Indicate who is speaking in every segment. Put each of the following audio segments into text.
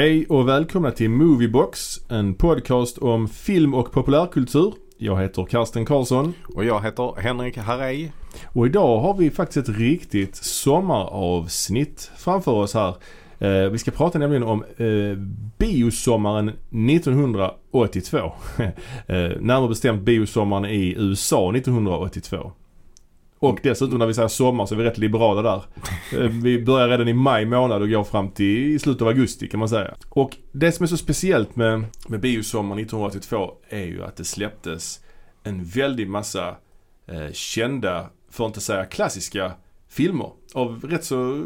Speaker 1: Hej och välkomna till Moviebox, en podcast om film och populärkultur. Jag heter Karsten Karlsson
Speaker 2: Och jag heter Henrik Harrej.
Speaker 1: och idag har vi faktiskt ett riktigt sommaravsnitt framför oss här. Eh, vi ska prata nämligen om eh, biosommaren 1982. eh, närmare bestämt biosommaren i USA 1982. Och dessutom när vi säger sommar så är vi rätt liberala där. Eh, Vi börjar redan i maj månad och går fram till i slutet av augusti kan man säga. Och det som är så speciellt med, med biosommaren 1982 är ju att det släpptes en väldig massa eh, kända, för att inte säga klassiska, filmer av rätt så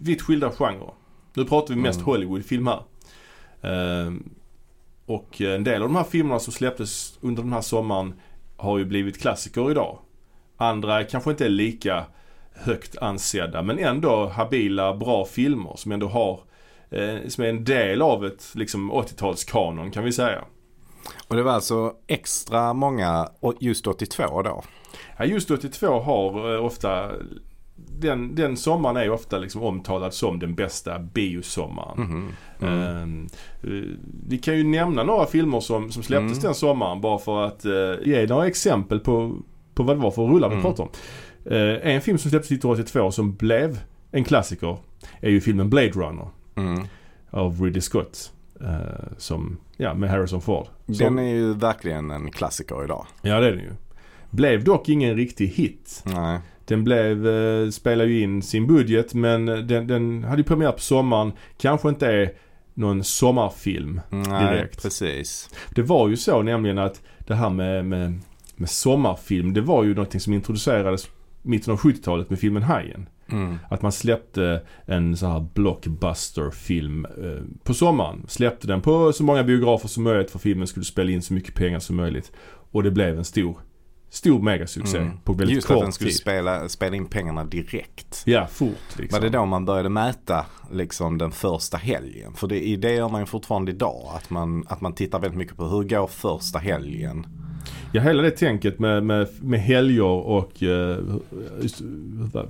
Speaker 1: vitt skilda genrer. Nu pratar vi mest
Speaker 2: Mm.
Speaker 1: Hollywoodfilm här. Eh, och en del av de här filmerna som släpptes under den här sommaren har ju blivit klassiker idag. Andra kanske inte är lika högt ansedda men ändå habila, bra filmer som ändå har eh, som är en del av ett liksom 80-talskanon kan vi säga.
Speaker 2: Och det var alltså extra många just 82 då.
Speaker 1: Ja, just 82 har eh, ofta den, den sommaren är ofta liksom omtalad som den bästa biosommaren.
Speaker 2: Mhm. Mm.
Speaker 1: Ehm, eh, vi kan ju nämna några filmer som, som släpptes
Speaker 2: Mm.
Speaker 1: den sommaren bara för att eh, ge några exempel på, på vad det var för rullar vi
Speaker 2: Mm.
Speaker 1: pratar om. Eh, en film som släpptes 1982 som blev en klassiker är ju filmen Blade Runner
Speaker 2: Mm.
Speaker 1: av Ridley Scott. eh, som, ja med Harrison Ford.
Speaker 2: Den
Speaker 1: Som,
Speaker 2: är ju verkligen en klassiker idag.
Speaker 1: Ja det är den ju. Blev dock ingen riktig hit.
Speaker 2: Nej.
Speaker 1: Den blev, eh, spelade ju in sin budget men den, den hade ju premiär på sommaren. Kanske inte är någon sommarfilm.
Speaker 2: Nej,
Speaker 1: Direkt.
Speaker 2: precis.
Speaker 1: Det var ju så nämligen att det här med, med, med sommarfilm, det var ju någonting som introducerades mitten av 70-talet med filmen Hajen.
Speaker 2: Mm.
Speaker 1: Att man släppte en så här blockbuster-film eh, på sommaren. Släppte den på så många biografer som möjligt för filmen skulle spela in så mycket pengar som möjligt. Och det blev en stor, stor megasuccé
Speaker 2: Mm.
Speaker 1: på väldigt
Speaker 2: Just att
Speaker 1: kort
Speaker 2: den skulle
Speaker 1: tid.
Speaker 2: spela, spela in pengarna direkt.
Speaker 1: Ja, fort liksom.
Speaker 2: Var det då man började mäta liksom den första helgen? För det, det gör man ju fortfarande idag. Att man, att man tittar väldigt mycket på hur går första helgen?
Speaker 1: Ja, hela det tänket med, med, med helger och eh,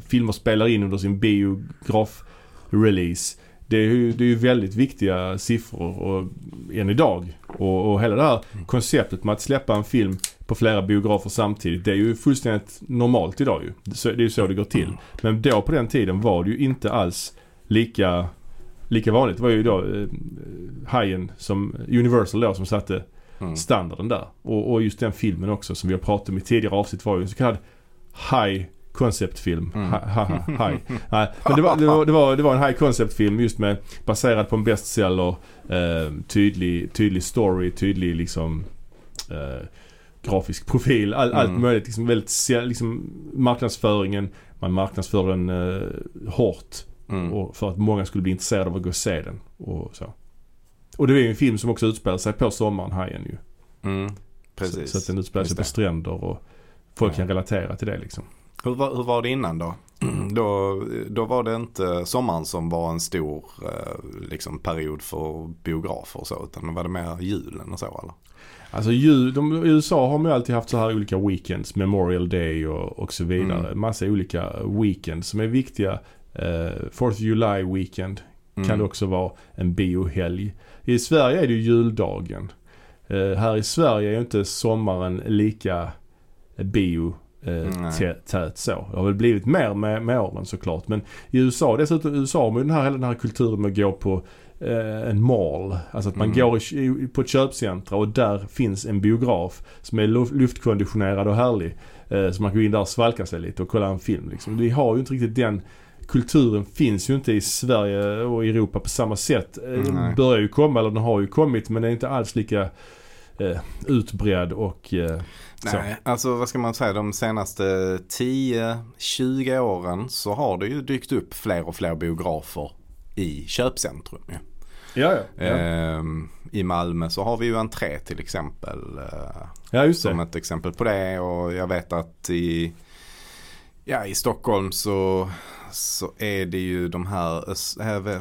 Speaker 1: filmer spelar in under sin biograf-release. Det är, ju, det är ju väldigt viktiga siffror och, än idag. Och, och hela det här konceptet med att släppa en film på flera biografer samtidigt. Det är ju fullständigt normalt idag ju. Så- Det är ju så det går till. Men då på den tiden var det ju inte alls lika, lika vanligt. Det var ju då eh, Hajen som Universal då som satte
Speaker 2: Mm.
Speaker 1: standarden där. Och, och just den filmen också som vi har pratat om i tidigare avsnitt var ju en så kallad high concept-film.
Speaker 2: Mm.
Speaker 1: High. Nej, men det var, det, var, det, var, det var en high concept-film just med baserad på en bestseller, eh, tydlig, tydlig story, tydlig liksom eh, grafisk profil, all, allt
Speaker 2: Mm.
Speaker 1: möjligt. Liksom väldigt, liksom marknadsföringen, man marknadsför den eh, hårt
Speaker 2: Mm.
Speaker 1: och för att många skulle bli intresserade av att gå och se den. Och så. Och det är ju en film som också utspelar sig på sommaren, Hajen ju.
Speaker 2: Mm. Precis.
Speaker 1: Så, så att den utspelar sig på stränder och folk
Speaker 2: Ja.
Speaker 1: kan relatera till det liksom.
Speaker 2: Hur, var, hur var det innan då? då? Då var det inte sommaren som var en stor eh, liksom, period för biografer och så. Utan var det mer julen och så eller?
Speaker 1: Alltså ju, de, i USA har man ju alltid haft så här olika weekends, Memorial Day och, och så vidare.
Speaker 2: Mm.
Speaker 1: Massa olika weekends som är viktiga. Uh, Fourth of July weekend
Speaker 2: Mm.
Speaker 1: kan det också vara en biohelg. I Sverige är det ju juldagen. Eh, här i Sverige är ju inte sommaren lika bio eh, tät så. Det har väl blivit mer med, med åren såklart. Men i USA, dessutom i USA har man ju den här, hela den här kulturen med att gå på eh, en mall. Alltså att man
Speaker 2: Mm.
Speaker 1: går i, på ett köpcentra och där finns en biograf som är lu- luftkonditionerad och härlig. Eh, så man kan gå in där och svalka sig lite och kolla en film. Liksom. Vi har ju inte riktigt den kulturen finns ju inte i Sverige och Europa på samma sätt. Eh, Den
Speaker 2: Nej.
Speaker 1: börjar ju komma, eller den har ju kommit men den är inte alls lika eh, utbredd och eh, så.
Speaker 2: Nej, alltså vad ska man säga, de senaste 10-20 åren så har det ju dykt upp fler och fler biografer i köpcentrum.
Speaker 1: Ja, ja. Ja,
Speaker 2: Ehm, I Malmö så har vi ju entré till exempel. eh,
Speaker 1: ja just
Speaker 2: som
Speaker 1: det.
Speaker 2: ett exempel på det och jag vet att i, ja, i Stockholm så, så är det ju de här,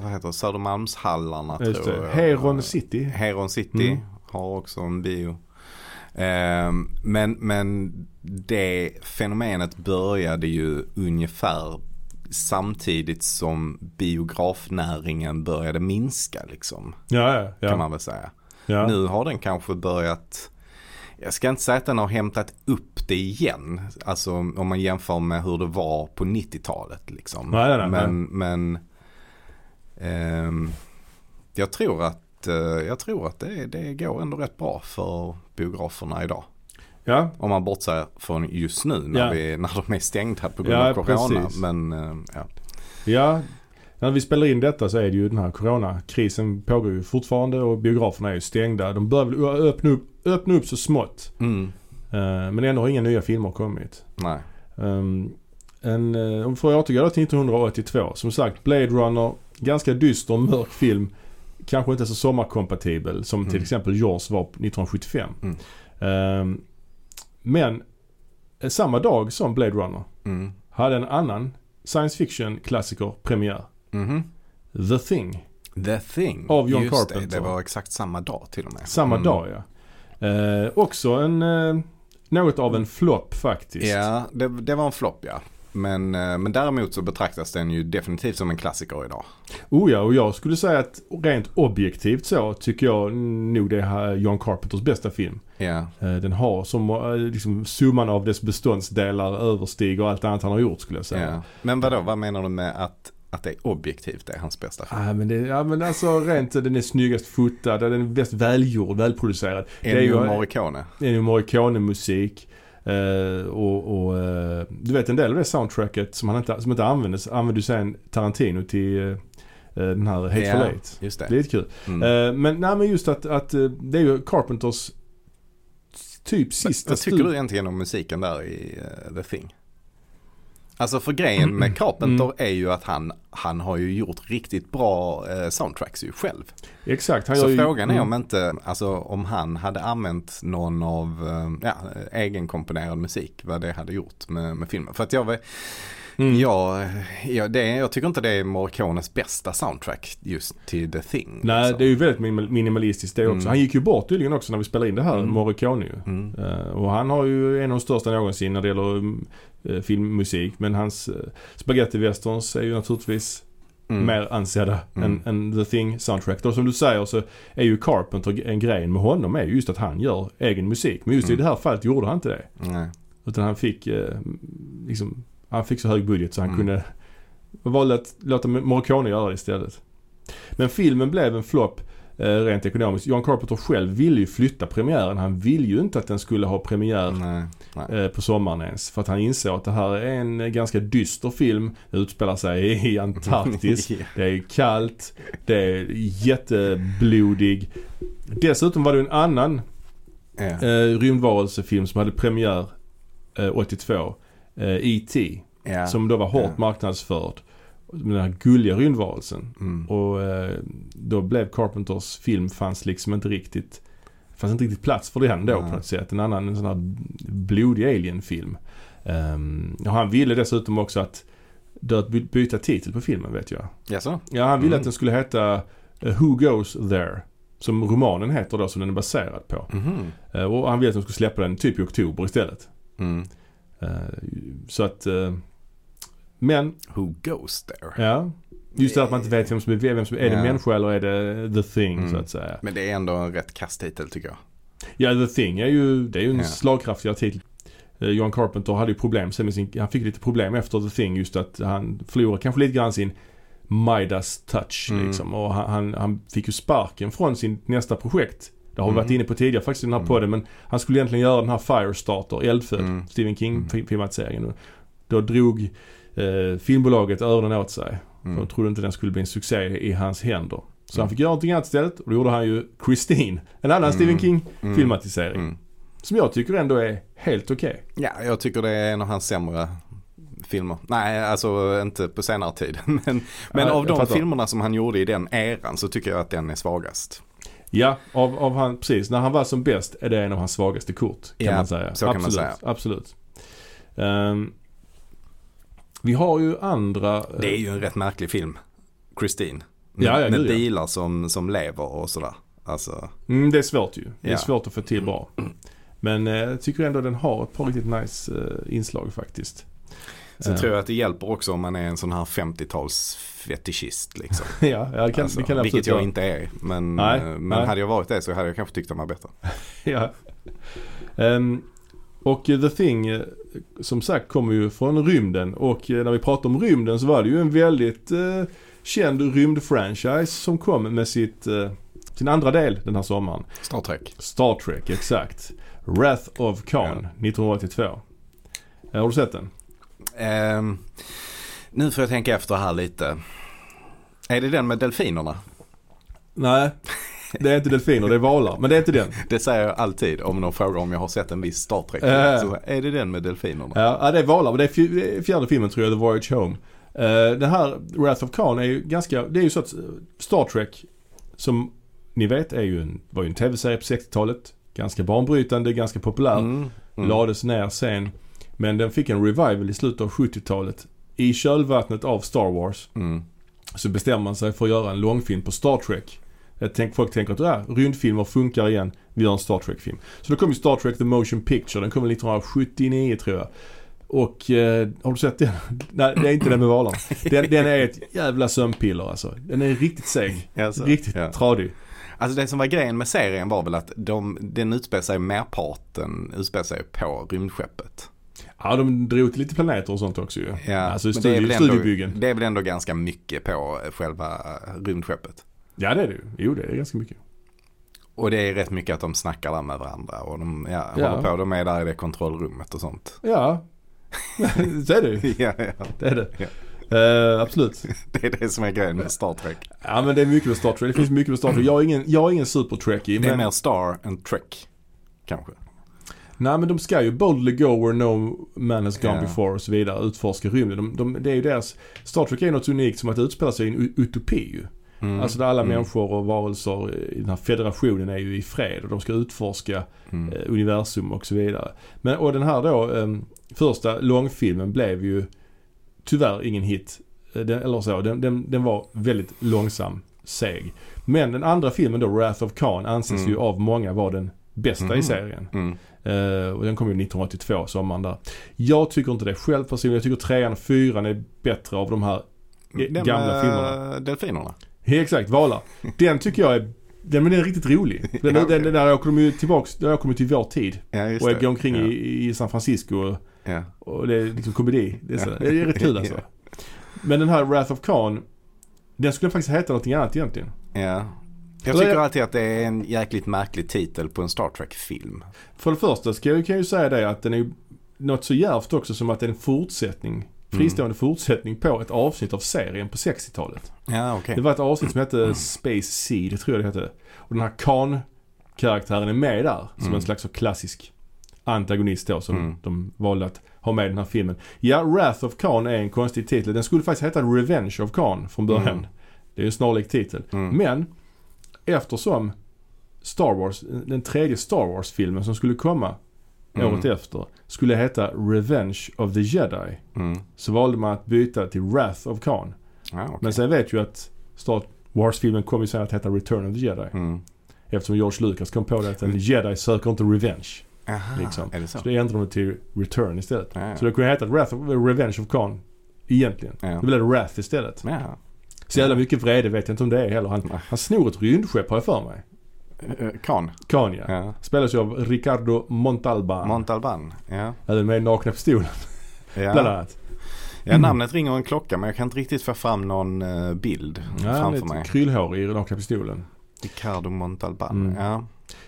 Speaker 2: vad heter det, Södermalmshallarna
Speaker 1: Just
Speaker 2: tror
Speaker 1: det.
Speaker 2: jag.
Speaker 1: Heron City.
Speaker 2: Heron City
Speaker 1: Mm.
Speaker 2: har också en bio. Ehm, men, men det fenomenet började ju ungefär samtidigt som biografnäringen började minska liksom.
Speaker 1: Ja, ja, ja.
Speaker 2: Kan man väl säga. Nu har den kanske börjat, jag ska inte säga att den har hämtat upp det igen. Alltså om man jämför med hur det var på 90-talet liksom.
Speaker 1: Nej, nej,
Speaker 2: men men ehm, jag tror att, eh, jag tror att det, det går ändå rätt bra för biograferna idag.
Speaker 1: ja.
Speaker 2: Om man bortser från just nu när,
Speaker 1: Ja.
Speaker 2: vi, när de är stängda på grund
Speaker 1: Ja,
Speaker 2: av corona.
Speaker 1: precis.
Speaker 2: Men eh, ja.
Speaker 1: Ja, när vi spelar in detta så är det ju den här coronakrisen pågår ju fortfarande och biograferna är ju stängda. De börjar väl öppna upp, öppna upp så smått.
Speaker 2: Mm.
Speaker 1: Eh, men ändå har inga nya filmer kommit.
Speaker 2: Nej.
Speaker 1: Um, en, eh, om vi får återgå till 1982. Som sagt, Blade Runner, ganska dyster mörk film. Kanske inte så sommarkompatibel som till
Speaker 2: Mm.
Speaker 1: exempel Jaws var 1975.
Speaker 2: Mm.
Speaker 1: Ehm, men eh, samma dag som Blade Runner
Speaker 2: Mm.
Speaker 1: hade en annan science fiction klassiker premiär.
Speaker 2: Mhm.
Speaker 1: The Thing.
Speaker 2: The Thing.
Speaker 1: Av John
Speaker 2: Just
Speaker 1: Carpenter.
Speaker 2: Det, det var exakt samma dag till och med.
Speaker 1: Samma
Speaker 2: Mm.
Speaker 1: dag ja. Eh, också en, eh, något av en flopp faktiskt.
Speaker 2: Ja, det, det var en flopp ja. Men, eh, men däremot så betraktas den ju definitivt som en klassiker idag.
Speaker 1: Oh ja, och jag skulle säga att rent objektivt så tycker jag nog det är John Carpenters bästa film.
Speaker 2: Ja,
Speaker 1: Eh, Den har som eh, liksom summan av dess beståndsdelar överstiger allt annat han har gjort skulle jag säga.
Speaker 2: ja. Men vadå, vad menar du med att, att det är objektivt det är hans bästa film?
Speaker 1: Ah, men, det, ja, men alltså rent den är snyggast fotad, den är bäst välgjord, välproducerad. det är
Speaker 2: Ennio
Speaker 1: ju-
Speaker 2: Morricone.
Speaker 1: Det är ju Morricone-musik. eh, och, och eh, du vet en del av det soundtracket som, han inte, som inte användes använde sen Tarantino till eh, den här Hateful
Speaker 2: Ja,
Speaker 1: Eight.
Speaker 2: Just
Speaker 1: Det är
Speaker 2: det.
Speaker 1: lite kul.
Speaker 2: Mm.
Speaker 1: Men, nej, men just att, att det är ju Carpenters typ sista
Speaker 2: Vad tycker du egentligen om musiken där i The Thing? Alltså för grejen med Carpenter
Speaker 1: Mm.
Speaker 2: är ju att han, han har ju gjort riktigt bra eh, soundtracks ju själv.
Speaker 1: Exakt. Han
Speaker 2: Så
Speaker 1: ju,
Speaker 2: frågan är
Speaker 1: mm.
Speaker 2: om inte, alltså om han hade använt någon av, eh, ja, egenkomponerad musik, vad det hade gjort med, med filmen. För att jag,
Speaker 1: Mm.
Speaker 2: ja, ja, det, jag tycker inte det är Morricones bästa soundtrack just till The Thing.
Speaker 1: Nej,
Speaker 2: liksom.
Speaker 1: det är ju väldigt minimal- minimalistiskt det också.
Speaker 2: Mm.
Speaker 1: Han gick ju bort tydligen också när vi spelade in det här,
Speaker 2: Mm.
Speaker 1: Morricone ju.
Speaker 2: Mm.
Speaker 1: Eh, och han har ju en av de största någonsin när det gäller uh, filmmusik. Men hans uh, spaghetti westerns är ju naturligtvis
Speaker 2: Mm.
Speaker 1: mer ansedda
Speaker 2: Mm.
Speaker 1: än, än The Thing soundtrack. Då som du säger så är ju Carpenter en grej med honom är ju just att han gör egen musik. Men just i
Speaker 2: Mm.
Speaker 1: det här fallet gjorde han inte det.
Speaker 2: Nej.
Speaker 1: Utan han fick eh, liksom, han fick så hög budget så han
Speaker 2: Mm.
Speaker 1: kunde valde att låta Morricone göra det istället. Men filmen blev en flopp eh, rent ekonomiskt. John Carpenter själv ville ju flytta premiären. Han ville ju inte att den skulle ha premiär
Speaker 2: Nej. Nej.
Speaker 1: eh, på sommaren ens. För att han insåg att det här är en eh, ganska dyster film. Det utspelar sig i Antarktis. Det är kallt. Det är jätteblodig. Dessutom var det en annan eh, rymdvarelsefilm som hade premiär eh, 82. Eh, E.T.
Speaker 2: Ja.
Speaker 1: Som då var hårt
Speaker 2: Ja.
Speaker 1: marknadsförd. Den här gulliga rymdvarelsen.
Speaker 2: Mm.
Speaker 1: Och eh, då blev Carpenters film fanns liksom inte riktigt fanns inte riktigt plats för den då
Speaker 2: Nej.
Speaker 1: på något sätt. En annan en sån här blodig alien-film. Um, och han ville dessutom också att by- byta titel på filmen vet jag.
Speaker 2: Jaså?
Speaker 1: Ja, han ville
Speaker 2: Mm.
Speaker 1: att den skulle heta eh, Who Goes There. Som romanen heter då, som den är baserad på.
Speaker 2: Mhm.
Speaker 1: Eh, och han ville att de skulle släppa den typ i oktober istället.
Speaker 2: Mm.
Speaker 1: Eh, så att... eh, men,
Speaker 2: Who goes there?
Speaker 1: ja. Just det att man inte vet vem som är vem som är. Är det
Speaker 2: Ja.
Speaker 1: människa eller är det the thing
Speaker 2: Mm.
Speaker 1: så att säga.
Speaker 2: Men det är ändå en rätt kass titel tycker jag.
Speaker 1: Ja, the thing är ju, det är ju en
Speaker 2: Ja.
Speaker 1: slagkraftigare titel. Eh, John Carpenter hade ju problem sen med sin, han fick lite problem efter the thing just att han förlorade kanske lite grann sin Midas touch
Speaker 2: Mm.
Speaker 1: liksom. Och han, han, han fick ju sparken från sin nästa projekt. Det har vi
Speaker 2: Mm.
Speaker 1: varit inne på tidigare faktiskt i den här
Speaker 2: Mm.
Speaker 1: podden men han skulle egentligen göra den här Firestarter, Eldfödd,
Speaker 2: Mm.
Speaker 1: Stephen King
Speaker 2: Mm.
Speaker 1: Då drog eh, filmbolaget öronen åt sig. För
Speaker 2: Mm.
Speaker 1: de trodde inte den skulle bli en succé i hans händer. Så
Speaker 2: Mm.
Speaker 1: han fick göra någonting annat istället och då gjorde han ju Christine. En annan
Speaker 2: Mm.
Speaker 1: Stephen King
Speaker 2: Mm.
Speaker 1: filmatisering.
Speaker 2: Mm.
Speaker 1: Som jag tycker ändå är helt okej.
Speaker 2: Ja, jag tycker det är en av hans sämre filmer. Nej, alltså inte på senare tid. Men, men
Speaker 1: Ja,
Speaker 2: av de
Speaker 1: fattar.
Speaker 2: filmerna som han gjorde i den eran så tycker jag att den är svagast.
Speaker 1: Ja, av, av han, precis. När han var som bäst är det en av hans svagaste kort. Kan
Speaker 2: Ja,
Speaker 1: man säga.
Speaker 2: så kan
Speaker 1: absolut,
Speaker 2: man säga.
Speaker 1: Absolut. Ehm, vi har ju andra... eh,
Speaker 2: Det är ju en rätt märklig film. Christine. Med,
Speaker 1: Ja, ja,
Speaker 2: med bilar som, som lever och sådär. Alltså,
Speaker 1: Mm, det är svårt ju. Det är
Speaker 2: Ja.
Speaker 1: svårt att få till bra. Men eh, jag tycker ändå den har ett par riktigt nice eh, inslag faktiskt.
Speaker 2: Sen
Speaker 1: Ja.
Speaker 2: tror jag att det hjälper också om man är en sån här 50-tals fetischist liksom.
Speaker 1: ja, ja det kan,
Speaker 2: Alltså,
Speaker 1: det kan
Speaker 2: vilket
Speaker 1: absolut
Speaker 2: jag
Speaker 1: vara.
Speaker 2: inte är. Men,
Speaker 1: Nej,
Speaker 2: eh, men
Speaker 1: nej.
Speaker 2: hade jag varit det så hade jag kanske tyckt den var bättre.
Speaker 1: Ja. Ehm, och eh, The Thing, eh, som sagt, kommer ju från rymden. Och eh, när vi pratar om rymden så var det ju en väldigt eh, känd rymdfranchise som kom med sitt, eh, sin andra del den här sommaren.
Speaker 2: Star Trek.
Speaker 1: Star Trek, exakt. Wrath of Khan, 1982. Eh, Har du sett den?
Speaker 2: Ehm, nu får jag tänka efter här lite. Är det den med delfinerna?
Speaker 1: Nej, det är inte delfiner, det är valar. Men det är inte den.
Speaker 2: Det säger jag alltid om någon frågar om jag har sett en viss Star Trek.
Speaker 1: Ja.
Speaker 2: Så är det den med delfinerna?
Speaker 1: Ja, det är valar. Men det är fjärde filmen tror jag, The Voyage Home. Uh, den här Wrath of Khan är ju ganska, det är ju så att eh, Star Trek, som ni vet, är ju en, var ju en tv-serie på 60-talet. Ganska banbrytande, ganska populär.
Speaker 2: Mm. Mm.
Speaker 1: Lades ner sen. Men den fick en revival i slutet av 70-talet. I kölvattnet av Star Wars
Speaker 2: Mm.
Speaker 1: så bestämmer man sig för att göra en långfilm på Star Trek. Jag tänk, folk tänker att ja, rymdfilmer funkar igen. Vi gör en Star Trek-film. Så då kom ju Star Trek The Motion Picture. Den kom 1979 tror jag. Och eh, har du sett den? Nej, det är inte den med valarna. Den, den är ett jävla sömnpiller alltså. Den är riktigt seg.
Speaker 2: Alltså,
Speaker 1: Riktigt
Speaker 2: ja.
Speaker 1: tradig.
Speaker 2: Alltså det som var grejen med serien var väl att de, den utspelar sig, merparten utspelar sig på rymdskeppet.
Speaker 1: Ja, de drog till lite planeter och sånt också ju.
Speaker 2: Ja,
Speaker 1: alltså
Speaker 2: det är,
Speaker 1: studie,
Speaker 2: väl ändå,
Speaker 1: studiebyggen.
Speaker 2: det är väl ändå ganska mycket på själva rymdskeppet.
Speaker 1: Ja, det är det ju. Jo, det är ganska mycket.
Speaker 2: Och det är rätt mycket att de snackar där med varandra och de ja,
Speaker 1: Ja.
Speaker 2: håller på. De är där i det kontrollrummet och sånt.
Speaker 1: Ja, så är det ju.
Speaker 2: ja, ja.
Speaker 1: Det är det.
Speaker 2: Ja.
Speaker 1: Eh, absolut.
Speaker 2: Det är det som är grejen med Star Trek.
Speaker 1: Ja men det är mycket med Star Trek. Det finns mycket med Star Trek. Jag är ingen, jag är ingen super trekkie
Speaker 2: Det är
Speaker 1: men,
Speaker 2: mer Star än Trek. Kanske.
Speaker 1: nej, men de ska ju boldly go where no man has gone
Speaker 2: Ja.
Speaker 1: before och så vidare. Utforska rymden. De, de, det är ju deras, Star Trek är något unikt som att det utspelar sig i en utopi ju.
Speaker 2: Mm.
Speaker 1: Alltså där alla
Speaker 2: Mm.
Speaker 1: människor och varelser i den här federationen är ju i fred och de ska utforska
Speaker 2: Mm.
Speaker 1: eh, universum och så vidare. Men och den här då, eh, första långfilmen blev ju tyvärr ingen hit. Eh, Den, eller så, den, den, den var väldigt långsam, seg. Men den andra filmen då, Wrath of Khan, anses
Speaker 2: Mm.
Speaker 1: ju av många vara den bästa i
Speaker 2: Mhm.
Speaker 1: serien.
Speaker 2: Mm.
Speaker 1: Eh, och den kom ju 1982, sommaren där. Jag tycker inte det själv personligen. Jag tycker trean och fyran är bättre av de här eh,
Speaker 2: Den
Speaker 1: gamla filmerna.
Speaker 2: delfinerna.
Speaker 1: Ja, exakt, valar. Den tycker jag är, den, men den är riktigt rolig. Den,
Speaker 2: Ja, okej.
Speaker 1: den, den där åker de ju tillbaks, där åker de till vår tid.
Speaker 2: Ja,
Speaker 1: Och
Speaker 2: det.
Speaker 1: går omkring
Speaker 2: ja.
Speaker 1: i, i San Francisco och, och det är liksom komedi. Det är, så, det är rätt kul alltså. Men den här Wrath of Khan, den skulle faktiskt heta någonting annat egentligen.
Speaker 2: ja. Jag tycker alltid att det är en jäkligt märklig titel på en Star Trek-film.
Speaker 1: För det första ska jag, kan jag ju säga det att den är något så djärvt också som att det är en fortsättning, fristående fortsättning på ett avsnitt av serien på 60-talet.
Speaker 2: Ja, okej.
Speaker 1: Det var ett avsnitt som hette Space Seed, tror jag det hette. Och den här Khan-karaktären är med där som
Speaker 2: Mm.
Speaker 1: en slags klassisk antagonist då som
Speaker 2: Mm.
Speaker 1: de valde att ha med i den här filmen. Ja, Wrath of Khan är en konstig titel. Den skulle faktiskt heta Revenge of Khan från början.
Speaker 2: Mm.
Speaker 1: Det är en snarlik titel.
Speaker 2: Mm.
Speaker 1: Men eftersom Star Wars, den tredje Star Wars-filmen som skulle komma
Speaker 2: Mm.
Speaker 1: året efter skulle heta Revenge of the Jedi.
Speaker 2: Mm.
Speaker 1: Så valde man att byta till Wrath of Khan.
Speaker 2: Ja, okej.
Speaker 1: Men sen vet ju att Star Wars-filmen kommer ju sen att heta Return of the Jedi.
Speaker 2: Mm.
Speaker 1: Eftersom George Lucas kom på det att en Jedi söker inte revenge.
Speaker 2: Aha,
Speaker 1: Liksom.
Speaker 2: det så?
Speaker 1: Så det ändrade de till Return istället.
Speaker 2: Ja, ja.
Speaker 1: Så det kunde heta Wrath of, Revenge of Khan egentligen.
Speaker 2: Ja.
Speaker 1: Då blev det Wrath istället.
Speaker 2: Ja.
Speaker 1: Så jävla mycket vrede vet jag inte om det är heller. Han, han snor ett rymdskepp har jag för mig.
Speaker 2: Eh, Khan.
Speaker 1: Khan ja.
Speaker 2: Ja.
Speaker 1: Spelas ju av Ricardo Montalban.
Speaker 2: Montalban. Ja.
Speaker 1: Även med Nakna Pistolen bland
Speaker 2: Ja.
Speaker 1: annat.
Speaker 2: ja, namnet ringer en klocka men jag kan inte riktigt få fram någon eh, bild
Speaker 1: Ja,
Speaker 2: framför mig.
Speaker 1: kryllhår i Nakna Pistolen.
Speaker 2: Ricardo Montalban.
Speaker 1: Mm.
Speaker 2: Ja.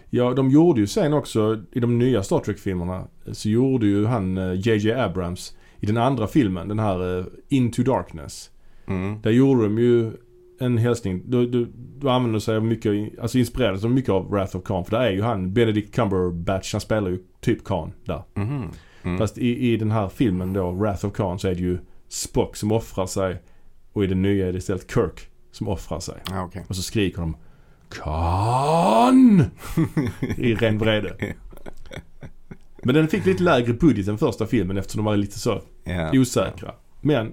Speaker 1: Ja, de gjorde ju sen också i de nya Star Trek-filmerna så gjorde ju han eh, JJ Abrams i den andra filmen, den här eh, Into Darkness.
Speaker 2: Mm.
Speaker 1: Där gjorde de ju en hälsning. Då, då, då använde de sig av mycket, alltså inspirerades de mycket av Wrath of Khan. För där är ju han, Benedict Cumberbatch, han spelar ju typ Khan där.
Speaker 2: Mhm. Mm.
Speaker 1: Fast i, i den här filmen då, Wrath of Khan, så är det ju Spock som offrar sig. Och i den nya är det istället Kirk som offrar sig.
Speaker 2: Ja, okej.
Speaker 1: Och så skriker de Khan! I ren vrede. Men den fick lite lägre budget än första filmen eftersom de var lite så
Speaker 2: Ja.
Speaker 1: osäkra. Men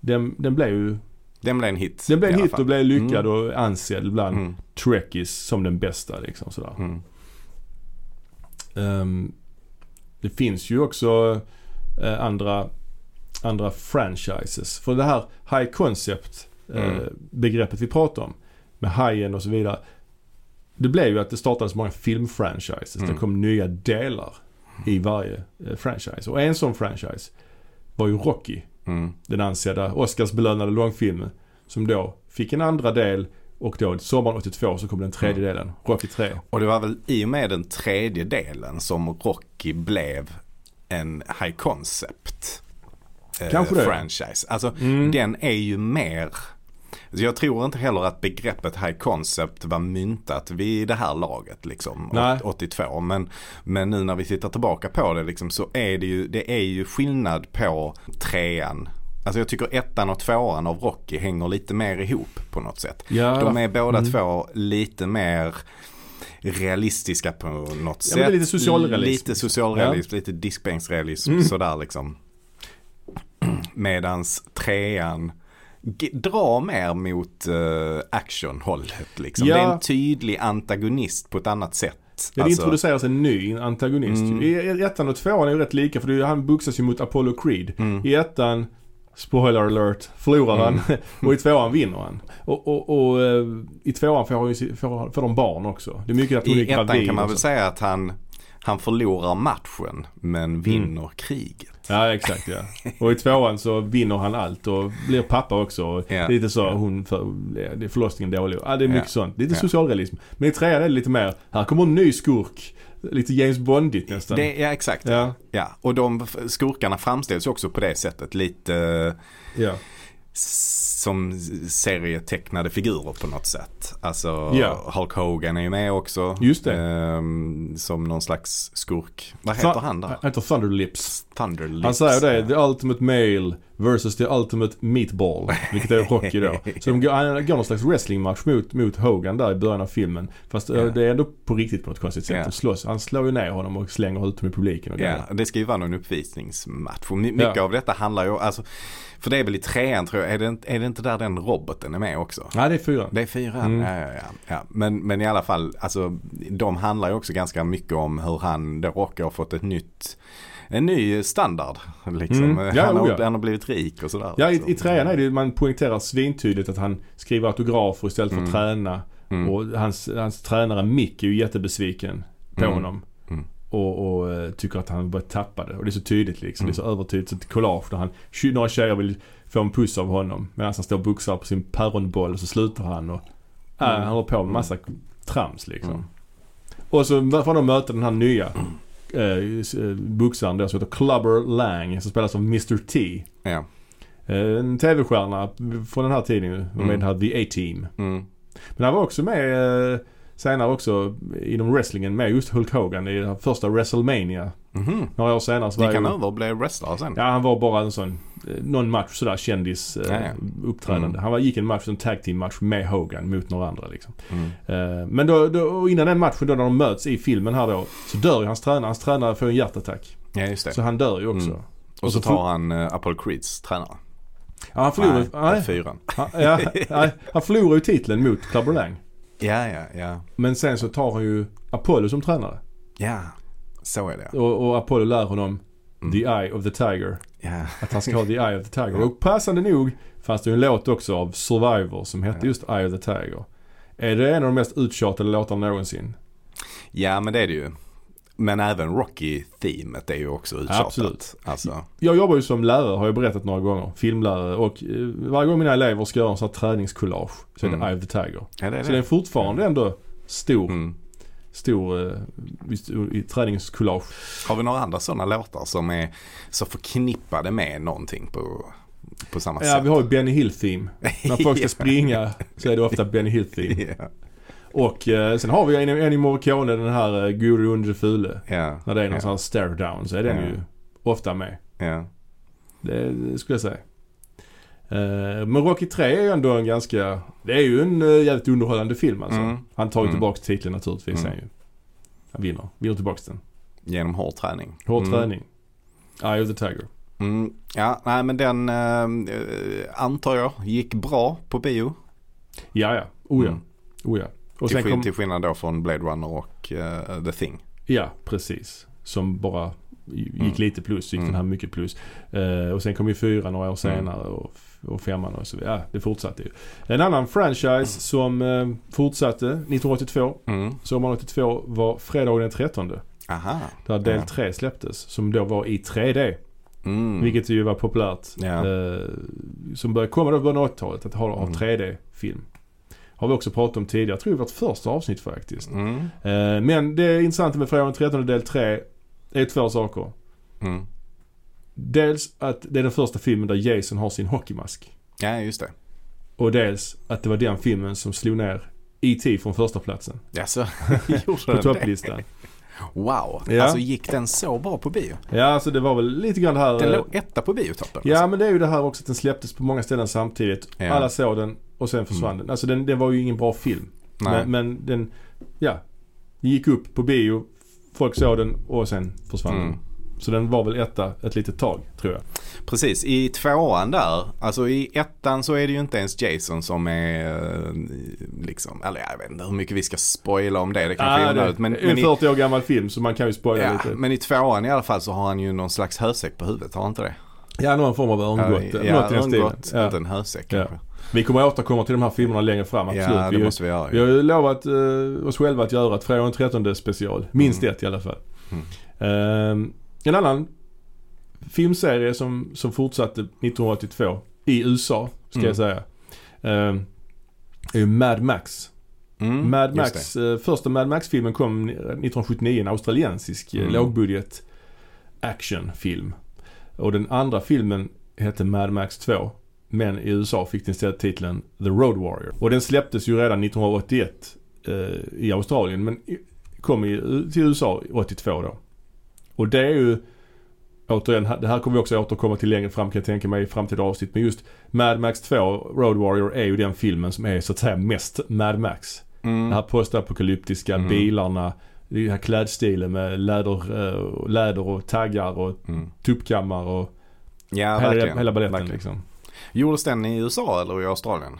Speaker 1: den, den blev ju
Speaker 2: Den blev en hit.
Speaker 1: den blev en hit och blev lyckad och ansedd bland
Speaker 2: Mm.
Speaker 1: Trekkies som den bästa liksom sådär.
Speaker 2: Mm.
Speaker 1: Ehm, det finns ju också eh, andra andra franchises. För det här high concept eh,
Speaker 2: Mm.
Speaker 1: begreppet vi pratar om med hajen och så vidare. Det blev ju att det startades många filmfranchises.
Speaker 2: Mm.
Speaker 1: Det kom nya delar i varje eh, franchise. Och en sån franchise var ju Rocky.
Speaker 2: Mm.
Speaker 1: Den ansedda Oscarsbelönade långfilmen. Som då fick en andra del och då sommaren 82 så kom den tredje delen. Rocky 3.
Speaker 2: Och det var väl i och med den tredje delen som Rocky blev en high concept eh,
Speaker 1: Kanske det.
Speaker 2: franchise. Alltså
Speaker 1: Mm.
Speaker 2: den är ju mer jag tror inte heller att begreppet high concept var myntat vid det här laget liksom.
Speaker 1: Nej.
Speaker 2: åt- 82. Men, men nu när vi tittar tillbaka på det liksom så är det ju, det är ju skillnad på trean. Alltså jag tycker ettan och tvåan av Rocky hänger lite mer ihop på något sätt.
Speaker 1: Ja,
Speaker 2: De är båda
Speaker 1: Mm.
Speaker 2: två lite mer realistiska på något
Speaker 1: Ja,
Speaker 2: sätt.
Speaker 1: lite socialrealism.
Speaker 2: Lite socialrealism, lite diskbänksrealism
Speaker 1: Mm.
Speaker 2: sådär liksom. Medans trean drar mer mot uh, actionhållet liksom.
Speaker 1: Ja.
Speaker 2: Det är en tydlig antagonist på ett annat sätt.
Speaker 1: Ja, det
Speaker 2: Alltså,
Speaker 1: introduceras en ny antagonist.
Speaker 2: Mm.
Speaker 1: I ettan och tvåan är ju rätt lika för det han boxas ju mot Apollo Creed.
Speaker 2: mm,
Speaker 1: I ettan, spoiler alert, förlorar han. och i tvåan vinner han. Och, och, och eh, i tvåan får, han får, får de barn också. Det är mycket att hon
Speaker 2: I ettan kan man väl säga att han, han förlorar matchen men vinner kriget.
Speaker 1: Ja exakt ja. Och i tvåan så vinner han allt och blir pappa också. Och
Speaker 2: Ja.
Speaker 1: Lite så hon för, det är förlossningen dålig. Ja det är mycket
Speaker 2: Ja.
Speaker 1: sånt. Lite
Speaker 2: Ja.
Speaker 1: socialrealism. Men i trean är det lite mer, här kommer en ny skurk. Lite James Bondigt nästan.
Speaker 2: Det, ja exakt.
Speaker 1: Ja,
Speaker 2: Ja, och de skurkarna framställs också på det sättet. Lite
Speaker 1: ja.
Speaker 2: Som serietecknade figurer på något sätt. Alltså
Speaker 1: Ja.
Speaker 2: Hulk Hogan är ju med också.
Speaker 1: Just det.
Speaker 2: Ehm, som någon slags skurk. Vad heter han där?
Speaker 1: Han heter Thunderlips.
Speaker 2: Thunderlips.
Speaker 1: Han säger det, the ultimate male versus the ultimate meatball. Vilket är Rocky då. Så de går, han går någon slags wrestlingmatch mot, mot Hogan där i början av filmen. Fast
Speaker 2: Ja.
Speaker 1: det är ändå på riktigt på något konstigt sätt. De slåss. Han slår ju ner honom och slänger ut honom i publiken och.
Speaker 2: Ja, det ska ju vara någon uppvisningsmatch. Och my- mycket
Speaker 1: Ja.
Speaker 2: av detta handlar ju, alltså, för det är väl i trean tror jag, är det, inte- är det inte där den roboten är med också?
Speaker 1: Nej, det är fyra.
Speaker 2: Det är fyran,
Speaker 1: Mm.
Speaker 2: ja, ja, ja, ja. Men, men i alla fall, alltså de handlar ju också ganska mycket om hur han, då Rocky har fått ett nytt en ny standard. Liksom.
Speaker 1: Mm. Ja,
Speaker 2: han, har,
Speaker 1: oh ja.
Speaker 2: han har blivit rik och sådär.
Speaker 1: Ja, i,
Speaker 2: liksom.
Speaker 1: i trean är det man poängterar svintydligt att han skriver autografer istället för att
Speaker 2: Mm.
Speaker 1: träna.
Speaker 2: Mm.
Speaker 1: Och hans, hans tränare Mick är ju jättebesviken på
Speaker 2: Mm.
Speaker 1: honom.
Speaker 2: Mm.
Speaker 1: Och, och eh, tycker att han börjat tappa det. Och det är så tydligt liksom.
Speaker 2: Mm.
Speaker 1: Det är så övertydligt. Så ett collage där han, några tjejer vill få en puss av honom. Medan han står och boxar på sin päronboll och så slutar han och äh,
Speaker 2: Mm.
Speaker 1: han håller på med massa trams liksom.
Speaker 2: Mm.
Speaker 1: Och så får de möta den här nya eh, boxaren då som heter Clubber Lang som spelas av Mr T.
Speaker 2: Ja.
Speaker 1: Eh, En tv-stjärna från den här tiden med
Speaker 2: Mm.
Speaker 1: den här The A-Team.
Speaker 2: Mm.
Speaker 1: Men han var också med eh, senare också inom wrestlingen med just Hulk Hogan i den första WrestleMania.
Speaker 2: Mhm.
Speaker 1: Några år senare så var
Speaker 2: Gick han över och blev wrestlare sen?
Speaker 1: Ja han var bara en sån, eh, någon match sådär kändis eh, uppträdande.
Speaker 2: Mm.
Speaker 1: Han var, gick en match, en tag team match med Hogan mot några andra liksom.
Speaker 2: Mm.
Speaker 1: Eh, men då, då, och innan den matchen då när de möts i filmen här då så dör ju hans tränare. Hans tränare får en hjärtattack.
Speaker 2: Ja just det.
Speaker 1: Så han dör ju också.
Speaker 2: Mm. och
Speaker 1: och
Speaker 2: så
Speaker 1: så
Speaker 2: tar han uh, Apollo Creeds tränare.
Speaker 1: Ja, han förlorar,
Speaker 2: Nej,
Speaker 1: nej,
Speaker 2: fyran.
Speaker 1: han, ja, nej, han förlorar ju titeln mot Clubber Lang.
Speaker 2: Ja, ja, ja.
Speaker 1: Men sen så tar han ju Apollo som tränare.
Speaker 2: Ja, så är det.
Speaker 1: Och, och Apollo lär honom
Speaker 2: Mm.
Speaker 1: the eye of the tiger.
Speaker 2: Ja.
Speaker 1: Att han ska ha the eye of the tiger. Och passande nog fanns det ju en låt också av Survivor som hette
Speaker 2: Ja.
Speaker 1: just Eye of the Tiger. Är det en av de mest uttjatade låtarna någonsin?
Speaker 2: ja, men det är det ju. Men även Rocky-teamet är ju också uttjatat.
Speaker 1: Absolut.
Speaker 2: Alltså,
Speaker 1: Jag jobbar ju som lärare har jag berättat några gånger. Filmlärare. Och eh, varje gång mina elever ska göra en sån här träningskollage så är det
Speaker 2: Mm.
Speaker 1: Eye of the Tiger.
Speaker 2: ja, det är
Speaker 1: Så den är
Speaker 2: det.
Speaker 1: fortfarande ändå stor,
Speaker 2: Mm.
Speaker 1: stor eh, träningskollage.
Speaker 2: Har vi några andra sådana låtar som är så förknippade med någonting på, på samma
Speaker 1: Ja,
Speaker 2: sätt?
Speaker 1: vi har ju Benny Hill Theme. När folk ska
Speaker 2: Ja.
Speaker 1: springa så är det ofta Benny Hill Theme. Och eh, sen har vi en, en i Morricone, den här eh, Guru Unge Fule.
Speaker 2: ja,
Speaker 1: När det är någon
Speaker 2: ja,
Speaker 1: sån här stare down så är den
Speaker 2: Ja.
Speaker 1: ju ofta med.
Speaker 2: ja.
Speaker 1: Det, det skulle jag säga. Eh, men Rocky 3 är ju ändå en ganska, det är ju en uh, jävligt underhållande film alltså.
Speaker 2: Mm.
Speaker 1: Han tar ju
Speaker 2: Mm.
Speaker 1: tillbaks titeln naturligtvis
Speaker 2: Mm.
Speaker 1: sen ju. Han vinner, vinner tillbaks den.
Speaker 2: Genom hård träning.
Speaker 1: Hård
Speaker 2: Mm.
Speaker 1: träning. Eye of the Tiger.
Speaker 2: Mm. Ja, nej men den eh, antar jag gick bra på bio.
Speaker 1: Ja, ja. Oh ja.
Speaker 2: Mm.
Speaker 1: Oh ja. Och
Speaker 2: Till,
Speaker 1: sen kom,
Speaker 2: till skillnad då från Blade Runner och eh, The Thing.
Speaker 1: ja precis. Som bara gick
Speaker 2: Mm.
Speaker 1: lite plus, gick
Speaker 2: Mm.
Speaker 1: den här mycket plus. Eh, och sen kom ju fyra några år
Speaker 2: Mm.
Speaker 1: senare och, och femman och så vidare. Ja, det fortsatte ju. En annan franchise som eh, fortsatte 1982,
Speaker 2: Mm.
Speaker 1: sommaren 82, var fredagen den 13.
Speaker 2: Aha.
Speaker 1: Där del
Speaker 2: Ja.
Speaker 1: 3 släpptes. Som då var i 3D.
Speaker 2: Mm.
Speaker 1: Vilket ju var populärt.
Speaker 2: Ja.
Speaker 1: Eh, som började komma då av 80-talet. Att ha, ha
Speaker 2: Mm.
Speaker 1: 3D-film. Har vi också pratat om tidigare. Jag tror det var vårt första avsnitt faktiskt.
Speaker 2: Mm.
Speaker 1: Eh, men det intressanta med fredagen den 13 del 3 är två saker.
Speaker 2: Mm.
Speaker 1: Dels att det är den första filmen där Jason har sin hockeymask.
Speaker 2: Ja, just det.
Speaker 1: Och dels att det var den filmen som slog ner E.T. från första platsen
Speaker 2: Jaså,
Speaker 1: på topplistan.
Speaker 2: Wow.
Speaker 1: Ja.
Speaker 2: Alltså gick den så bra på bio?
Speaker 1: Ja, alltså det var väl lite grann det här...
Speaker 2: Den
Speaker 1: eh,
Speaker 2: låg etta på biotoppen?
Speaker 1: Ja,
Speaker 2: alltså.
Speaker 1: men det är ju det här också att den släpptes på många ställen samtidigt.
Speaker 2: Ja.
Speaker 1: Alla såg den och sen försvann den. Alltså den, den var ju ingen bra film. Men, men den, ja. Gick upp på bio, folk såg den och sen försvann
Speaker 2: Mm.
Speaker 1: den. Så den var väl etta ett litet tag, tror jag.
Speaker 2: Precis, i tvåan där, alltså i ettan så är det ju inte ens Jason som är eh, liksom, eller jag vet inte hur mycket vi ska spoila om det, det kanske är
Speaker 1: Ah, det
Speaker 2: onödigt. Men,
Speaker 1: är en
Speaker 2: i,
Speaker 1: 40 år gammal film så man kan ju spoila
Speaker 2: ja,
Speaker 1: lite.
Speaker 2: men i tvåan i alla fall så har han ju någon slags hösäck på huvudet, har han inte det?
Speaker 1: Ja, någon form av örngott.
Speaker 2: ja,
Speaker 1: något i
Speaker 2: ja,
Speaker 1: den stilen. Ja.
Speaker 2: inte en hösäck
Speaker 1: Ja.
Speaker 2: kanske.
Speaker 1: Vi kommer återkomma till de här filmerna längre fram, absolut.
Speaker 2: Ja, det
Speaker 1: vi,
Speaker 2: måste vi göra.
Speaker 1: vi har ju lovat eh, oss själva att göra ett Fredag den 13 special. Minst
Speaker 2: Mm.
Speaker 1: ett i alla fall.
Speaker 2: Mm.
Speaker 1: Ehm, en annan filmserie som, som fortsatte 1982 i USA, ska
Speaker 2: Mm.
Speaker 1: jag säga. ehm, är ju Mad Max.
Speaker 2: Mm,
Speaker 1: Mad Max, eh, första Mad Max-filmen kom 1979, en australiensisk eh,
Speaker 2: Mm.
Speaker 1: lågbudget actionfilm. Och den andra filmen hette Mad Max 2. Men i USA fick den istället titeln The Road Warrior. Och den släpptes ju redan 1981 eh, i Australien men kom i, till USA 82 då. Och det är ju Återigen, det här kommer vi också återkomma till längre fram kan jag tänka mig i framtida avsnitt. Men just Mad Max 2, Road Warrior, är ju den filmen som är så att säga mest Mad Max.
Speaker 2: Mm.
Speaker 1: Det här postapokalyptiska,
Speaker 2: Mm.
Speaker 1: bilarna, den här klädstilen med läder, eh, läder och taggar och
Speaker 2: Mm.
Speaker 1: tuppkammar och
Speaker 2: Ja,
Speaker 1: hela,
Speaker 2: verkligen.
Speaker 1: hela baletten
Speaker 2: verkligen.
Speaker 1: liksom.
Speaker 2: Gjordes den i USA eller i Australien?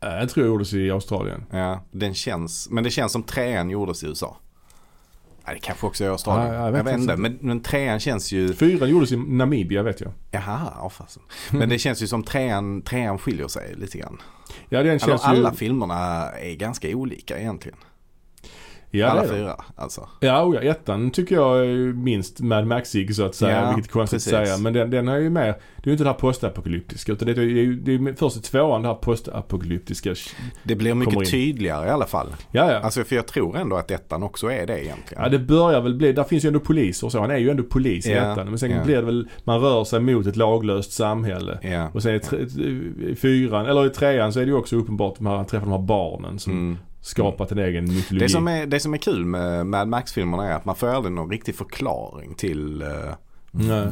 Speaker 1: Jag tror jag gjordes i Australien.
Speaker 2: Ja, den känns, men det känns som trean gjordes i USA. Nej, det kanske också är Australien.
Speaker 1: Ja, jag
Speaker 2: jag
Speaker 1: vet
Speaker 2: vet,
Speaker 1: inte.
Speaker 2: Men, men trean känns ju,
Speaker 1: Fyran gjordes i Namibia vet jag.
Speaker 2: jaha, ja, fasen. Men det känns ju som trean, trean skiljer sig lite grann.
Speaker 1: Ja den
Speaker 2: Alltså,
Speaker 1: känns
Speaker 2: alla
Speaker 1: ju...
Speaker 2: filmerna är ganska olika egentligen.
Speaker 1: Ja,
Speaker 2: alla fyra alltså.
Speaker 1: Ja, oh ja, ettan tycker jag är minst Mad Maxig så att säga.
Speaker 2: Ja,
Speaker 1: vilket är konstigt
Speaker 2: precis.
Speaker 1: att säga. Men den, den är ju mer, det är ju inte det här postapokalyptiska. Utan det är ju det är först i tvåan det här postapokalyptiska.
Speaker 2: Det blir mycket
Speaker 1: in.
Speaker 2: tydligare i alla fall.
Speaker 1: Ja, ja.
Speaker 2: Alltså för jag tror ändå att ettan också är det egentligen.
Speaker 1: Ja det börjar väl bli, där finns ju ändå poliser och så. Han är ju ändå polis i
Speaker 2: Ja,
Speaker 1: ettan. Men sen
Speaker 2: ja.
Speaker 1: blir det väl, man rör sig mot ett laglöst samhälle.
Speaker 2: Ja.
Speaker 1: Och sen i, tre, i fyran, eller i trean så är det ju också uppenbart att han träffar de här barnen som
Speaker 2: Mm.
Speaker 1: Skapat en egen mytologi.
Speaker 2: Det, som är, det som är kul med Mad Max-filmerna är att man får aldrig någon riktig förklaring till eh,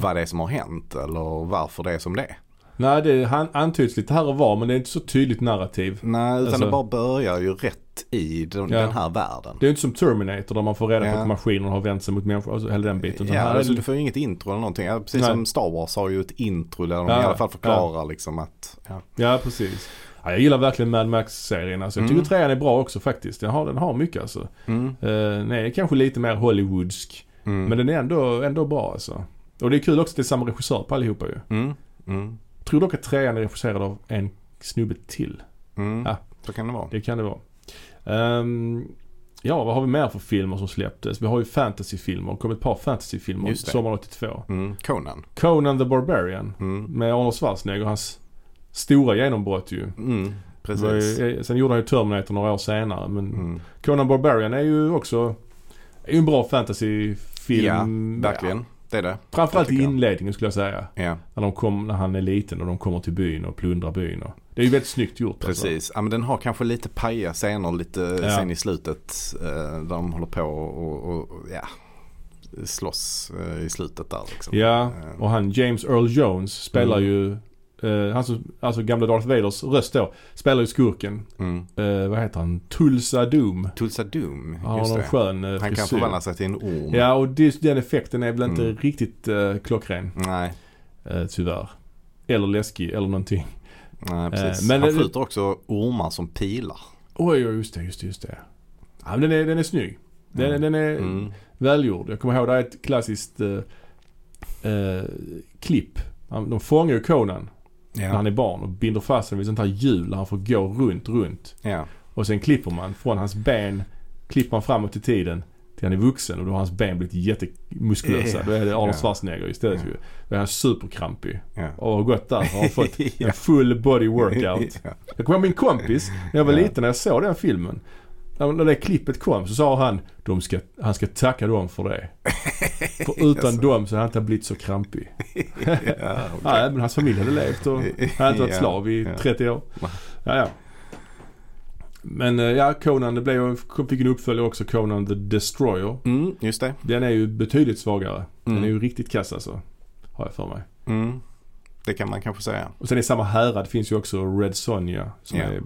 Speaker 2: vad det är som har hänt eller varför det är som det är.
Speaker 1: Nej det han, antyds lite här och var men det är inte så tydligt narrativ.
Speaker 2: Nej, utan
Speaker 1: Alltså-
Speaker 2: det bara börjar ju rätt i den,
Speaker 1: Ja.
Speaker 2: den här världen.
Speaker 1: Det är ju inte som Terminator där man får reda på
Speaker 2: Ja.
Speaker 1: att maskinen har vänt sig mot människor. Alltså hela den biten.
Speaker 2: Ja,
Speaker 1: här är
Speaker 2: alltså du får ju inget intro eller någonting. Precis
Speaker 1: Nej.
Speaker 2: som Star Wars har ju ett intro där de
Speaker 1: Ja,
Speaker 2: i alla fall förklarar liksom att, ja.
Speaker 1: ja precis. Ja, jag gillar verkligen Mad Max-serien. Alltså, jag tycker
Speaker 2: Mm.
Speaker 1: trean är bra också faktiskt. Den har, den har mycket alltså.
Speaker 2: Mm,
Speaker 1: Uh, den är kanske lite mer Hollywoodsk.
Speaker 2: mm,
Speaker 1: Men den är ändå, ändå bra alltså. Och det är kul också att det är samma regissör på allihopa ju.
Speaker 2: mm, mm,
Speaker 1: Tror dock att trean är regisserad av en snubbe till.
Speaker 2: mm.
Speaker 1: Ja.
Speaker 2: Så kan det vara.
Speaker 1: Det kan det vara. Ehm, ja, vad har vi mer för filmer som släpptes? Vi har ju fantasyfilmer. Det kom ett par fantasyfilmer sommaren 82.
Speaker 2: Mm. Conan.
Speaker 1: Conan the Barbarian
Speaker 2: Mm.
Speaker 1: med Arnold Schwarzenegger. Hans stora genombrott ju.
Speaker 2: Mm. Precis.
Speaker 1: ju- Sen gjorde han ju Terminator några år senare. Men
Speaker 2: Mm.
Speaker 1: Conan Barbarian är ju också är ju en bra fantasyfilm.
Speaker 2: Ja, verkligen. Det är det.
Speaker 1: Framförallt i inledningen skulle jag säga.
Speaker 2: Ja,
Speaker 1: När, de kom, när han är liten och de kommer till byn och plundrar byn. Och, det är ju väldigt snyggt gjort. Alltså.
Speaker 2: precis. Ja, men den har kanske lite paja scener lite
Speaker 1: Ja.
Speaker 2: sen i slutet. Eh, där de håller på och, och, och ja, slåss eh, i slutet där liksom.
Speaker 1: Ja,
Speaker 2: Eh,
Speaker 1: och han James Earl Jones spelar
Speaker 2: Mm.
Speaker 1: ju, eh, han som, alltså gamla Darth Vaders röst då, spelar ju skurken.
Speaker 2: Mm.
Speaker 1: Eh, vad heter han? Tulsa Doom.
Speaker 2: Tulsa Doom,
Speaker 1: Han har
Speaker 2: det.
Speaker 1: skön eh,
Speaker 2: Han kan förvandla sig till en orm.
Speaker 1: Ja, och det, den effekten är väl inte
Speaker 2: Mm.
Speaker 1: riktigt eh, klockren.
Speaker 2: Nej,
Speaker 1: Eh, tyvärr. Eller läskig eller någonting.
Speaker 2: nej precis.
Speaker 1: Men
Speaker 2: Han skjuter också ormar som pilar.
Speaker 1: Oj, oj, just det, just det, just det. Ja, men den är, den är snygg. Den,
Speaker 2: Mm.
Speaker 1: den är
Speaker 2: Mm.
Speaker 1: välgjord. Jag kommer ihåg det är ett klassiskt klipp. De fångar ju Conan när han
Speaker 2: Ja.
Speaker 1: är barn och binder fast honom vid sånt här hjul där han får gå runt, runt.
Speaker 2: ja.
Speaker 1: Och sen klipper man från hans ben, klipper man framåt i tiden till han är vuxen och då har hans ben blivit jättemuskulösa.
Speaker 2: Ja.
Speaker 1: Då är det Arnold
Speaker 2: Ja.
Speaker 1: Schwarzenegger istället
Speaker 2: Ja.
Speaker 1: ju. Då är han superkrampig.
Speaker 2: ja.
Speaker 1: Och har gått där och har fått
Speaker 2: Ja.
Speaker 1: en full body workout.
Speaker 2: Ja.
Speaker 1: Jag kommer ihåg min kompis, när jag var
Speaker 2: Ja.
Speaker 1: liten, när jag såg den filmen. När när det klippet kom så sa han, de ska, han ska tacka dem för det. För utan dem så hade han inte blivit så krampig.
Speaker 2: Ja, okej.
Speaker 1: Nej, men hans familj hade levt och han hade inte varit
Speaker 2: Ja,
Speaker 1: slav i
Speaker 2: ja.
Speaker 1: 30 år. Ja, ja. Men eh, ja, Conan, det blev fick en uppföljare också, Conan the Destroyer.
Speaker 2: Mm, just det.
Speaker 1: Den är ju betydligt svagare. Den
Speaker 2: Mm.
Speaker 1: är ju riktigt kass alltså. Har jag för mig.
Speaker 2: Mm. Det kan man kanske säga.
Speaker 1: Och sen i samma härad finns ju också Red Sonja. Som
Speaker 2: Ja.
Speaker 1: är,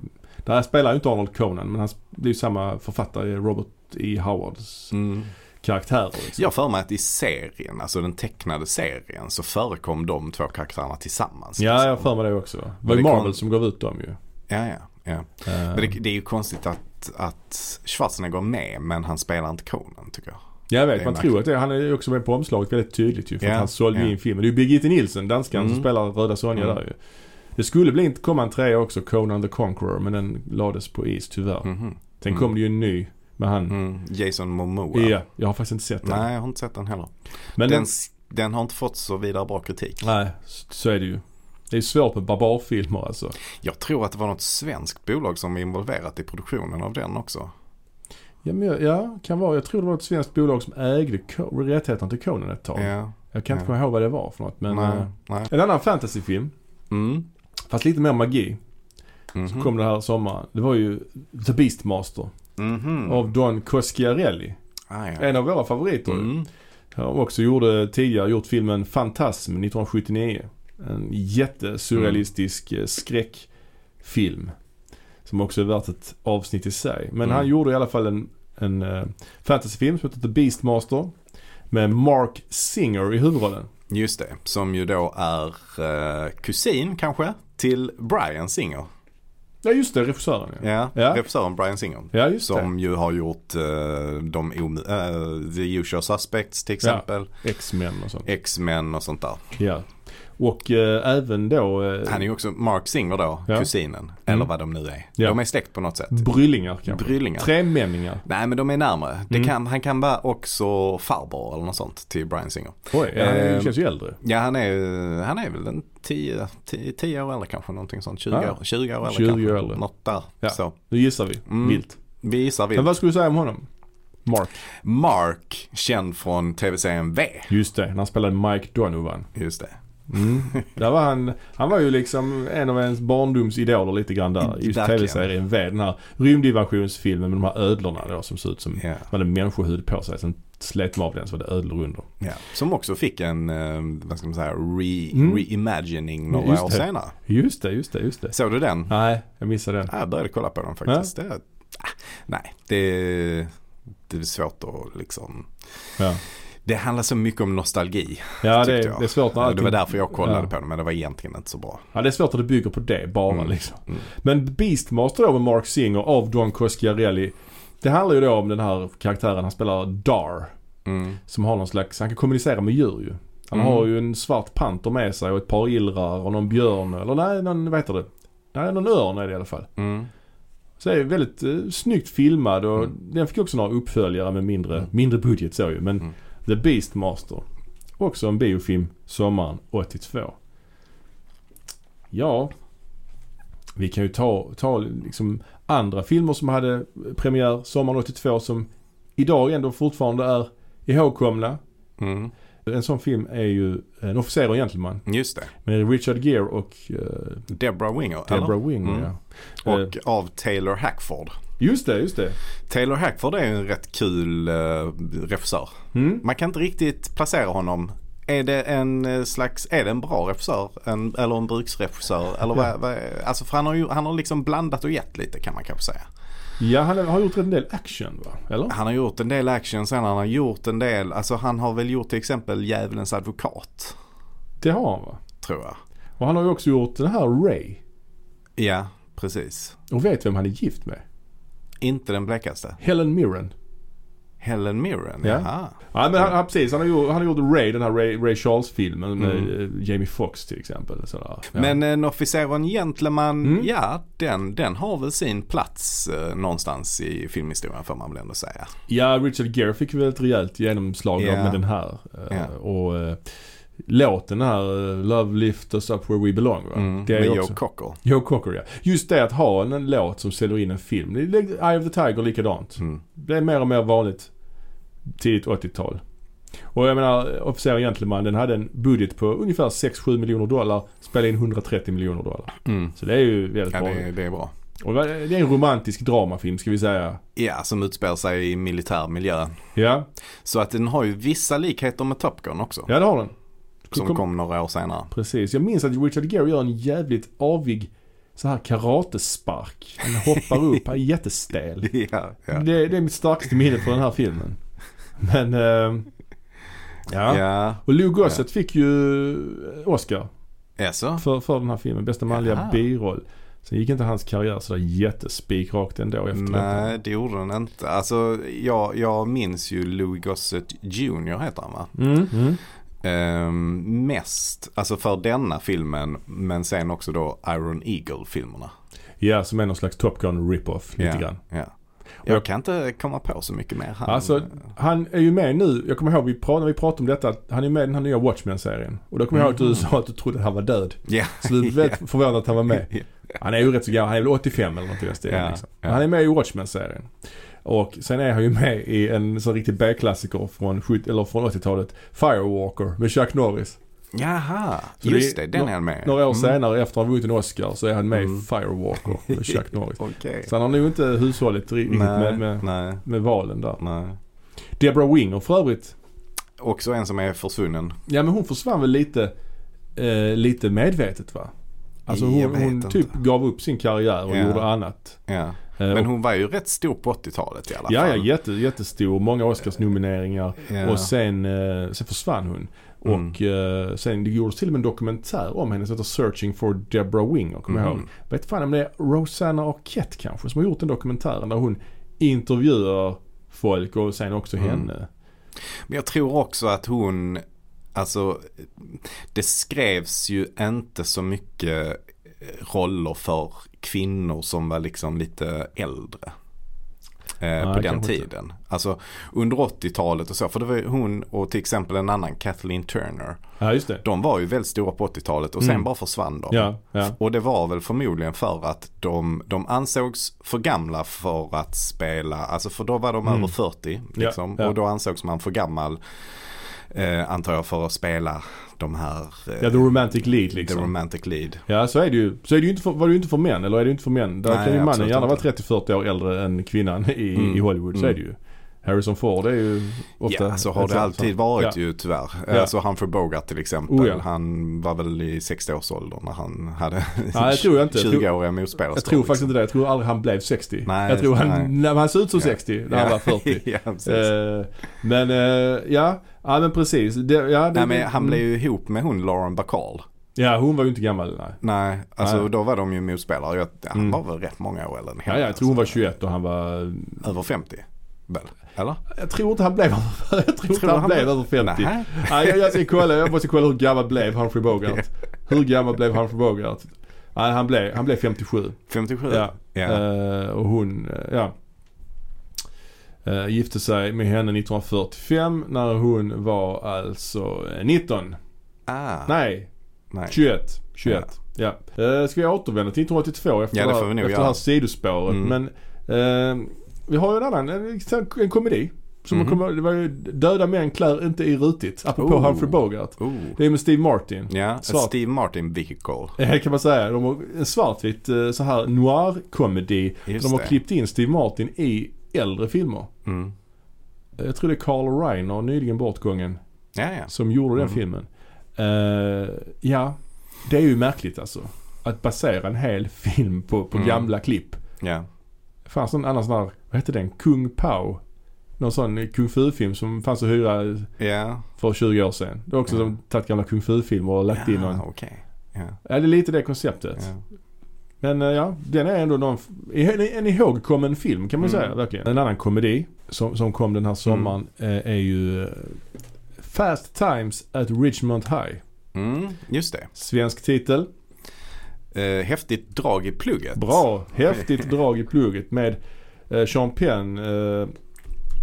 Speaker 1: där spelar ju inte Arnold Conan men han, det är ju samma författare, Robert E. Howards
Speaker 2: Mm.
Speaker 1: karaktärer. Liksom.
Speaker 2: Jag för mig att i serien, alltså den tecknade serien, så förekom de två karaktärerna tillsammans.
Speaker 1: Ja,
Speaker 2: liksom.
Speaker 1: jag för mig det också. Det var ju
Speaker 2: det
Speaker 1: Marvel
Speaker 2: kom-
Speaker 1: som gav ut dem ju.
Speaker 2: Ja, ja, ja.
Speaker 1: Eh,
Speaker 2: Men det, det är ju konstigt att, att Schwarzenegger är med, men han spelar inte Conan tycker jag.
Speaker 1: jag
Speaker 2: det
Speaker 1: vet, man
Speaker 2: märkligt.
Speaker 1: tror att det, han är ju också med på omslaget väldigt tydligt ju. För
Speaker 2: Ja,
Speaker 1: att han sålde
Speaker 2: ja.
Speaker 1: in filmen. Det är ju Birgitte Nilsson, danskan, som
Speaker 2: Mm.
Speaker 1: spelar Röda Sonja
Speaker 2: Mm.
Speaker 1: där ju. Det skulle bli, komma en trea också, Conan the Conqueror, men den lades på is tyvärr.
Speaker 2: Mhm.
Speaker 1: Sen
Speaker 2: Mm.
Speaker 1: kom det ju en ny med han.
Speaker 2: Mm. Jason Momoa.
Speaker 1: Ja, jag har faktiskt inte sett den.
Speaker 2: Nej, jag har inte sett den heller.
Speaker 1: men
Speaker 2: den,
Speaker 1: den,
Speaker 2: den har inte fått så vidare bra kritik.
Speaker 1: nej, så- är det ju. Det är svårt med barbarfilmer alltså.
Speaker 2: Jag tror att det var något svenskt bolag som var involverat i produktionen av den också.
Speaker 1: Ja, men, jag- ja, kan vara. Jag tror det var ett svenskt bolag som ägde rättigheterna till Conan ett tag.
Speaker 2: Ja.
Speaker 1: Jag kan inte
Speaker 2: Ja.
Speaker 1: komma ihåg vad det var för något. Men
Speaker 2: nej,
Speaker 1: eh,
Speaker 2: nej.
Speaker 1: en annan fantasyfilm,
Speaker 2: Mm.
Speaker 1: Fast lite mer magi,
Speaker 2: Mhm.
Speaker 1: som kom den här sommaren. Det var ju The Beastmaster
Speaker 2: Mhm.
Speaker 1: av Don Cosciarelli.
Speaker 2: Ah, ja.
Speaker 1: En av våra favoriter.
Speaker 2: Mm.
Speaker 1: Han också gjorde tidigare gjort filmen Fantasm 1979. En jättesurrealistisk
Speaker 2: Mm.
Speaker 1: eh, skräckfilm. Som också är värt ett avsnitt i sig. Men
Speaker 2: Mm.
Speaker 1: han gjorde i alla fall en, en uh, fantasyfilm som heter The Beastmaster. Med Mark Singer i huvudrollen.
Speaker 2: Just det, som ju då är eh, kusin kanske till Brian Singer.
Speaker 1: Ja just det, regissören ja.
Speaker 2: Ja,
Speaker 1: Ja.
Speaker 2: regissören Brian Singer.
Speaker 1: Ja just
Speaker 2: Som ju har gjort uh, de eh, The Usual Suspects till exempel.
Speaker 1: det. X-Men och sånt.
Speaker 2: X-Men och sånt där.
Speaker 1: Ja. Och eh, även då eh,
Speaker 2: Han är ju också Mark Singer då,
Speaker 1: Ja.
Speaker 2: kusinen. Eller vad de nu är.
Speaker 1: Ja.
Speaker 2: De är släkt på något sätt.
Speaker 1: bryllingar kanske.
Speaker 2: Bryllingar.
Speaker 1: Tremänningar.
Speaker 2: Nej men de är närmare. Det
Speaker 1: Mm.
Speaker 2: kan, han kan vara också farbror eller något sånt till Brian Singer.
Speaker 1: Oj, ja, han
Speaker 2: Eh,
Speaker 1: känns ju äldre.
Speaker 2: Ja han är, han är väl en 10, 10, 10 år äldre kanske någonting sånt. 20,
Speaker 1: Ah.
Speaker 2: år, 20 år äldre
Speaker 1: 20
Speaker 2: kanske.
Speaker 1: år äldre.
Speaker 2: Något där.
Speaker 1: Ja.
Speaker 2: Så.
Speaker 1: Nu gissar vi.
Speaker 2: Mm.
Speaker 1: Vilt.
Speaker 2: Vi gissar
Speaker 1: Men
Speaker 2: vilt.
Speaker 1: vad skulle du säga om honom? Mark.
Speaker 2: Mark, känd från tv-serien V.
Speaker 1: Just det, när han spelade Mike Donovan.
Speaker 2: Just det.
Speaker 1: Mm. där var han, han var ju liksom en av ens barndomsidoler lite grann där. Just
Speaker 2: Verkligen.
Speaker 1: tv-serien V. Den här rymdinvasionsfilmen med de här ödlorna då som såg ut som,
Speaker 2: Ja.
Speaker 1: hade människohud på sig. Sen slet man av den så var det ödlor under.
Speaker 2: Ja. Som också fick en, eh, vad ska man säga, re,
Speaker 1: Mm.
Speaker 2: reimagining några
Speaker 1: Just
Speaker 2: år
Speaker 1: det.
Speaker 2: senare.
Speaker 1: Just det, just det, just det.
Speaker 2: Såg du den?
Speaker 1: Nej, jag missade den.
Speaker 2: Ja, Jag började kolla på den faktiskt. Det, ah, nej, det, det är svårt att liksom.
Speaker 1: Ja,
Speaker 2: Det handlar så mycket om nostalgi.
Speaker 1: ja det, det är svårt när
Speaker 2: det
Speaker 1: allting,
Speaker 2: var därför jag kollade
Speaker 1: ja.
Speaker 2: på den men det var egentligen inte så bra.
Speaker 1: Ja, det är svårt att det bygger på det bara
Speaker 2: Mm.
Speaker 1: liksom.
Speaker 2: Mm.
Speaker 1: Men Beastmaster då med Mark Singer av Don Cosciarelli. Det handlar ju då om den här karaktären, han spelar Dar.
Speaker 2: Mm.
Speaker 1: Som har någon slags, han kan kommunicera med djur ju. Han
Speaker 2: Mm.
Speaker 1: har ju en svart panter med sig och ett par illrar och någon björn eller nej, någon, vad heter det? Nej, någon örn är det i alla fall.
Speaker 2: Mm.
Speaker 1: Så det är väldigt eh, snyggt filmad och
Speaker 2: Mm.
Speaker 1: den fick också några uppföljare med mindre,
Speaker 2: Mm.
Speaker 1: mindre budget så ju. Men
Speaker 2: Mm.
Speaker 1: The Beastmaster. Också en biofilm sommaren 82. Ja. Vi kan ju ta, ta liksom andra filmer som hade premiär sommaren 82 som idag ändå fortfarande är ihågkomna.
Speaker 2: Mm.
Speaker 1: En sån film är ju En officer och gentleman
Speaker 2: Just det.
Speaker 1: med Richard Gere och uh,
Speaker 2: Deborah Winger.
Speaker 1: Deborah
Speaker 2: eller?
Speaker 1: Winger.
Speaker 2: Mm.
Speaker 1: Ja.
Speaker 2: Och av Taylor Hackford.
Speaker 1: Just det, just det.
Speaker 2: Taylor Hackford är en rätt kul uh, regissör.
Speaker 1: Mm.
Speaker 2: Man kan inte riktigt placera honom. Är det en eh, slags, är det en bra regissör? En, eller en bruksregissör? Eller vad, vad, alltså för han har ju, han har liksom blandat och gett lite kan man kanske säga.
Speaker 1: Ja, han har gjort en del action va? Eller?
Speaker 2: Han har gjort en del action sen han har gjort en del, alltså han har väl gjort till exempel Djävulens advokat.
Speaker 1: Det har han va?
Speaker 2: Tror jag.
Speaker 1: Och han har ju också gjort den här Ray.
Speaker 2: Ja, precis.
Speaker 1: Och vet vem han är gift med?
Speaker 2: Inte den blekaste.
Speaker 1: Helen Mirren.
Speaker 2: Helen Mirren,
Speaker 1: Ja.
Speaker 2: jaha.
Speaker 1: Ja men han, han, precis, han har gjort, han har gjort Ray, den här Ray, Ray Charles-filmen med
Speaker 2: Mm.
Speaker 1: eh, Jamie Foxx till exempel. Sådär. Ja.
Speaker 2: Men en officer och en gentleman,
Speaker 1: Mm.
Speaker 2: ja den, den har väl sin plats eh, någonstans i filmhistorien får man väl ändå säga.
Speaker 1: Ja, Richard Gere fick väl ett rejält genomslag
Speaker 2: Ja.
Speaker 1: med den här. Eh,
Speaker 2: Ja.
Speaker 1: Och eh, låten här, eh, Love Lift Us Up Where We Belong va?
Speaker 2: Mm.
Speaker 1: Det är
Speaker 2: Med Joe. Cocker.
Speaker 1: Joe Cocker ja. Just det att ha en, en låt som säljer in en film. Det är Eye of the Tiger likadant.
Speaker 2: Mm.
Speaker 1: Det är mer och mer vanligt tidigt 80-tal. Och jag menar, Officer och Gentleman den hade en budget på ungefär 6-7 miljoner dollar. Spelade in 130 miljoner dollar.
Speaker 2: Mm.
Speaker 1: Så det är ju väldigt
Speaker 2: Ja,
Speaker 1: bra.
Speaker 2: det, det är bra.
Speaker 1: Och det är en romantisk dramafilm ska vi säga.
Speaker 2: Ja, som utspelar sig i militär miljö.
Speaker 1: Ja,
Speaker 2: Så att den har ju vissa likheter med Top Gun också.
Speaker 1: ja det har den.
Speaker 2: Som
Speaker 1: kom-
Speaker 2: kom några år senare.
Speaker 1: Precis. Jag minns att Richard Gere gör en jävligt avig så här karatespark. Han hoppar upp, han är jättestel.
Speaker 2: ja, ja.
Speaker 1: Det, det är mitt starkaste minne för den här filmen. Men, eh, ja.
Speaker 2: Ja,
Speaker 1: Och Lou Gossett fick ju Oscar
Speaker 2: jaså?
Speaker 1: för, för den här filmen. Bästa manliga biroll. Sen gick inte hans karriär sådär jättespikrakt ändå efter
Speaker 2: Nej,
Speaker 1: detta.
Speaker 2: det gjorde den inte. Alltså, jag, jag minns ju Louis Gossett Jr. heter han va?
Speaker 1: Mm, mm.
Speaker 2: Ehm, mest, alltså för denna filmen, men sen också då Iron Eagle-filmerna.
Speaker 1: Ja, som är någon slags Top Gun rip-off lite
Speaker 2: ja,
Speaker 1: grann. Och
Speaker 2: Jag
Speaker 1: jag-
Speaker 2: kan inte komma på så mycket mer. Han,
Speaker 1: Alltså, han är ju med nu. Jag kommer ihåg vi pratade, när vi pratade om detta att han är med i den här nya Watchmen-serien. Och då kommer jag ihåg att du
Speaker 2: Mhm.
Speaker 1: sa att du trodde att han var död.
Speaker 2: ja.
Speaker 1: Så du är väldigt förvånad att han var med. Han är ju rätt så gammal. Han är väl 85 eller något i den stilen.
Speaker 2: Ja,
Speaker 1: liksom. Han är med i Watchmen-serien. Och sen är han ju med i en sån riktig B-klassiker från, 70 eller från 80-talet. Firewalker med Chuck Norris.
Speaker 2: Jaha,
Speaker 1: Så
Speaker 2: just
Speaker 1: det
Speaker 2: den är han med.
Speaker 1: Några år
Speaker 2: Mm.
Speaker 1: senare efter han vunnit en Oscar så är han med
Speaker 2: Mm.
Speaker 1: i Firewalker med Chuck Norris.
Speaker 2: Okej.
Speaker 1: Så han har nog inte hushållit riktigt
Speaker 2: Nej,
Speaker 1: med, med,
Speaker 2: nej,
Speaker 1: med valen där.
Speaker 2: nej.
Speaker 1: Deborah Winger för övrigt.
Speaker 2: Också en som är försvunnen.
Speaker 1: Ja men hon försvann väl lite, eh, lite medvetet va? Alltså
Speaker 2: Jag
Speaker 1: hon, hon typ gav upp sin karriär och
Speaker 2: Ja.
Speaker 1: gjorde annat. Eh,
Speaker 2: Men hon var ju rätt stor på 80-talet i alla
Speaker 1: Ja, ja
Speaker 2: fall.
Speaker 1: jätte, jättestor. Många Oscarsnomineringar.
Speaker 2: Ja.
Speaker 1: Och sen, eh, sen försvann hon.
Speaker 2: Mm.
Speaker 1: Och eh, sen det gjordes till och med en dokumentär om henne som heter Searching for Deborah Winger. Kommer jag
Speaker 2: Mm.
Speaker 1: ihåg. Vet fan om det är Rosanna Arquette kanske som har gjort den dokumentären där hon intervjuar folk och sen också
Speaker 2: Mm.
Speaker 1: henne.
Speaker 2: Men jag tror också att hon, alltså det skrevs ju inte så mycket eh, roller för kvinnor som var liksom lite äldre. Eh,
Speaker 1: Nej,
Speaker 2: på den
Speaker 1: kanske inte.
Speaker 2: tiden. Alltså under 80-talet och så. För det var ju hon och till exempel en annan Kathleen Turner.
Speaker 1: Ja just det.
Speaker 2: De var ju väldigt stora på 80-talet och sen
Speaker 1: Mm.
Speaker 2: bara försvann de.
Speaker 1: Ja, ja.
Speaker 2: Och det var väl förmodligen för att de, de ansågs för gamla för att spela, alltså för då var de
Speaker 1: Mm.
Speaker 2: över 40
Speaker 1: Ja,
Speaker 2: liksom.
Speaker 1: ja.
Speaker 2: Och då ansågs man för gammal, eh, antar jag, för att spela de här, eh,
Speaker 1: Ja, the romantic lead
Speaker 2: the
Speaker 1: liksom.
Speaker 2: romantic lead.
Speaker 1: Ja, så är det ju. Så är det ju inte för, var det ju inte för män, eller är det inte för män? Där
Speaker 2: Nej,
Speaker 1: kan ju mannen gärna vara
Speaker 2: inte.
Speaker 1: 30-40 år äldre än kvinnan i,
Speaker 2: Mm.
Speaker 1: i Hollywood. Så
Speaker 2: Mm.
Speaker 1: är det ju. Harrison Ford är ju ofta...
Speaker 2: Ja, så har det alltid varit
Speaker 1: ja.
Speaker 2: ju tyvärr.
Speaker 1: Ja.
Speaker 2: Alltså Humphrey Bogart till exempel.
Speaker 1: Oh, ja.
Speaker 2: Han var väl i 60-årsåldern när han hade
Speaker 1: Nej, tror-
Speaker 2: 20-åriga motspelare.
Speaker 1: Jag tror faktiskt inte det. Jag tror aldrig han blev 60.
Speaker 2: Nej,
Speaker 1: jag tror han,
Speaker 2: nej.
Speaker 1: nej. han såg ut som
Speaker 2: Ja.
Speaker 1: 60 när han var 40.
Speaker 2: ja, precis.
Speaker 1: Eh, men eh, ja, ja men precis. Det, ja, det,
Speaker 2: Nej men han
Speaker 1: mm.
Speaker 2: blev ju ihop med hon Lauren Bacall.
Speaker 1: Ja, hon var ju inte gammal nej.
Speaker 2: Nej, alltså
Speaker 1: Nej.
Speaker 2: då var de ju motspelare. Jag, han
Speaker 1: Mm.
Speaker 2: var väl rätt många år än
Speaker 1: Ja, ja, jag tror hon var
Speaker 2: alltså.
Speaker 1: 21 och han var...
Speaker 2: Över 50? Väl? Eller?
Speaker 1: Jag tror inte han blev Jag tror inte han,
Speaker 2: han
Speaker 1: blev över 50.
Speaker 2: Nej.
Speaker 1: Nej, jag, jag, ska kolla, jag måste kolla hur gammal blev Humphrey Bogart. Hur gammal blev Humphrey Bogart? Nej, han blev, han blev 57.
Speaker 2: 57?
Speaker 1: Ja.
Speaker 2: Ja.
Speaker 1: Eh, och hon, eh, ja. Eh, gifte sig med henne 1945 när hon var alltså eh, 19.
Speaker 2: ah,
Speaker 1: Nej,
Speaker 2: nej.
Speaker 1: 21. 21. Ja. Eh, ska vi återvända till 1982 efter,
Speaker 2: Ja, det
Speaker 1: här, efter det här sidospåret.
Speaker 2: Mm.
Speaker 1: Men eh, vi har ju en annan, en, en komedi. Som
Speaker 2: Mhm.
Speaker 1: kommer, det var ju Döda män klär inte i rutigt. Apropå
Speaker 2: Oh.
Speaker 1: Humphrey Bogart.
Speaker 2: Oh.
Speaker 1: Det är med Steve Martin.
Speaker 2: Ja,
Speaker 1: Svart.
Speaker 2: Steve Martin vehicle.
Speaker 1: Eh, kan man säga. De har en svartvit eh, så här noir-komedi. De har
Speaker 2: det.
Speaker 1: klippt in Steve Martin i äldre filmer.
Speaker 2: Mm.
Speaker 1: Jag tror det är Carl Reiner, nyligen bortgången,
Speaker 2: Ja, ja.
Speaker 1: som gjorde den
Speaker 2: Mm.
Speaker 1: filmen. Eh, ja, det är ju märkligt alltså. Att basera en hel film på, på
Speaker 2: Mm.
Speaker 1: gamla klipp.
Speaker 2: Ja.
Speaker 1: Det fanns en annan sån här, vad hette den? Kung Pao. Någon sån kung fu-film som fanns att hyra
Speaker 2: Ja.
Speaker 1: för 20 år sedan. Det är också
Speaker 2: Ja.
Speaker 1: som tagit gamla kung fu-filmer och lagt in
Speaker 2: ja,
Speaker 1: någon.
Speaker 2: okej. Ja.
Speaker 1: Ja, det är lite det konceptet. Men eh, ja, den är ändå någon, en, en ihågkommen film kan man
Speaker 2: Mm.
Speaker 1: säga verkligen. En annan komedi som, som kom den här sommaren eh, är ju eh, Fast Times at Richmond High.
Speaker 2: Mm, just det.
Speaker 1: Svensk titel.
Speaker 2: Eh, häftigt drag i plugget.
Speaker 1: Bra, häftigt drag i plugget med eh, Sean Penn eh,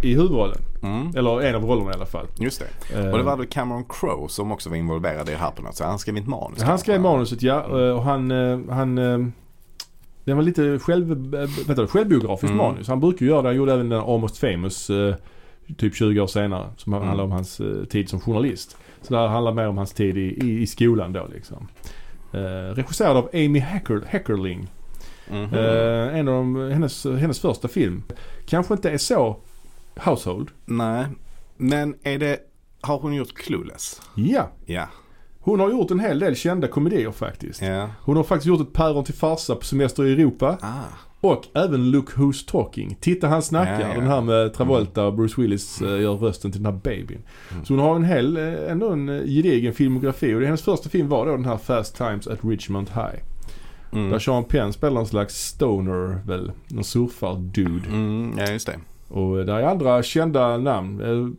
Speaker 1: i huvudrollen.
Speaker 2: Mm,
Speaker 1: Eller en av rollerna i alla fall.
Speaker 2: just det. Och det var väl Cameron Crowe som också var involverad i det här på något sätt. Han skrev ett manus.
Speaker 1: Han skrev manuset ja eh, och han, han den var lite själv, eh, vet du, självbiografiskt
Speaker 2: Mm.
Speaker 1: manus. Han brukar göra det. Han gjorde även den Almost famous eh, typ 20 år senare. Som
Speaker 2: Mm.
Speaker 1: handlar om hans eh, tid som journalist. Så det här handlar mer om hans tid i, i, i skolan då liksom. Eh, regisserad av Amy Hacker, Heckerling.
Speaker 2: Mhm.
Speaker 1: Eh, en av de, hennes, hennes första film. Kanske inte är så household.
Speaker 2: Nej, men är det, har hon gjort Clueless?
Speaker 1: Ja,
Speaker 2: Ja.
Speaker 1: Hon har gjort en hel del kända komedier faktiskt.
Speaker 2: Ja.
Speaker 1: Hon har faktiskt gjort ett päron till farsa på semester i Europa.
Speaker 2: Ah.
Speaker 1: Och även Look Who's Talking. Titta han snackar.
Speaker 2: Ja, ja.
Speaker 1: Den här med Travolta och Bruce Willis eh, gör rösten till den här babyn.
Speaker 2: Mm.
Speaker 1: Så hon har en hel, eh, ändå en eh, gedigen filmografi. Och hennes första film var då den här Fast Times at Richmond High. Där
Speaker 2: Mm.
Speaker 1: Sean Penn spelar en slags stoner väl. Någon surfar-dude.
Speaker 2: Mm, ja, just det.
Speaker 1: Och där är andra kända namn.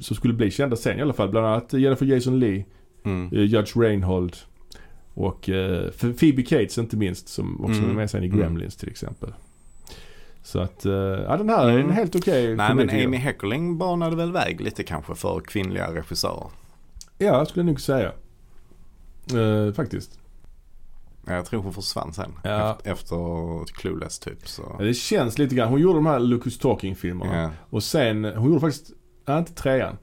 Speaker 1: Som skulle bli kända sen i alla fall. Bland annat Jennifer Jason Leigh.
Speaker 2: Mm.
Speaker 1: eh, Judge Reinhold. Och eh, Phoebe Cates inte minst som också
Speaker 2: Mm.
Speaker 1: är med sen i
Speaker 2: Mm.
Speaker 1: Gremlins till exempel. Så att, eh, ja den här är en
Speaker 2: Mm.
Speaker 1: helt okej
Speaker 2: Nej men Amy. Heckerling banade väl väg lite kanske för kvinnliga regissörer.
Speaker 1: Ja, skulle jag nog säga. Eh, faktiskt.
Speaker 2: Jag tror hon försvann sen.
Speaker 1: Ja.
Speaker 2: Efter, efter Clueless typ. Så.
Speaker 1: Ja, Det känns lite grann. Hon gjorde de här Lucas Talking-filmerna.
Speaker 2: Ja.
Speaker 1: Och sen, hon gjorde faktiskt, ja, inte trean.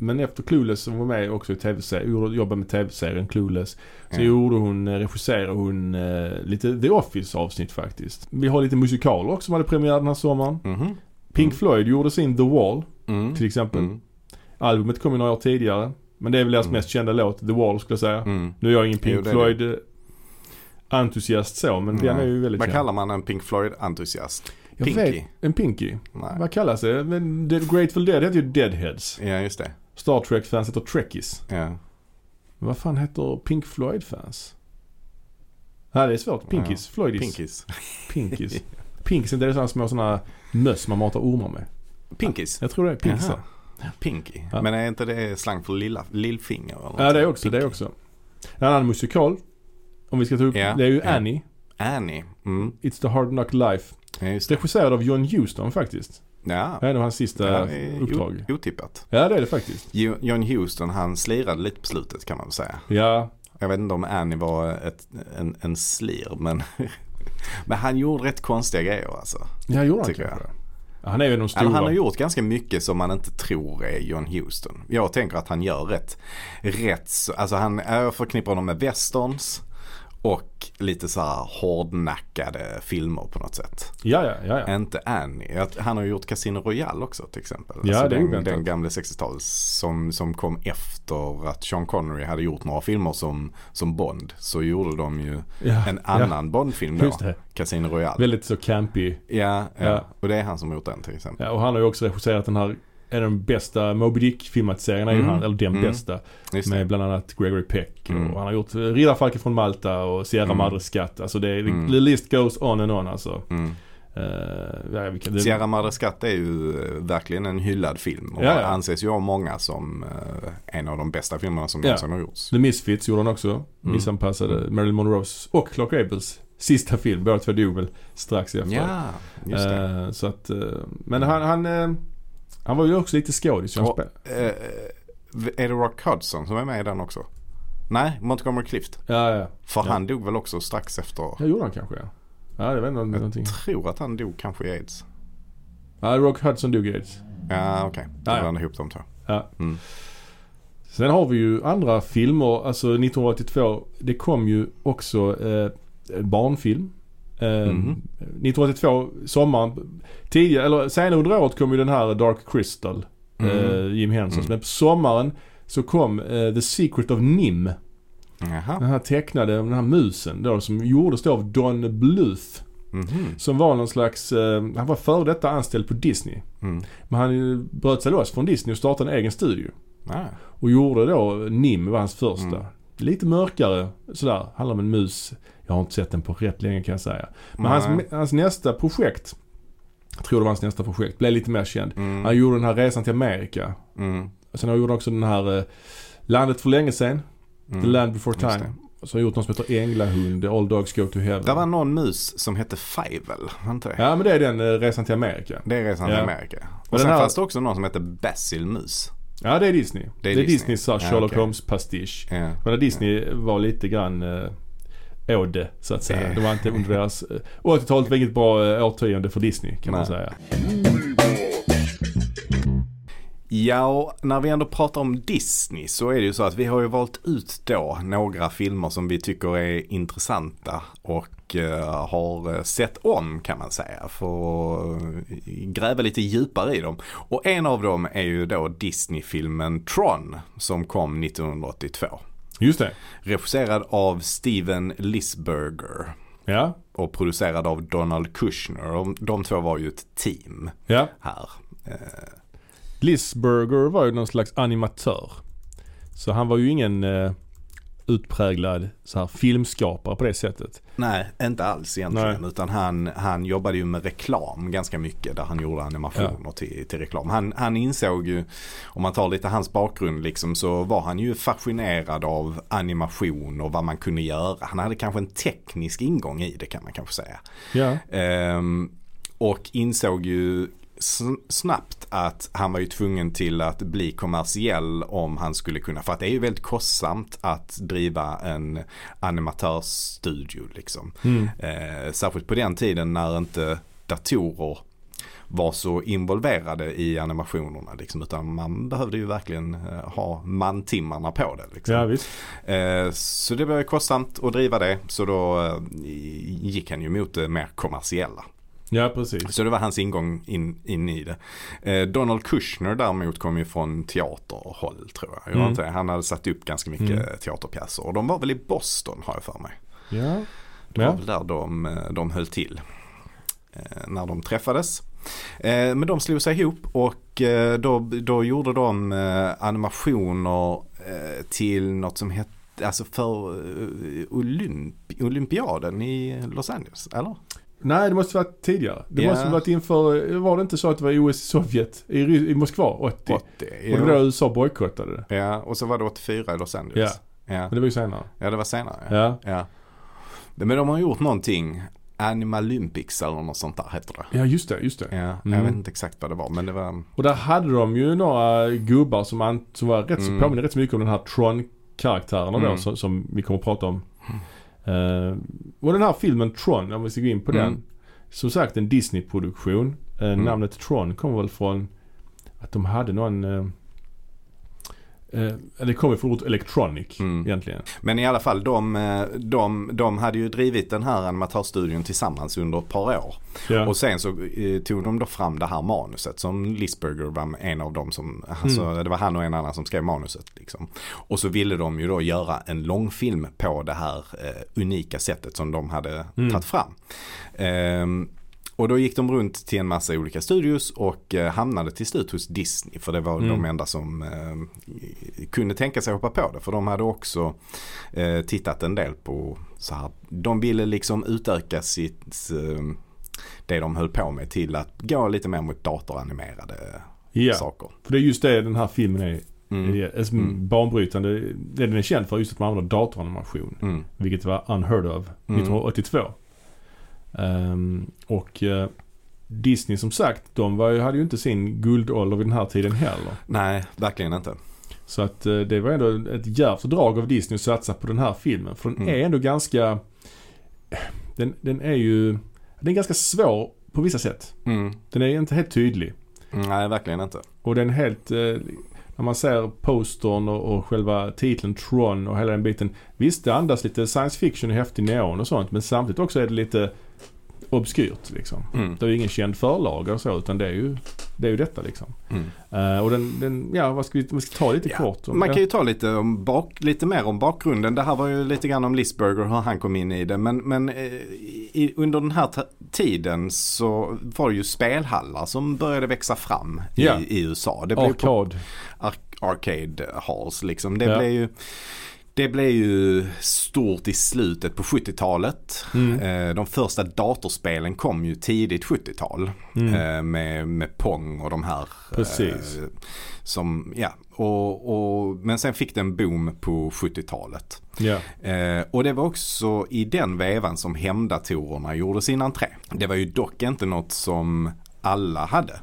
Speaker 1: Men efter Clueless som var med också i tv-serien, jobbade med tv-serien Clueless. Så
Speaker 2: Ja.
Speaker 1: gjorde hon, eh, regisserade hon eh, lite The Office avsnitt faktiskt. Vi har lite musikaler också som hade premiär den här sommaren.
Speaker 2: Mhm.
Speaker 1: Pink
Speaker 2: Mm.
Speaker 1: Floyd gjorde sin The Wall
Speaker 2: Mm.
Speaker 1: till exempel.
Speaker 2: Mm.
Speaker 1: Albumet kom ju några år tidigare. Men det är väl deras
Speaker 2: Mm.
Speaker 1: mest kända låt, The Wall skulle jag säga.
Speaker 2: Mm.
Speaker 1: Nu är jag ingen Pink
Speaker 2: Jo, det är
Speaker 1: Floyd eh, entusiast så, men den
Speaker 2: Nej.
Speaker 1: är ju väldigt
Speaker 2: Vad
Speaker 1: känd.
Speaker 2: kallar man en Pink Floyd-entusiast? Pinky?
Speaker 1: vet- En Pinky.
Speaker 2: Nej.
Speaker 1: Vad kallas det? Men The Grateful Dead heter ju Deadheads.
Speaker 2: Ja just det.
Speaker 1: Star Trek-fans heter Trekkies.
Speaker 2: Ja.
Speaker 1: Vad fan heter Pink Floyd-fans? Nej det är svårt. Pinkies. Floydies.
Speaker 2: Pinkis.
Speaker 1: Pinkies. Pinkies, det är sådana små sådana möss man matar ormar med.
Speaker 2: Pinkis?
Speaker 1: Jag tror det är.
Speaker 2: Jaha. Pinky.
Speaker 1: Ja.
Speaker 2: Men är inte det slang för lilla, lillfinger? Eller
Speaker 1: Ja det är också, det är
Speaker 2: Pinky.
Speaker 1: också. En annan musikal. Om vi ska ta upp.
Speaker 2: Ja,
Speaker 1: Det är ju
Speaker 2: ja.
Speaker 1: Annie.
Speaker 2: Annie. Mm.
Speaker 1: It's the hard knock life.
Speaker 2: Ja, just det.
Speaker 1: Regisserad av John Huston faktiskt.
Speaker 2: Ja.
Speaker 1: Det är nog hans sista
Speaker 2: Ja,
Speaker 1: uppdrag.
Speaker 2: Otippat.
Speaker 1: Ja det är det faktiskt.
Speaker 2: Jo- John Houston han slirade lite på slutet kan man väl säga.
Speaker 1: Ja,
Speaker 2: Jag vet inte om Annie var ett, en, en slir men, men han gjorde rätt konstiga grejer alltså.
Speaker 1: jag gjorde han kanske. Ja, han är ju en de stora.
Speaker 2: han har gjort ganska mycket som man inte tror är John Houston. Jag tänker att han gör rätt, rätt så- alltså han jag förknippar honom med westerns och lite så här hårdnackade filmer på något sätt.
Speaker 1: Ja, ja, ja. ja.
Speaker 2: Inte Annie. Han har gjort Casino Royale också till exempel.
Speaker 1: Ja,
Speaker 2: alltså den,
Speaker 1: oväntat.
Speaker 2: den gamla 60-tals som, som kom efter att Sean Connery hade gjort några filmer som, som Bond. Så gjorde de ju
Speaker 1: ja.
Speaker 2: en annan Bond-film
Speaker 1: Ja,
Speaker 2: då.
Speaker 1: just det.
Speaker 2: Casino Royale.
Speaker 1: Väldigt så campy.
Speaker 2: Ja, ja.
Speaker 1: Ja.
Speaker 2: och det är han som har gjort den till exempel.
Speaker 1: Ja, och han har ju också regisserat den här, en av de bästa Moby Dick-filmatiseringarna
Speaker 2: Mm.
Speaker 1: han, eller den
Speaker 2: Mm.
Speaker 1: bästa. Med bland annat Gregory Peck.
Speaker 2: Mm.
Speaker 1: Och han har gjort eh, Riddarfalken från Malta och Sierra
Speaker 2: Mm.
Speaker 1: Madre Skatt. Alltså det
Speaker 2: Mm.
Speaker 1: the list goes on and on alltså.
Speaker 2: Mm.
Speaker 1: Uh, ja, vilka, det,
Speaker 2: Sierra Madre Skatt är ju eh, verkligen en hyllad film. Och
Speaker 1: Ja, ja.
Speaker 2: anses ju av många som eh, en av de bästa filmerna som någonsin har gjorts.
Speaker 1: The Misfits gjorde han också.
Speaker 2: Mm.
Speaker 1: Missanpassade Marilyn Monroes och Clark Gables sista film. Båda två dog väl strax efter.
Speaker 2: Ja, just det.
Speaker 1: Eh, så att, eh, men han, han, eh, han var ju också lite skådis.
Speaker 2: Och- Eh, är det Rock Hudson som är med i den också? Nej, Montgomery Clift.
Speaker 1: Ja, ja.
Speaker 2: För
Speaker 1: Ja.
Speaker 2: han dog väl också strax efter.
Speaker 1: Jag gjorde han kanske ja. Ja, det var ändå
Speaker 2: Jag
Speaker 1: någonting.
Speaker 2: tror att han dog kanske i aids.
Speaker 1: Ja, Rock Hudson dog i aids.
Speaker 2: Ja, okej.
Speaker 1: Ja,
Speaker 2: Jag
Speaker 1: ja.
Speaker 2: blandade ihop de två.
Speaker 1: Ja.
Speaker 2: Mm.
Speaker 1: Sen har vi ju andra filmer. Alltså 1982. Det kom ju också eh, barnfilm. Eh,
Speaker 2: Mhm.
Speaker 1: 1982, sommaren. Tidigare, eller senare under året kom ju den här Dark Crystal.
Speaker 2: Mm.
Speaker 1: Eh, Jim Hensons.
Speaker 2: Mm.
Speaker 1: Men på sommaren så kom eh, The Secret of Nim.
Speaker 2: Jaha.
Speaker 1: Den här tecknade, den här musen då som gjordes då av Don Bluth.
Speaker 2: Mhm.
Speaker 1: Som var någon slags, eh, han var före detta anställd på Disney.
Speaker 2: Mm.
Speaker 1: Men han eh, bröt sig loss från Disney och startade en egen studio.
Speaker 2: Ah.
Speaker 1: Och gjorde då, NIM var hans första.
Speaker 2: Mm.
Speaker 1: lite mörkare sådär. Handlar om en mus. Jag har inte sett den på rätt länge kan jag säga. Men hans,
Speaker 2: Nej.
Speaker 1: hans nästa projekt, jag tror det var hans nästa projekt, blev lite mer känd.
Speaker 2: Mm.
Speaker 1: Han gjorde den här resan till Amerika.
Speaker 2: Mm.
Speaker 1: Sen har han gjort också den här eh, Landet för länge sedan,
Speaker 2: Mm.
Speaker 1: The Land Before Time. Så har gjort något som heter Änglahund, All Dogs Go to Heaven.
Speaker 2: Det var någon mus som hette Fievel, var inte?
Speaker 1: Ja men det är den eh, resan till Amerika.
Speaker 2: Det är resan till
Speaker 1: Ja.
Speaker 2: Amerika. Och
Speaker 1: den
Speaker 2: sen
Speaker 1: här-
Speaker 2: fanns det också någon som hette Basil Mus.
Speaker 1: Ja det är Disney.
Speaker 2: Det är
Speaker 1: Det är,
Speaker 2: Disney.
Speaker 1: Disneys här
Speaker 2: Ja,
Speaker 1: Sherlock
Speaker 2: okej.
Speaker 1: Holmes-pastisch.
Speaker 2: Ja.
Speaker 1: Men Disney var lite grann eh, åde så att säga. Det var inte under deras... Eh, 80-talet var inget bra eh, årtionde för Disney kan man
Speaker 2: Nej.
Speaker 1: säga.
Speaker 2: Ja, och när vi ändå pratar om Disney så är det ju så att vi har ju valt ut då några filmer som vi tycker är intressanta och eh, har eh, sett om kan man säga för att eh, gräva lite djupare i dem. Och en av dem är ju då Disney-filmen Tron som kom 1982.
Speaker 1: Just det.
Speaker 2: Regisserad av Steven Lisberger
Speaker 1: Ja.
Speaker 2: och producerad av Donald Kushner. De, de två var ju ett team
Speaker 1: Ja.
Speaker 2: här. Eh,
Speaker 1: Lisberger var ju någon slags animatör. Så han var ju ingen eh, utpräglad så här, filmskapare på det sättet.
Speaker 2: Nej, inte alls egentligen. Utan han, han jobbade ju med reklam ganska mycket där han gjorde animationer till, till reklam. Han, han insåg ju, om man tar lite hans bakgrund liksom, så var han ju fascinerad av animation och vad man kunde göra. Han hade kanske en teknisk ingång i det kan man kanske säga.
Speaker 1: Ja.
Speaker 2: Ehm, och insåg ju snabbt att han var ju tvungen till att bli kommersiell om han skulle kunna. För att det är ju väldigt kostsamt att driva en animatörsstudio liksom.
Speaker 1: Mm.
Speaker 2: Eh, särskilt på den tiden när inte datorer var så involverade i animationerna liksom, utan man behövde ju verkligen eh, ha mantimmarna på det. Liksom.
Speaker 1: Ja.
Speaker 2: Eh, så det var kostsamt att driva det så då eh, gick han ju mot det mer kommersiella.
Speaker 1: Ja precis.
Speaker 2: Så det var hans ingång in, in i det. Eh, Donald Kushner däremot kom ju från teaterhåll tror jag. jag
Speaker 1: Mm.
Speaker 2: inte, han hade satt upp ganska mycket
Speaker 1: Mm.
Speaker 2: teaterpjäser och de var väl i Boston har jag för mig.
Speaker 1: Ja.
Speaker 2: Det var
Speaker 1: Ja.
Speaker 2: väl där de, eh, de höll till. eh, När de träffades. Eh, Men de slog sig ihop och eh, då, då gjorde de eh, animationer till något som hette Alltså för Olymp olympiaden i Los Angeles, eller?
Speaker 1: Nej det måste varit tidigare. Det
Speaker 2: Ja.
Speaker 1: måste varit inför, var det inte så att det var OS i Sovjet? I, i Moskva 80?
Speaker 2: 80.
Speaker 1: Och det var då USA bojkottade det.
Speaker 2: Ja, och så var det 84 i Los Angeles. Ja,
Speaker 1: Men det var ju senare.
Speaker 2: ja det var senare. Ja.
Speaker 1: Ja.
Speaker 2: Ja. Men de har gjort någonting, Animalympics eller något sånt där heter det.
Speaker 1: Ja just det, just det.
Speaker 2: Ja,
Speaker 1: Mm.
Speaker 2: jag vet inte exakt vad det var men det var
Speaker 1: Och där hade de ju några gubbar som, an, som var rätt
Speaker 2: Mm.
Speaker 1: påminner rätt så mycket om den här Tron-karaktärerna då
Speaker 2: Mm.
Speaker 1: som, som vi kommer att prata om. Eh, och den här filmen Tron, om vi ska gå in på
Speaker 2: Mm.
Speaker 1: den. Som sagt en Disney-produktion. Eh,
Speaker 2: Mm.
Speaker 1: Namnet Tron kommer väl från att de hade någon eh, eh, det kommer från ordet electronic
Speaker 2: Mm.
Speaker 1: egentligen.
Speaker 2: Men i alla fall de, eh, de, de hade ju drivit den här animatörstudion tillsammans under ett par år.
Speaker 1: Ja.
Speaker 2: Och sen så eh, tog de då fram det här manuset som Lisberger var en av dem som, alltså
Speaker 1: Mm.
Speaker 2: det var han och en annan som skrev manuset. Liksom. Och så ville de ju då göra en långfilm på det här eh, unika sättet som de hade
Speaker 1: Mm.
Speaker 2: tagit fram. Ehm, och då gick de runt till en massa olika studios och eh, hamnade till slut hos Disney. För det var
Speaker 1: Mm.
Speaker 2: de enda som eh, kunde tänka sig hoppa på det. För de hade också eh, tittat en del på så här. De ville liksom utöka sitt, eh, det de höll på med till att gå lite mer mot datoranimerade
Speaker 1: ja.
Speaker 2: saker.
Speaker 1: För det är just det den här filmen är.
Speaker 2: Mm.
Speaker 1: är
Speaker 2: Mm.
Speaker 1: Banbrytande. Det den är känd för just att man använder datoranimation.
Speaker 2: Mm.
Speaker 1: Vilket var unheard of 1982. Ehm, och eh, Disney som sagt, de var, ju- hade ju inte sin guldålder vid den här tiden heller.
Speaker 2: Nej, verkligen inte.
Speaker 1: Så att eh, det var ändå ett djärvt drag av Disney att satsa på den här filmen. För den
Speaker 2: Mm.
Speaker 1: är ändå ganska... Den, den är ju... Den är ganska svår på vissa sätt.
Speaker 2: Mm.
Speaker 1: Den är inte helt tydlig.
Speaker 2: Nej, verkligen inte.
Speaker 1: Och den är helt... Eh, när man ser postern och, och själva titeln Tron och hela den biten. Visst, det andas lite science fiction och häftig neon och sånt. Men samtidigt också är det lite obskyrt liksom.
Speaker 2: Mm.
Speaker 1: Det är ju ingen känd förlaga och så utan det är ju, det är ju detta liksom.
Speaker 2: Mm.
Speaker 1: Eh, och den, den, ja vad ska vi, vi ska ta lite
Speaker 2: Ja,
Speaker 1: kort om
Speaker 2: Man kan ju ta lite, om bak, lite mer om bakgrunden. Det här var ju lite grann om Lisberger hur han kom in i det. Men, men eh, i, under den här tiden så var det ju spelhallar som började växa fram i,
Speaker 1: Ja.
Speaker 2: i USA. Det blev på
Speaker 1: Arkad.
Speaker 2: ar- arcade halls liksom. Det
Speaker 1: Ja.
Speaker 2: blev ju Det blev ju stort i slutet på 70-talet.
Speaker 1: Mm.
Speaker 2: Eh, De första datorspelen kom ju tidigt 70-tal.
Speaker 1: Mm.
Speaker 2: eh, Med, med Pong och de här.
Speaker 1: Precis.
Speaker 2: eh, Som, ja, och, och, men sen fick det en boom på 70-talet.
Speaker 1: Ja.
Speaker 2: Eh, och det var också i den vevan som hemdatorerna gjorde sin entré. Det var ju dock inte något som alla hade.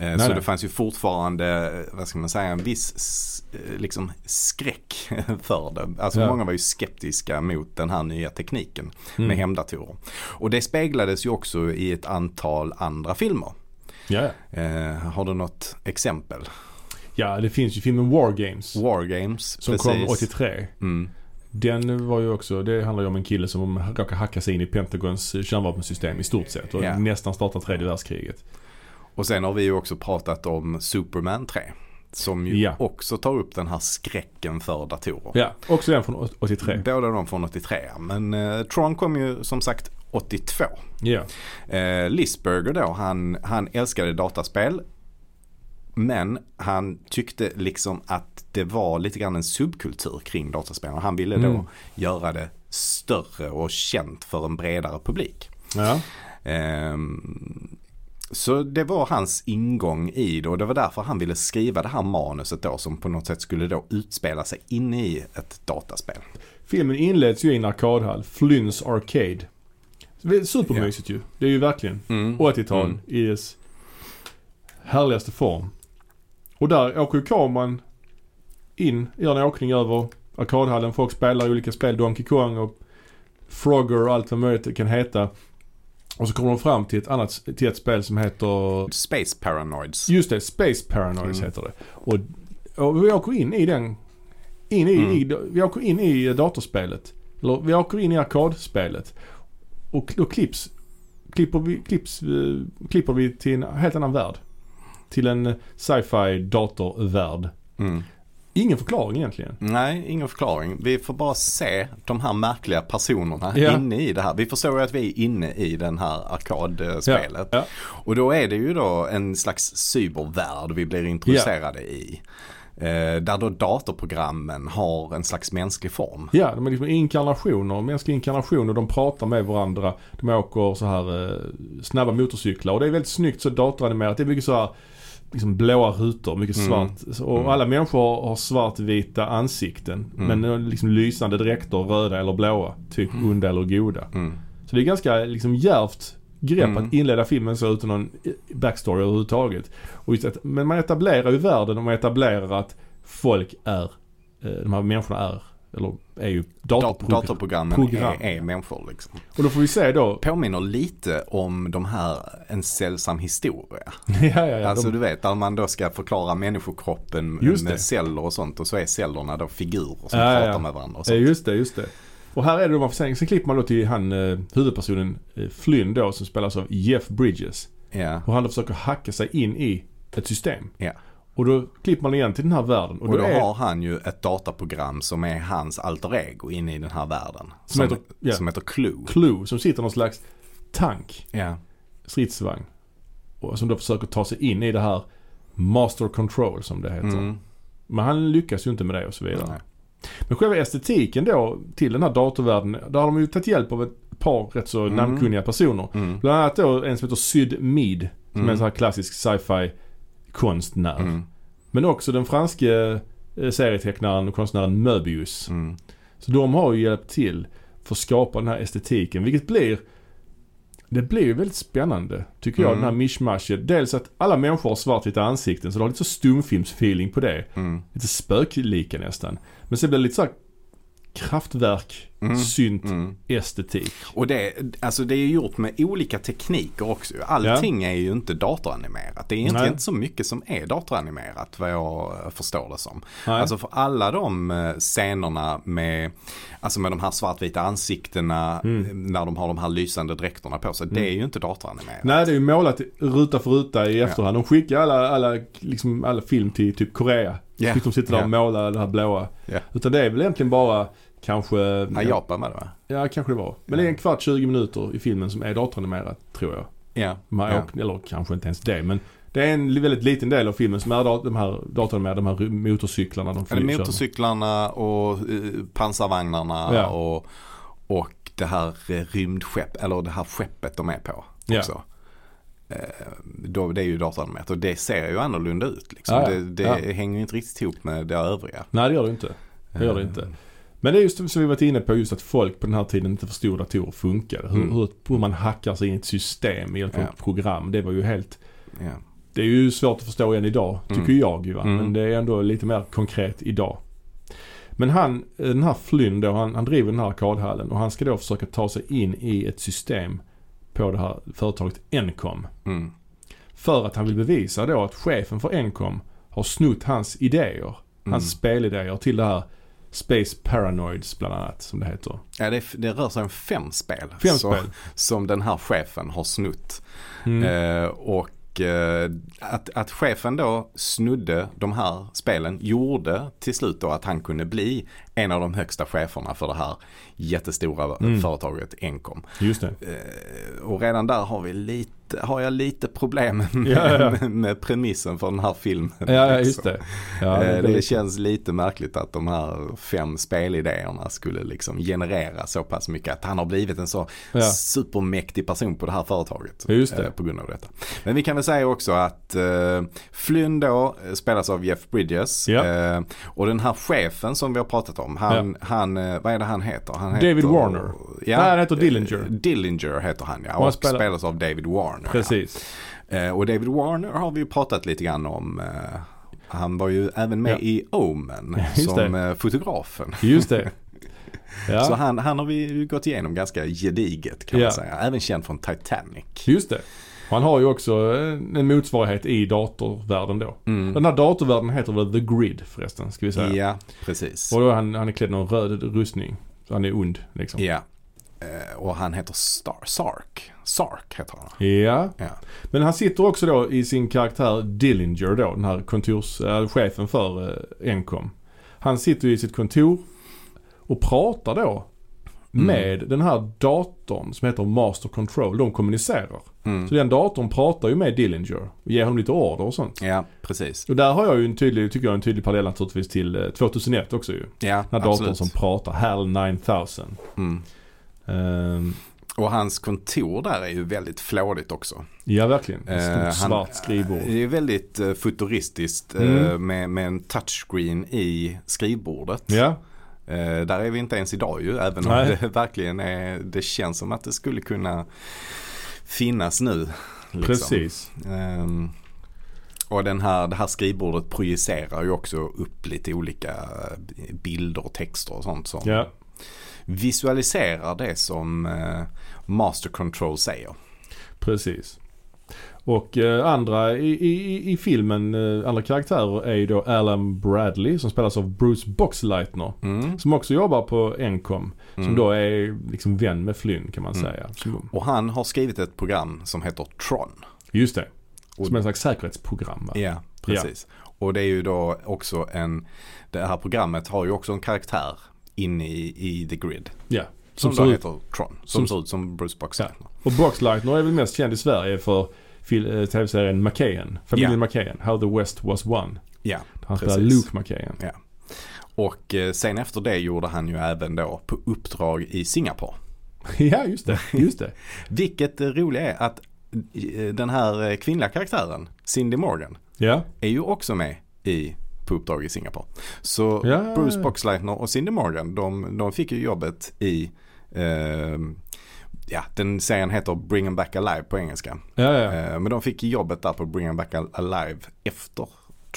Speaker 2: Eh, så
Speaker 1: nej.
Speaker 2: det fanns ju fortfarande, vad ska man säga, en viss eh, liksom skräck för det. Alltså
Speaker 1: Ja.
Speaker 2: många var ju skeptiska mot den här nya tekniken
Speaker 1: Mm.
Speaker 2: med hemdatorer. Och det speglades ju också i ett antal andra filmer.
Speaker 1: Ja.
Speaker 2: Eh, har du något exempel?
Speaker 1: ja, det finns ju filmen War Games.
Speaker 2: War Games,
Speaker 1: Som kom 83.
Speaker 2: Mm.
Speaker 1: Den var ju också, det handlar ju om en kille som råkar hacka sig in i Pentagons eh, kärnvapensystem i stort sett. Och
Speaker 2: Ja.
Speaker 1: nästan startar tredje världskriget.
Speaker 2: Och sen har vi ju också pratat om Superman 3. Som ju
Speaker 1: Ja.
Speaker 2: också tar upp den här skräcken för datorer.
Speaker 1: Ja, också den från 83.
Speaker 2: Båda de från 83. Men eh, Tron kom ju som sagt 82.
Speaker 1: Ja.
Speaker 2: Eh, Lisberger då, han, han älskade dataspel. Men han tyckte liksom att det var lite grann en subkultur kring dataspel. Och han ville då
Speaker 1: Mm.
Speaker 2: göra det större och känt för en bredare publik.
Speaker 1: Ja.
Speaker 2: Ehm, så det var hans ingång i det och det var därför han ville skriva det här manuset då som på något sätt skulle då utspela sig inne i ett dataspel.
Speaker 1: Filmen inleds ju i en arkadhall. Flynns Arcade. Supermysigt ju. Det är ju verkligen
Speaker 2: Mm.
Speaker 1: 80-tal
Speaker 2: Mm.
Speaker 1: i dess härligaste form. Och där åker ju kameran in, gör en åkning över arkadhallen. Folk spelar olika spel. Donkey Kong och Frogger och allt vad möjligt det kan heta. Och så kommer de fram till ett annat, till ett spel som heter
Speaker 2: Space Paranoids.
Speaker 1: Just det, Space Paranoids
Speaker 2: Mm.
Speaker 1: heter det. Och, och vi åker in i den, in i,
Speaker 2: Mm.
Speaker 1: i, vi åker in i datorspelet. Eller vi åker in i arkadspelet. Och då klipps, klipper vi, klipps, eh, klipper vi till en helt annan värld. Till en sci-fi datorvärld.
Speaker 2: Mm.
Speaker 1: Ingen förklaring egentligen.
Speaker 2: Nej, ingen förklaring. Vi får bara se de här märkliga personerna
Speaker 1: Ja.
Speaker 2: inne i det här. Vi förstår ju att vi är inne i den här arkadspelet.
Speaker 1: Ja, ja.
Speaker 2: Och då är det ju då en slags cybervärld vi blir introducerade i. Eh, där då datorprogrammen har en slags mänsklig form.
Speaker 1: Ja, de är liksom inkarnationer, mänskliga inkarnationer. De pratar med varandra. De åker så här eh, snabba motorcyklar. Och det är väldigt snyggt så datoranimerat. Det är mycket så här liksom blåa rutor, mycket
Speaker 2: Mm.
Speaker 1: svart. Och
Speaker 2: Mm.
Speaker 1: alla människor har svartvita ansikten.
Speaker 2: Mm.
Speaker 1: Men liksom lysande dräkter, röda eller blåa. Typ
Speaker 2: Mm.
Speaker 1: onda eller goda.
Speaker 2: Mm.
Speaker 1: Så det är ganska liksom djärvt grepp att inleda filmen så utan någon backstory överhuvudtaget. Och just att, men man etablerar ju världen och man etablerar att folk är, eh, de här människorna är, eller är ju
Speaker 2: Dat-
Speaker 1: datorprogram.
Speaker 2: datorprogrammen
Speaker 1: program.
Speaker 2: är, är människor liksom.
Speaker 1: Och då får vi se då,
Speaker 2: Påminner lite om de här En sällsam historia.
Speaker 1: ja ja ja.
Speaker 2: alltså
Speaker 1: de,
Speaker 2: du vet där man då ska förklara människokroppen
Speaker 1: Just
Speaker 2: med
Speaker 1: det.
Speaker 2: celler och sånt och så är cellerna då figurer som
Speaker 1: Ja, ja,
Speaker 2: pratar
Speaker 1: ja.
Speaker 2: med varandra och sånt.
Speaker 1: just det, just det. Och här är det då man får se, sen klipper man då till han, eh, huvudpersonen eh, Flynn då som spelas av Jeff Bridges.
Speaker 2: Ja.
Speaker 1: Och han då försöker hacka sig in i ett system.
Speaker 2: Ja.
Speaker 1: Och då klipper man igen till den här världen. Och,
Speaker 2: Och då
Speaker 1: är,
Speaker 2: har han ju ett dataprogram som är hans alter ego inne i den här världen.
Speaker 1: Som
Speaker 2: Som,
Speaker 1: heter- ja.
Speaker 2: som heter Clue.
Speaker 1: Clue som sitter någon slags tank,
Speaker 2: Ja.
Speaker 1: stridsvagn. Och som då försöker ta sig in i det här Master Control som det heter.
Speaker 2: Mm.
Speaker 1: Men han lyckas ju inte med det och så vidare.
Speaker 2: Nej.
Speaker 1: Men själva estetiken då till den här datorvärlden. Där har de ju tagit hjälp av ett par rätt så
Speaker 2: Mm.
Speaker 1: namnkunniga personer.
Speaker 2: Mm.
Speaker 1: Bland annat då en som heter Syd Mead. Som
Speaker 2: Mm.
Speaker 1: är en sån här klassisk sci-fi konstnär.
Speaker 2: Mm.
Speaker 1: Men också den franske eh, serietecknaren och konstnären Möbius.
Speaker 2: Mm.
Speaker 1: Så de har ju hjälpt till för att skapa den här estetiken. Vilket blir det blir ju väldigt spännande tycker jag
Speaker 2: Mm.
Speaker 1: den här mishmashet. Dels att alla människor har svartvita ansikten så du har lite så stumfilmsfeeling på det.
Speaker 2: Mm.
Speaker 1: Lite spöklika nästan. Men sen blir det lite så här kraftverk,
Speaker 2: Mm.
Speaker 1: synt,
Speaker 2: Mm.
Speaker 1: estetik.
Speaker 2: Och det, alltså det är gjort med olika tekniker också. Allting är ju inte datoranimerat. Det är egentligen inte så mycket som är datoranimerat vad jag förstår det som.
Speaker 1: Nej.
Speaker 2: Alltså för alla de eh, scenerna med, alltså med de här svartvita ansiktena
Speaker 1: Mm.
Speaker 2: eh, när de har de här lysande dräkterna på sig. Det är ju inte datoranimerat.
Speaker 1: Nej, det är ju målat ruta för ruta i efterhand. De skickar alla, alla, liksom, alla film till typ Korea.
Speaker 2: Ja.
Speaker 1: Fick de sitta där och
Speaker 2: Ja.
Speaker 1: måla det här blåa.
Speaker 2: Ja.
Speaker 1: Utan det är väl egentligen bara kanske...
Speaker 2: Ja, Japan var det va?
Speaker 1: Ja, kanske det var. Men det är en kvart, 20 minuter i filmen som är datoranimerat, tror jag.
Speaker 2: Ja.
Speaker 1: Man
Speaker 2: ja.
Speaker 1: åker, eller kanske inte ens det, men Det är en väldigt liten del av filmen som är de här datorn med de här motorcyklarna de flyger.
Speaker 2: motorcyklarna och eh, pansarvagnarna
Speaker 1: Ja.
Speaker 2: och, och det här eh, rymdskepp, eller det här skeppet de är på
Speaker 1: Ja.
Speaker 2: också. Eh, då, det är ju datoranimerat och det ser ju annorlunda ut. Liksom.
Speaker 1: Ja, ja.
Speaker 2: Det, det
Speaker 1: Ja.
Speaker 2: hänger inte riktigt ihop med det övriga.
Speaker 1: Nej det gör det inte. Det gör det inte. Men det är just som vi varit inne på just att folk på den här tiden inte förstod datorer funkade. Hur,
Speaker 2: Mm.
Speaker 1: hur, hur man hackar sig in i ett system med hjälp av ett program. Det var ju helt
Speaker 2: Ja.
Speaker 1: Det är ju svårt att förstå än idag, tycker
Speaker 2: Mm.
Speaker 1: jag ju. Va?
Speaker 2: Mm.
Speaker 1: Men det är ändå lite mer konkret idag. Men han, den här Flynn då, han, han driver den här arkadhallen och han ska då försöka ta sig in i ett system på det här företaget Encom.
Speaker 2: Mm.
Speaker 1: För att han vill bevisa då att chefen för Encom har snott hans idéer.
Speaker 2: Mm.
Speaker 1: Hans spelidéer till det här Space Paranoids bland annat som det heter.
Speaker 2: Ja, det, det rör sig om fem spel.
Speaker 1: Fem
Speaker 2: så,
Speaker 1: spel.
Speaker 2: Som den här chefen har snott.
Speaker 1: Mm.
Speaker 2: Eh, och eh, att, att chefen då snudde de här spelen gjorde till slut då att han kunde bli en av de högsta cheferna för det här jättestora
Speaker 1: Mm.
Speaker 2: företaget Encom.
Speaker 1: Just det.
Speaker 2: Eh, och redan där har, vi lite, har jag lite problem med,
Speaker 1: Ja, ja.
Speaker 2: med, med premissen för den här filmen.
Speaker 1: Ja, just det. Ja,
Speaker 2: Eh,
Speaker 1: det,
Speaker 2: det känns lite märkligt att de här fem spelidéerna skulle liksom generera så pass mycket. Att han har blivit en så supermäktig person på det här företaget.
Speaker 1: Just det.
Speaker 2: eh, På grund av detta. Men vi kan väl säga också att Flynn då spelas av Jeff Bridges. Och den här chefen som vi har pratat om, han, han vad är det han heter? Han
Speaker 1: David
Speaker 2: heter,
Speaker 1: Warner.
Speaker 2: Ja,
Speaker 1: Nej, han heter Dillinger.
Speaker 2: eh, Dillinger heter han ja.
Speaker 1: han
Speaker 2: Och
Speaker 1: spelar-
Speaker 2: spelas av David Warner. Ja.
Speaker 1: Precis.
Speaker 2: Eh, och David Warner har vi ju pratat lite grann om. Eh, han var ju även med
Speaker 1: Ja.
Speaker 2: i Omen
Speaker 1: Ja, just
Speaker 2: som
Speaker 1: det.
Speaker 2: fotografen.
Speaker 1: Just det. Ja.
Speaker 2: Så han, han har vi gått igenom ganska gediget kan
Speaker 1: Ja.
Speaker 2: man säga. Även känd från Titanic.
Speaker 1: Just det. Och Han har ju också en en motsvarighet i datorvärlden då.
Speaker 2: Mm.
Speaker 1: Den här datorvärlden heter väl The Grid förresten, ska vi säga.
Speaker 2: Ja, precis.
Speaker 1: Och då är han, han är klädd i någon röd rustning. Han är ond liksom.
Speaker 2: Ja. Eh, och han heter Star Sark. Sark heter han.
Speaker 1: Ja.
Speaker 2: Ja.
Speaker 1: Men han sitter också då i sin karaktär Dillinger då, den här kontorschefen för eh, Encom. Han sitter ju i sitt kontor och pratar då
Speaker 2: Mm.
Speaker 1: med den här datorn som heter Master Control. De kommunicerar.
Speaker 2: Mm.
Speaker 1: Så den datorn pratar ju med Dillinger och ger honom lite order och sånt.
Speaker 2: Ja, precis.
Speaker 1: Och där har jag ju en tydlig, tycker jag en tydlig parallell naturligtvis till eh, 2001 också ju.
Speaker 2: Ja,
Speaker 1: Den här datorn
Speaker 2: absolut.
Speaker 1: som pratar, HAL 9000.
Speaker 2: Mm.
Speaker 1: Ehm,
Speaker 2: Och hans kontor där är ju väldigt flådigt också.
Speaker 1: ja verkligen. Ett stort
Speaker 2: Eh,
Speaker 1: svart skrivbord.
Speaker 2: Det är väldigt eh, futuristiskt eh,
Speaker 1: Mm.
Speaker 2: med, med en touchscreen i skrivbordet.
Speaker 1: Ja,
Speaker 2: Eh, där är vi inte ens idag ju, även om
Speaker 1: Nej.
Speaker 2: det verkligen är, det känns som att det skulle kunna finnas nu. liksom.
Speaker 1: precis.
Speaker 2: Ehm, och den här, det här skrivbordet projicerar ju också upp lite olika bilder och texter och sånt som
Speaker 1: Ja,
Speaker 2: visualiserar det som eh, Master Control säger.
Speaker 1: precis. Och eh, andra i, i, i filmen, eh, andra karaktärer är ju då Alan Bradley som spelas av Bruce Boxleitner.
Speaker 2: Mm.
Speaker 1: Som också jobbar på Encom. Som
Speaker 2: Mm.
Speaker 1: då är liksom vän med Flynn kan man
Speaker 2: Mm.
Speaker 1: säga. Som,
Speaker 2: Och han har skrivit ett program som heter Tron.
Speaker 1: just det.
Speaker 2: Och-
Speaker 1: Som en slags säkerhetsprogram va?
Speaker 2: Ja, precis. Och det är ju då också en, det här programmet har ju också en karaktär inne i, i The Grid.
Speaker 1: Ja.
Speaker 2: Som,
Speaker 1: Som
Speaker 2: då heter Tron. Som,
Speaker 1: som-
Speaker 2: ser ut som Bruce Boxleitner.
Speaker 1: Och Boxleitner är väl mest känd i Sverige för tv-serien McKayen. Familjen
Speaker 2: Ja.
Speaker 1: McKayen. How the West was won.
Speaker 2: Ja,
Speaker 1: Han spelar. Luke McKayen.
Speaker 2: och eh, sen efter det gjorde han ju även då på uppdrag i Singapore.
Speaker 1: ja, just det. Just det.
Speaker 2: Vilket eh, roliga är att eh, den här eh, kvinnliga karaktären, Cindy Morgan,
Speaker 1: Ja,
Speaker 2: är ju också med i på uppdrag i Singapore. Så
Speaker 1: Ja.
Speaker 2: Bruce Boxleitner och Cindy Morgan, de, de fick ju jobbet i eh, Ja, den serien heter Bring 'em Back Alive på engelska.
Speaker 1: ja, ja.
Speaker 2: Eh, men de fick jobbet där på Bring 'em Back Alive efter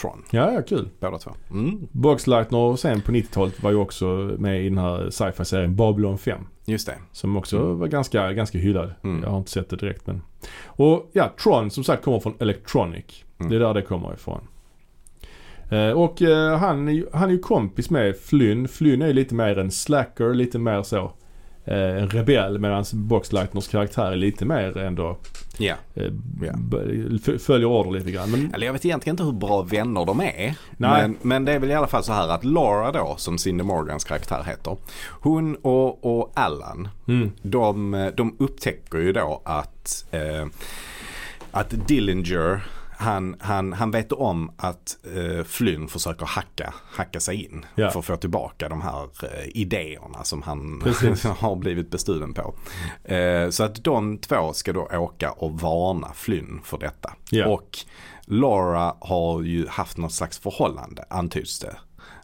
Speaker 2: Tron,
Speaker 1: Ja, ja, kul.
Speaker 2: båda två. Mm,
Speaker 1: Boxleitner sen på 90-talet var ju också med i den här sci-fi-serien Babylon 5.
Speaker 2: just det.
Speaker 1: Som också
Speaker 2: Mm.
Speaker 1: var ganska, ganska hyllad.
Speaker 2: Mm.
Speaker 1: Jag har inte sett det direkt men. Och ja, Tron som sagt kommer från Electronic.
Speaker 2: Mm.
Speaker 1: Det är där det kommer ifrån. Eh, och eh, han, han är ju kompis med Flynn. Flynn är ju lite mer en slacker, lite mer så. Eh, en rebell medan Boxleitners karaktär är lite mer ändå b- f- följer order lite grann. Men,
Speaker 2: Eller jag vet egentligen inte hur bra vänner de är. Men, men det är väl i alla fall så här att Laura då, som Cindy Morgans karaktär heter. Hon och, och Allan,
Speaker 1: mm,
Speaker 2: de, de upptäcker ju då att, eh, att Dillinger han, han, han vet om att eh, Flynn försöker hacka, hacka sig in
Speaker 1: Ja.
Speaker 2: för att få tillbaka de här eh, idéerna som han har blivit bestulen på. Eh, så att de två ska då åka och varna Flynn för detta.
Speaker 1: Ja.
Speaker 2: Och Laura har ju haft något slags förhållande, antyds det,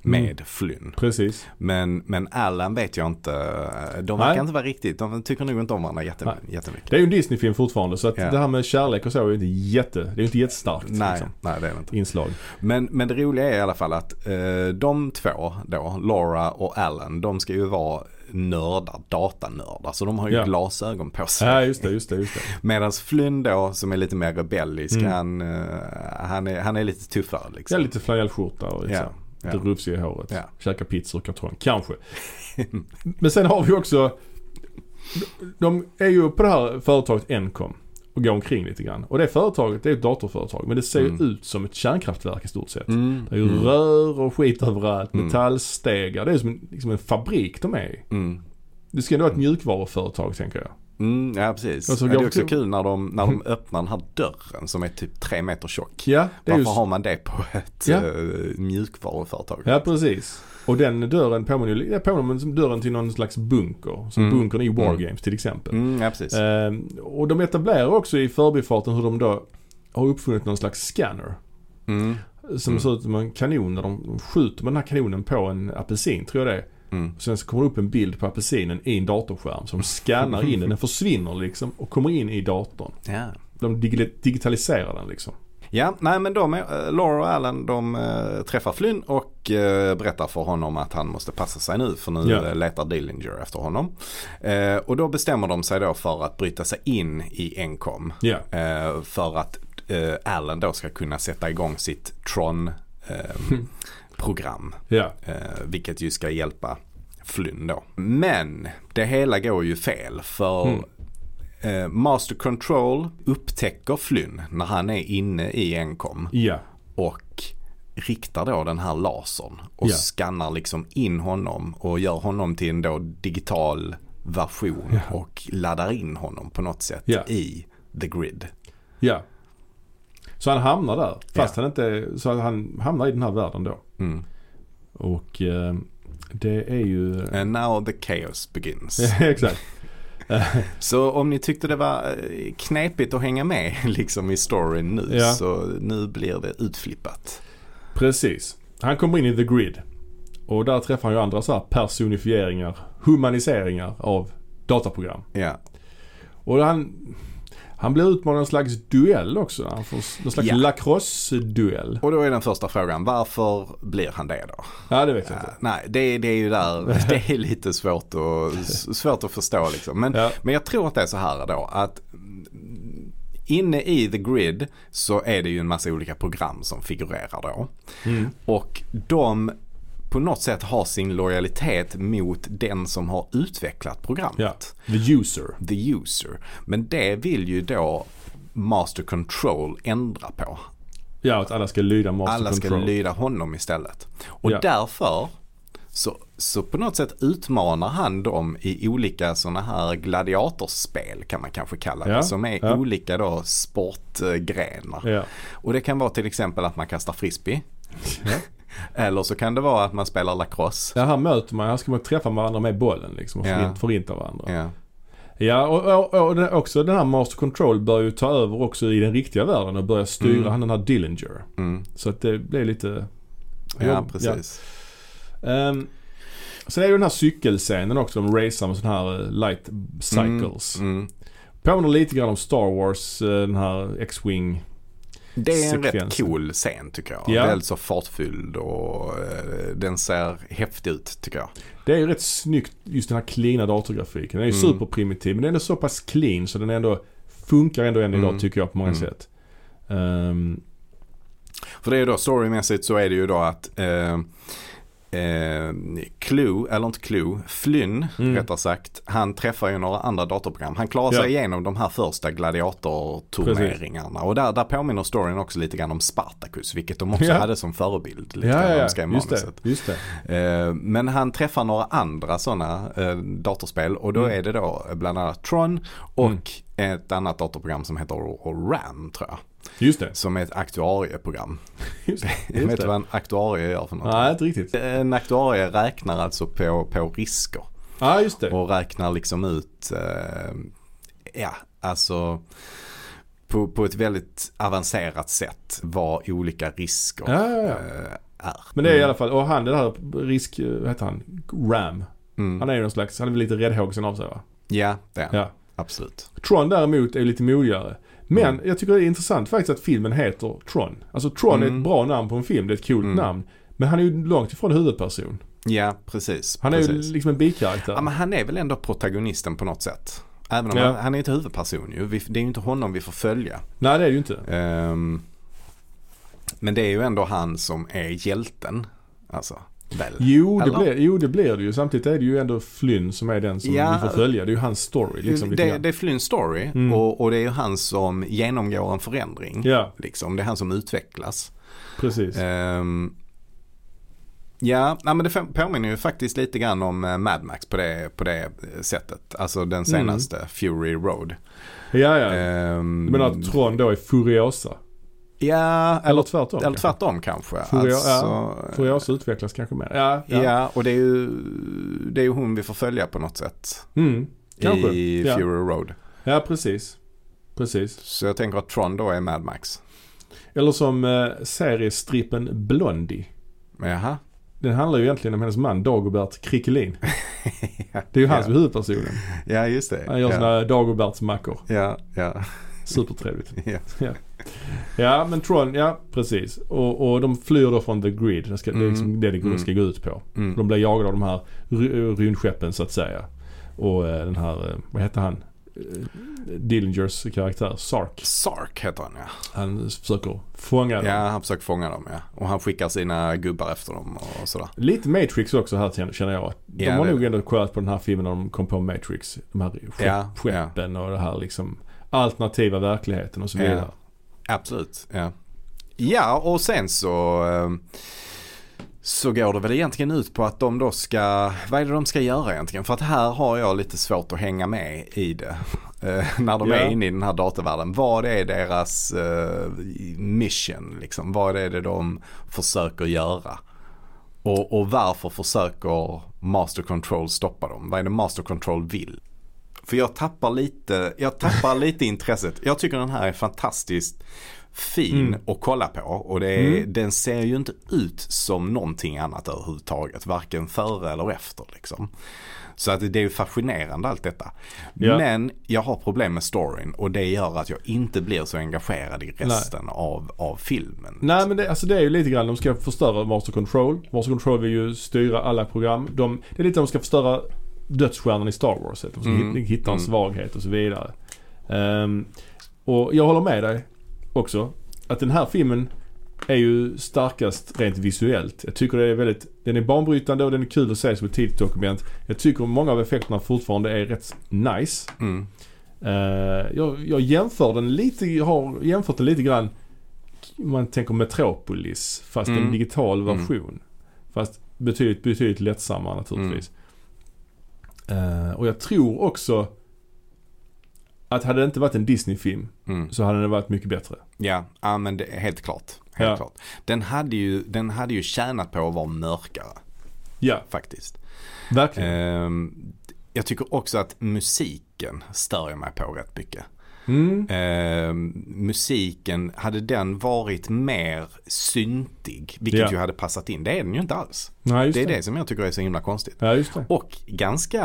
Speaker 2: med
Speaker 1: Mm.
Speaker 2: Flynn.
Speaker 1: Precis.
Speaker 2: Men, men Alan vet jag inte, de verkar
Speaker 1: Nej.
Speaker 2: inte vara riktigt, de tycker nog inte om varandra jätte,
Speaker 1: Nej.
Speaker 2: jättemycket.
Speaker 1: Det är ju en Disney-film fortfarande så att
Speaker 2: Ja.
Speaker 1: det här med kärlek och så är ju inte jätte, det är inte jättestarkt
Speaker 2: Nej,
Speaker 1: liksom,
Speaker 2: nej det är det inte.
Speaker 1: inslag.
Speaker 2: Men, men det roliga är i alla fall att eh, de två då, Laura och Alan, de ska ju vara nördar, datanördar. Så de har ju
Speaker 1: Ja.
Speaker 2: glasögon på sig.
Speaker 1: Ja just det, just det, just det.
Speaker 2: Medan Flynn då, som är lite mer rebellisk,
Speaker 1: Mm.
Speaker 2: han, eh, han, är, han är lite tuffare liksom.
Speaker 1: Ja, lite flanellskjorta och lite,
Speaker 2: Ja, ja.
Speaker 1: lite rufsig i håret.
Speaker 2: Ja.
Speaker 1: Käka pizza ur kartong, kanske. Men sen har vi också, de är ju på det här företaget Encom och går omkring lite grann. Och det företaget det är ett datorföretag men det ser ju
Speaker 2: Mm.
Speaker 1: ut som ett kärnkraftverk i stort sett.
Speaker 2: Mm,
Speaker 1: Det är ju
Speaker 2: mm,
Speaker 1: rör och skit överallt,
Speaker 2: Mm.
Speaker 1: metallstegar. Det är som en, liksom en fabrik de är i.
Speaker 2: mm.
Speaker 1: Det ska ändå vara ett mjukvaruföretag tänker jag.
Speaker 2: Mm, ja precis.
Speaker 1: Och så
Speaker 2: det är också kul när de, när de öppnar den här dörren som är typ tre meter tjock.
Speaker 1: Ja,
Speaker 2: Varför
Speaker 1: ju...
Speaker 2: har man det på ett
Speaker 1: Ja.
Speaker 2: eh, mjukvaruföretag?
Speaker 1: Ja, precis. Och den dörren påminner ju, det påminner som dörren till någon slags bunker. Som
Speaker 2: Mm.
Speaker 1: bunkern i
Speaker 2: Mm.
Speaker 1: Games till exempel.
Speaker 2: Mm, ja precis.
Speaker 1: Ehm, och de etablerar också i förbifarten hur de då har uppfunnit någon slags scanner.
Speaker 2: Mm,
Speaker 1: Som
Speaker 2: Mm.
Speaker 1: ser ut som en kanon där de de skjuter med den här kanonen på en apelsin tror jag det är.
Speaker 2: Mm.
Speaker 1: Sen så kommer det upp en bild på apelsinen i en datorskärm. Så de scannar in den, den försvinner liksom och kommer in i datorn.
Speaker 2: Ja.
Speaker 1: De digi- digitaliserar den liksom.
Speaker 2: Ja, nej men de, eh, Laura och Alan de eh, träffar Flynn och eh, berättar för honom att han måste passa sig nu för nu
Speaker 1: Ja.
Speaker 2: letar Dillinger efter honom. Och då bestämmer de sig då för att bryta sig in i Encom.
Speaker 1: Ja,
Speaker 2: för att Alan då ska kunna sätta igång sitt Tron eh, program.
Speaker 1: ja,
Speaker 2: Eh, vilket ju ska hjälpa Flynn då. Men det hela går ju fel för
Speaker 1: Mm.
Speaker 2: eh, Master Control upptäcker Flynn när han är inne i Encom
Speaker 1: ja,
Speaker 2: och riktar då den här lasern och
Speaker 1: Ja.
Speaker 2: skannar liksom in honom och gör honom till en då digital version
Speaker 1: Ja.
Speaker 2: och laddar in honom på något sätt i the grid.
Speaker 1: ja. Så han hamnar där. Fast
Speaker 2: Ja.
Speaker 1: han inte, så han hamnar i den här världen då.
Speaker 2: Mm.
Speaker 1: Och eh, det är ju...
Speaker 2: And now the chaos begins.
Speaker 1: Exakt.
Speaker 2: Så om ni tyckte det var eh, knepigt att hänga med liksom i storyn nu
Speaker 1: Ja.
Speaker 2: så nu blir det utflippat.
Speaker 1: Precis. Han kommer in i the grid. Och där träffar han ju andra så här personifieringar, humaniseringar av dataprogram.
Speaker 2: Ja.
Speaker 1: Och han, han blir utmanad i en slags duell också. Han får någon slags
Speaker 2: Ja.
Speaker 1: lacrosse-duell.
Speaker 2: Och då är den första frågan, varför blir han det då?
Speaker 1: Ja, det vet jag inte.
Speaker 2: nej, det, det är ju där, det är lite svårt att, svårt att förstå liksom. Men,
Speaker 1: Ja.
Speaker 2: men jag tror att det är så här då att inne i the grid så är det ju en massa olika program som figurerar då.
Speaker 1: Mm.
Speaker 2: Och de på något sätt har sin lojalitet mot den som har utvecklat programmet.
Speaker 1: Ja. The user.
Speaker 2: The user. Men det vill ju då Master Control ändra på.
Speaker 1: Ja, att alla ska lyda Master
Speaker 2: Alla ska
Speaker 1: Control.
Speaker 2: lyda honom istället. Och
Speaker 1: Ja.
Speaker 2: därför så, så på något sätt utmanar han dem i olika sådana här gladiatorspel kan man kanske kalla det.
Speaker 1: Ja,
Speaker 2: Som är
Speaker 1: ja.
Speaker 2: olika då sportgrenar.
Speaker 1: Ja.
Speaker 2: Och det kan vara till exempel att man kastar frisbee.
Speaker 1: Ja.
Speaker 2: Eller så kan det vara att man spelar lacrosse.
Speaker 1: ja, här möter man, här ska man träffa varandra med bollen liksom och
Speaker 2: Ja.
Speaker 1: förint, förinta varandra.
Speaker 2: Ja.
Speaker 1: Ja, och, och, och den, också den här Master Control bör ju ta över också i den riktiga världen och börja styra
Speaker 2: Mm.
Speaker 1: han den här Dillinger.
Speaker 2: Mm.
Speaker 1: Så att det blir lite...
Speaker 2: ja, precis.
Speaker 1: Um, sen är ju den här cykelscenen också. De racear med sådana här eh, light cycles.
Speaker 2: Mm. Mm.
Speaker 1: Påminner lite grann om Star Wars, eh, den här X-Wing.
Speaker 2: Det är en rätt cool scen tycker jag.
Speaker 1: Ja.
Speaker 2: Väldigt så fartfylld och eh, den ser häftig ut tycker jag.
Speaker 1: Det är ju rätt snyggt just den här cleana datorgrafiken. Den är ju
Speaker 2: Mm.
Speaker 1: superprimitiv men den är så pass clean så den ändå funkar ändå än idag
Speaker 2: Mm.
Speaker 1: tycker jag på många
Speaker 2: Mm.
Speaker 1: sätt. Ehm,
Speaker 2: För det är ju då storymässigt så är det ju då att eh, eh, Clue, eller inte Clue, Flynn
Speaker 1: Mm.
Speaker 2: rättare sagt. Han träffar ju några andra datorprogram. Han klarar
Speaker 1: Ja.
Speaker 2: sig igenom de här första gladiatorturneringarna. Och där, där påminner storyn också lite grann om Spartacus. Vilket de också
Speaker 1: Ja.
Speaker 2: hade som förebild. Lite
Speaker 1: ja, ja, ja. Just det. Just det.
Speaker 2: Eh, Men han träffar några andra sådana eh, datorspel och då
Speaker 1: Mm.
Speaker 2: är det då bland annat Tron och
Speaker 1: Mm.
Speaker 2: ett annat datorprogram som heter RAM tror jag.
Speaker 1: Just det.
Speaker 2: Som är ett aktuarieprogram.
Speaker 1: Just,
Speaker 2: Jag vet
Speaker 1: just
Speaker 2: inte
Speaker 1: det.
Speaker 2: vad en aktuarie gör för något.
Speaker 1: Nej, inte riktigt.
Speaker 2: En aktuarie räknar alltså på, på risker.
Speaker 1: Ja, just det.
Speaker 2: Och räknar liksom ut, eh, ja alltså på, på ett väldigt avancerat sätt vad olika risker
Speaker 1: Ja, ja, ja.
Speaker 2: eh, är.
Speaker 1: Men det är i alla fall, och han den här risk, vad heter han? Ram.
Speaker 2: Mm.
Speaker 1: Han är ju någon slags, han är väl lite räddhågsen av sig va?
Speaker 2: Ja, det är han.
Speaker 1: Ja.
Speaker 2: Absolut.
Speaker 1: Tron däremot är lite modigare. Men
Speaker 2: Mm.
Speaker 1: jag tycker det är intressant faktiskt att filmen heter Tron. Alltså Tron är
Speaker 2: Mm.
Speaker 1: ett bra namn på en film, det är ett coolt
Speaker 2: Mm.
Speaker 1: namn. Men han är ju långt ifrån huvudperson.
Speaker 2: Ja, precis.
Speaker 1: Han är
Speaker 2: precis.
Speaker 1: ju liksom en bikaraktär.
Speaker 2: Ja, men han är väl ändå protagonisten på något sätt. Även om
Speaker 1: Ja.
Speaker 2: han, han är inte huvudperson ju. Vi, det är ju inte honom vi får följa.
Speaker 1: Nej det är det ju inte.
Speaker 2: Ehm, men det är ju ändå han som är hjälten. Alltså, väl?
Speaker 1: Jo det,
Speaker 2: Eller?
Speaker 1: blir, jo det blir det ju. Samtidigt är det ju ändå Flynn som är den som
Speaker 2: Ja.
Speaker 1: vi får följa. Det är ju hans story liksom.
Speaker 2: det, det är Flynns story
Speaker 1: Mm.
Speaker 2: och, och det är ju han som genomgår en förändring.
Speaker 1: Ja,
Speaker 2: Liksom. Det är han som utvecklas.
Speaker 1: precis.
Speaker 2: Ehm, ja, nej, men det påminner ju faktiskt lite grann om eh, Mad Max på det, på det eh, sättet. Alltså den senaste, Fury Road.
Speaker 1: Ja, ja. Du menar att Tron då är Furiosa?
Speaker 2: Ja,
Speaker 1: Eller
Speaker 2: eller,
Speaker 1: tvärtom?
Speaker 2: eller
Speaker 1: kanske?
Speaker 2: tvärtom kanske.
Speaker 1: Furio-
Speaker 2: alltså,
Speaker 1: ja, Furiosa utvecklas kanske mer. Ja,
Speaker 2: ja.
Speaker 1: ja.
Speaker 2: och det är, ju, det är ju hon vi får följa på något sätt.
Speaker 1: Mm, kanske.
Speaker 2: I
Speaker 1: ja.
Speaker 2: Fury Road.
Speaker 1: ja, precis. Precis.
Speaker 2: Så jag tänker att Tron då är Mad Max.
Speaker 1: Eller som eh, seriestrippen Blondie.
Speaker 2: Jaha.
Speaker 1: Den handlar ju egentligen om hennes man Dagobert Krickelin.
Speaker 2: ja.
Speaker 1: Det är ju han som är huvudpersonen.
Speaker 2: Ja, just det.
Speaker 1: Han gör
Speaker 2: ja.
Speaker 1: såna Dagobertsmackor.
Speaker 2: Ja, ja.
Speaker 1: Supertrevligt.
Speaker 2: ja.
Speaker 1: Ja men Tron, ja precis. Och, och de flyr då från The Grid. Det, ska, det är liksom det det
Speaker 2: Mm.
Speaker 1: ska gå ut på.
Speaker 2: Mm.
Speaker 1: De blir jagade av de här ry- rymdskeppen så att säga. Och eh, den här, eh, vad heter han? Eh, Dillingers karaktär, Sark.
Speaker 2: Sark heter han ja.
Speaker 1: Han försöker fånga dem.
Speaker 2: Ja, han försöker fånga dem ja. Och han skickar sina gubbar efter dem och sådär.
Speaker 1: Lite Matrix också här känner- jag. De
Speaker 2: Ja,
Speaker 1: har
Speaker 2: det-
Speaker 1: nog ändå kollat på den här filmen när de kom på Matrix. De här skepp,
Speaker 2: Ja,
Speaker 1: skeppen och det här liksom alternativa verkligheten och så
Speaker 2: Ja.
Speaker 1: vidare.
Speaker 2: Absolut, ja. Ja, och sen så eh, så går det väl egentligen ut på att de då ska, vad är det de ska göra egentligen? För att här har jag lite svårt att hänga med i det. Eh, när de
Speaker 1: Ja.
Speaker 2: är inne i den här datavärlden. Vad är deras eh, mission liksom? Vad är det de försöker göra? Och, och varför försöker Master Control stoppa dem? Vad är det Master Control vill? För jag tappar lite, jag tappar lite intresset. Jag tycker den här är fantastiskt fin
Speaker 1: Mm.
Speaker 2: att kolla på och det är,
Speaker 1: Mm.
Speaker 2: den ser ju inte ut som någonting annat överhuvudtaget. Varken före eller efter liksom. Så att det är ju fascinerande allt detta.
Speaker 1: Ja.
Speaker 2: Men jag har problem med storyn och det gör att jag inte blir så engagerad i resten av, av filmen.
Speaker 1: Nej men det, alltså det är ju lite grann, de ska förstöra Master Control. Master Control vill ju styra alla program. De, det är lite de ska förstöra dödsstjärnan i Star Wars. Ska
Speaker 2: Mm.
Speaker 1: hitta, hitta en
Speaker 2: Mm.
Speaker 1: svaghet och så vidare. Ehm, och jag håller med dig också. Att den här filmen är ju starkast rent visuellt. Jag tycker det är väldigt, den är banbrytande och den är kul att se som ett tidsdokument. Jag tycker många av effekterna fortfarande är rätt nice.
Speaker 2: Mm.
Speaker 1: Eh, jag, jag jämför den lite, jag har jämfört den lite grann man tänker Metropolis fast en
Speaker 2: Mm.
Speaker 1: digital
Speaker 2: Mm.
Speaker 1: version. Fast betydligt, betydligt lättsammare naturligtvis. Eh, och jag tror också att hade det inte varit en Disney-film
Speaker 2: Mm.
Speaker 1: så hade den varit mycket bättre.
Speaker 2: Ja, ja men det är helt klart. Helt
Speaker 1: Ja.
Speaker 2: klart. Den, hade ju, den hade ju tjänat på att vara mörkare
Speaker 1: Ja,
Speaker 2: faktiskt.
Speaker 1: verkligen.
Speaker 2: Ehm, jag tycker också att musiken stör jag mig på rätt mycket.
Speaker 1: Mm.
Speaker 2: Ehm, musiken, hade den varit mer syntig, vilket
Speaker 1: Ja.
Speaker 2: ju hade passat in, det är den ju inte alls.
Speaker 1: Nej,
Speaker 2: Det är
Speaker 1: det.
Speaker 2: det som jag tycker är så himla konstigt.
Speaker 1: Ja.
Speaker 2: Och ganska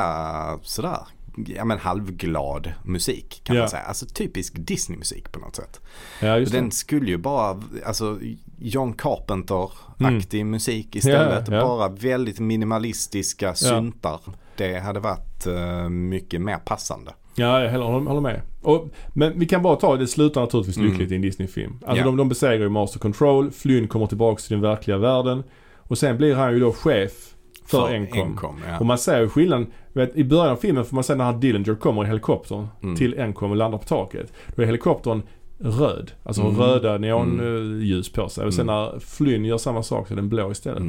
Speaker 2: sådär, ja men halvglad musik kan
Speaker 1: Ja.
Speaker 2: man säga. Alltså typisk Disney-musik på något sätt.
Speaker 1: Ja,
Speaker 2: Den skulle ju bara, alltså John Carpenter-aktig musik istället.
Speaker 1: Mm. Ja.
Speaker 2: Bara väldigt minimalistiska syntar. Det hade varit eh, mycket mer passande.
Speaker 1: Ja, jag håller, håller med. Och, men vi kan bara ta, det slutar naturligtvis
Speaker 2: Mm.
Speaker 1: lyckligt i en Disney-film. Alltså
Speaker 2: Ja.
Speaker 1: de, de besegrar ju Master Control, Flynn kommer tillbaka till den verkliga världen. Och sen blir han ju då chef för, Encom.
Speaker 2: Encom ja.
Speaker 1: Och man ser ju skillnaden. Vet, I början av filmen får man se när Dillinger kommer i helikoptern
Speaker 2: Mm.
Speaker 1: till Encom och landar på taket. Då är helikoptern röd. Alltså
Speaker 2: Mm.
Speaker 1: röda neonljus på sig. Och sen
Speaker 2: Mm.
Speaker 1: när Flynn gör samma sak så är den blå istället.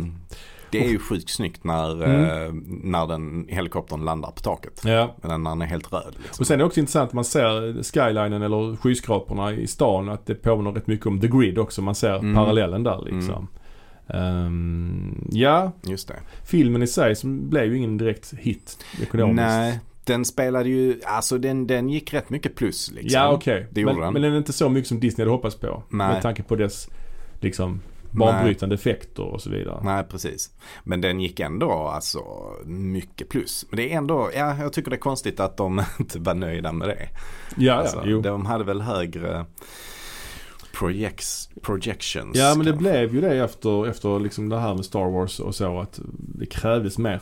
Speaker 2: Mm. Det är ju sjukt snyggt när,
Speaker 1: Mm.
Speaker 2: eh, när den helikoptern landar på taket.
Speaker 1: Ja.
Speaker 2: Men när den är helt röd. Liksom.
Speaker 1: Och sen är det också intressant att man ser skylinen eller skyskraporna i stan att det påminner rätt mycket om The Grid också. Man ser
Speaker 2: Mm.
Speaker 1: parallellen där liksom. Ehm, ja,
Speaker 2: Just det.
Speaker 1: filmen i sig som blev ju ingen direkt hit ekonomiskt.
Speaker 2: Nej, den spelade ju, alltså den, den gick rätt mycket plus liksom.
Speaker 1: Ja okej.
Speaker 2: Det gjorde
Speaker 1: Men,
Speaker 2: den.
Speaker 1: men den är inte så mycket som Disney hade hoppats på.
Speaker 2: Nej.
Speaker 1: Med tanke på dess liksom banbrytande effekter och så vidare.
Speaker 2: Nej, precis. Men den gick ändå alltså mycket plus. Men det är ändå, ja jag tycker det är konstigt att de inte var nöjda med det.
Speaker 1: Ja,
Speaker 2: alltså,
Speaker 1: ja, jo.
Speaker 2: De hade väl högre projects, projections.
Speaker 1: Ja men det blev ju det efter, efter liksom det här med Star Wars och så att det krävdes mer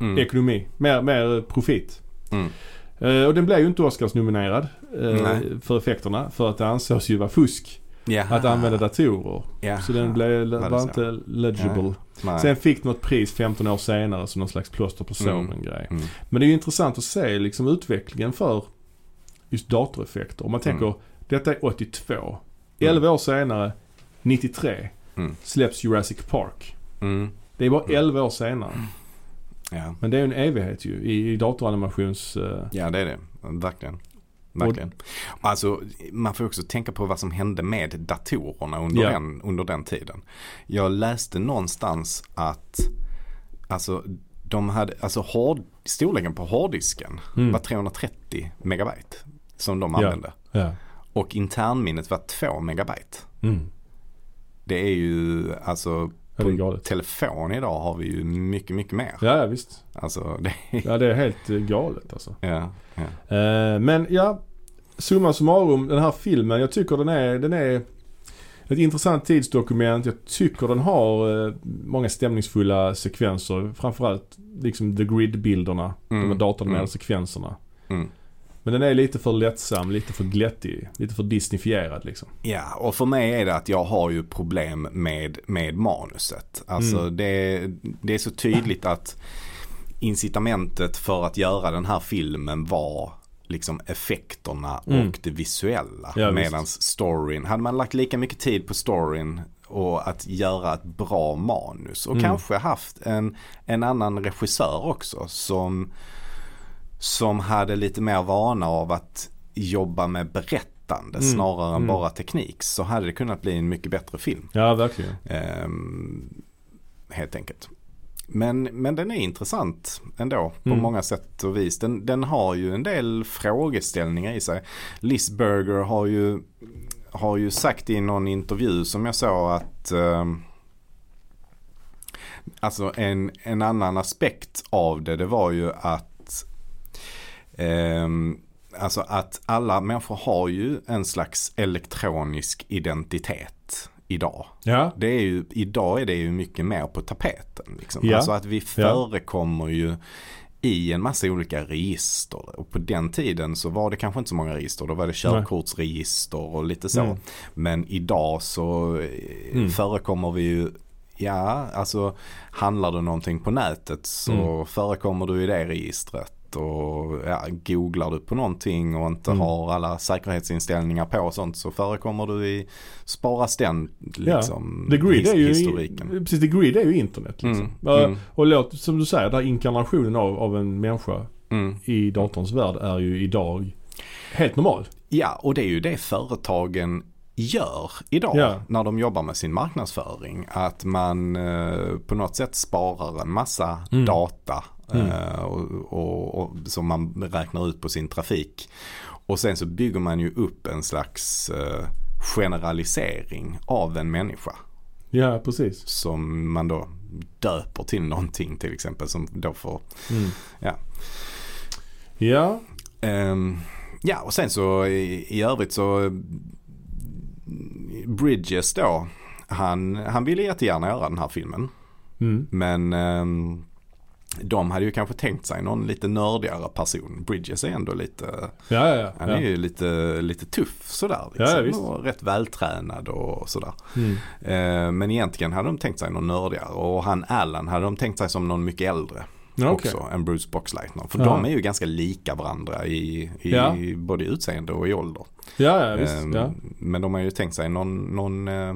Speaker 2: mm.
Speaker 1: ekonomi. Mer, mer profit.
Speaker 2: Mm.
Speaker 1: Eh, och den blev ju inte Oscars nominerad eh,
Speaker 2: Nej.
Speaker 1: för effekterna för att det ansågs ju vara fusk
Speaker 2: Jaha.
Speaker 1: att använda datorer.
Speaker 2: Jaha.
Speaker 1: Så den blev,
Speaker 2: Var
Speaker 1: var inte legible.
Speaker 2: Nej.
Speaker 1: Sen fick något pris 15 år senare som någon slags plåster på såren
Speaker 2: Mm.
Speaker 1: grej.
Speaker 2: Mm.
Speaker 1: Men det är ju intressant att se liksom utvecklingen för just datoreffekter. Om man tänker,
Speaker 2: Mm.
Speaker 1: detta är 82. 11 år senare, 93,
Speaker 2: Mm.
Speaker 1: släpps Jurassic Park.
Speaker 2: Mm.
Speaker 1: Det är bara
Speaker 2: Mm.
Speaker 1: 11 år senare.
Speaker 2: Ja.
Speaker 1: Men det är ju en evighet ju i, i datoranimations... eh,
Speaker 2: ja, det är det. Verkligen. Verkligen. Alltså, man får också tänka på vad som hände med datorerna under,
Speaker 1: Ja.
Speaker 2: den, under den tiden. Jag läste någonstans att alltså, de hade, alltså hård, storleken på hårddisken
Speaker 1: Mm.
Speaker 2: var 330 megabyte som de
Speaker 1: Ja.
Speaker 2: använde.
Speaker 1: Ja.
Speaker 2: Och internminnet var 2 megabyte.
Speaker 1: Mm.
Speaker 2: Det är ju alltså
Speaker 1: Ja, det är galet.
Speaker 2: telefon idag har vi ju mycket, mycket mer.
Speaker 1: Ja, ja visst.
Speaker 2: Alltså det
Speaker 1: Ja, det är helt eh, galet alltså.
Speaker 2: ja, ja.
Speaker 1: Eh, men ja, summa summarum, den här filmen, jag tycker den är, den är ett intressant tidsdokument. Jag tycker den har eh, många stämningsfulla sekvenser. Framförallt liksom the grid-bilderna. De här
Speaker 2: Mm,
Speaker 1: datoranimerade
Speaker 2: mm.
Speaker 1: sekvenserna.
Speaker 2: Mm.
Speaker 1: Men den är lite för lättsam, lite för glättig, lite för disneyfierad liksom.
Speaker 2: Ja, och för mig är det att jag har ju problem med, med manuset. Alltså
Speaker 1: Mm.
Speaker 2: det, det är så tydligt att incitamentet för att göra den här filmen var liksom effekterna
Speaker 1: Mm.
Speaker 2: och det visuella.
Speaker 1: Ja,
Speaker 2: Medan storyn, hade man lagt lika mycket tid på storyn och att göra ett bra manus och
Speaker 1: Mm.
Speaker 2: kanske haft en, en annan regissör också som, som hade lite mer vana av att jobba med berättande
Speaker 1: Mm.
Speaker 2: snarare än
Speaker 1: Mm.
Speaker 2: bara teknik så hade det kunnat bli en mycket bättre film.
Speaker 1: Ja, verkligen.
Speaker 2: Ehm, helt enkelt. Men, men den är intressant ändå på
Speaker 1: Mm.
Speaker 2: många sätt och vis. Den, den har ju en del frågeställningar i sig. Liz Berger har ju, har ju sagt i någon intervju som jag såg att ehm, Alltså en, en annan aspekt av det, det var ju att Alltså att alla människor har ju en slags elektronisk identitet idag.
Speaker 1: Ja,
Speaker 2: Det är ju, idag är det ju mycket mer på tapeten. Liksom.
Speaker 1: Ja.
Speaker 2: Alltså att vi förekommer ju i en massa olika register. Och på den tiden så var det kanske inte så många register. Då var det körkortsregister och lite så.
Speaker 1: Mm.
Speaker 2: Men idag så eh,
Speaker 1: Mm.
Speaker 2: förekommer vi ju Ja, alltså handlar du någonting på nätet så
Speaker 1: Mm.
Speaker 2: förekommer du i det registret. Och ja, googlar du på någonting och inte
Speaker 1: Mm.
Speaker 2: har alla säkerhetsinställningar på och sånt så förekommer du i, sparas den liksom
Speaker 1: The Grid
Speaker 2: his-
Speaker 1: är ju,
Speaker 2: historiken.
Speaker 1: precis, The Grid är ju internet liksom.
Speaker 2: Mm,
Speaker 1: Ja,
Speaker 2: mm.
Speaker 1: Och låt, som du säger, där inkarnationen av, av en människa
Speaker 2: Mm.
Speaker 1: i datorns värld är ju idag helt normal.
Speaker 2: Ja, och det är ju det företagen gör idag
Speaker 1: Ja.
Speaker 2: när de jobbar med sin marknadsföring. Att man eh, på något sätt sparar en massa
Speaker 1: Mm.
Speaker 2: data
Speaker 1: Mm.
Speaker 2: eh, och, och, och, som man räknar ut på sin trafik. Och sen så bygger man ju upp en slags eh, generalisering av en människa.
Speaker 1: Ja, precis.
Speaker 2: Som man då döper till någonting till exempel som då får
Speaker 1: Mm.
Speaker 2: Ja.
Speaker 1: Ja,
Speaker 2: Ehm, ja, och sen så i, i övrigt så Bridges då. Han, han ville jättegärna göra den här filmen.
Speaker 1: mm.
Speaker 2: Men ehm, de hade ju kanske tänkt sig någon lite nördigare person. Bridges är ändå lite,
Speaker 1: ja, ja. ja.
Speaker 2: han är ju lite, lite tuff sådär. Liksom, och rätt vältränad och sådär.
Speaker 1: Mm.
Speaker 2: Eh, men egentligen hade de tänkt sig någon nördigare. Och han Allen hade de tänkt sig som någon mycket äldre
Speaker 1: okej.
Speaker 2: också än Bruce Boxleitner. För de är ju ganska lika varandra i, i både utseende och i ålder.
Speaker 1: Ja, ja visst. Ja.
Speaker 2: Men de har ju tänkt sig någon, någon, eh,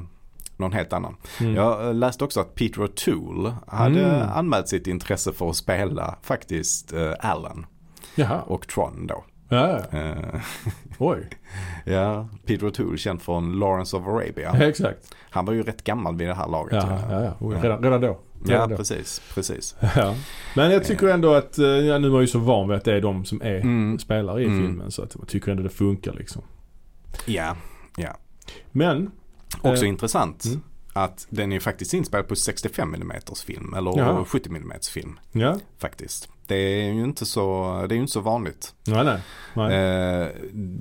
Speaker 2: någon helt annan.
Speaker 1: Mm.
Speaker 2: Jag eh, läste också att Peter O'Toole hade
Speaker 1: Mm.
Speaker 2: anmält sitt intresse för att spela faktiskt eh, Alan
Speaker 1: Jaha.
Speaker 2: och Tron då.
Speaker 1: Ja, ja.
Speaker 2: Eh,
Speaker 1: oj.
Speaker 2: ja, Peter O'Toole känd från Lawrence of Arabia.
Speaker 1: Ja, exakt.
Speaker 2: Han var ju rätt gammal vid det här laget.
Speaker 1: Ja, ja, ja.
Speaker 2: Ja.
Speaker 1: Redan, redan då.
Speaker 2: Ja,
Speaker 1: Redan då.
Speaker 2: precis, precis.
Speaker 1: Ja. Men jag tycker ändå att, eh, ja, nu är man ju så van vid att det är de som är
Speaker 2: Mm.
Speaker 1: spelare i
Speaker 2: Mm.
Speaker 1: filmen. Så att man tycker ändå det funkar liksom.
Speaker 2: Ja,
Speaker 1: Men,
Speaker 2: också
Speaker 1: Eh,
Speaker 2: intressant
Speaker 1: mm.
Speaker 2: att den är faktiskt inspelad på 65 mm film eller
Speaker 1: Jaha.
Speaker 2: 70 mm film
Speaker 1: ja.
Speaker 2: faktiskt. Det är ju inte så, det är inte så vanligt.
Speaker 1: Nej, nej. nej.
Speaker 2: Eh,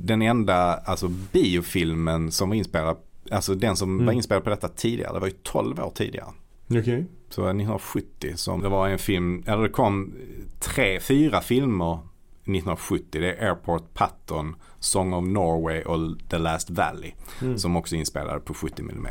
Speaker 2: den enda alltså biofilmen som var inspelad, alltså den som
Speaker 1: Mm.
Speaker 2: var inspelad på detta tidigare, det var ju 12 år tidigare.
Speaker 1: Okej.
Speaker 2: Så 1970 som det var en film, eller det kom tre, fyra filmer 1970. Det är Airport Patton, Song of Norway och The Last Valley.
Speaker 1: Mm.
Speaker 2: Som också är inspelade på 70 mm.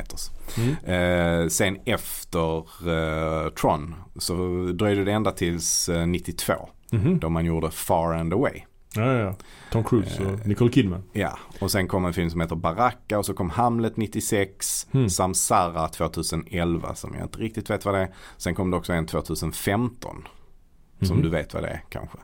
Speaker 1: Mm.
Speaker 2: Eh, sen efter eh, Tron så dröjde det ända tills eh, 92.
Speaker 1: Mhm.
Speaker 2: Då man gjorde Far and Away.
Speaker 1: Ja, ja. Tom Cruise och
Speaker 2: Eh,
Speaker 1: Nicole Kidman.
Speaker 2: Ja, och sen kom en film som heter Baraka och så kom Hamlet 96,
Speaker 1: Mm.
Speaker 2: Samsara 2011 som jag inte riktigt vet vad det är. Sen kom det också en 2015 som
Speaker 1: Mhm.
Speaker 2: du vet vad det är kanske.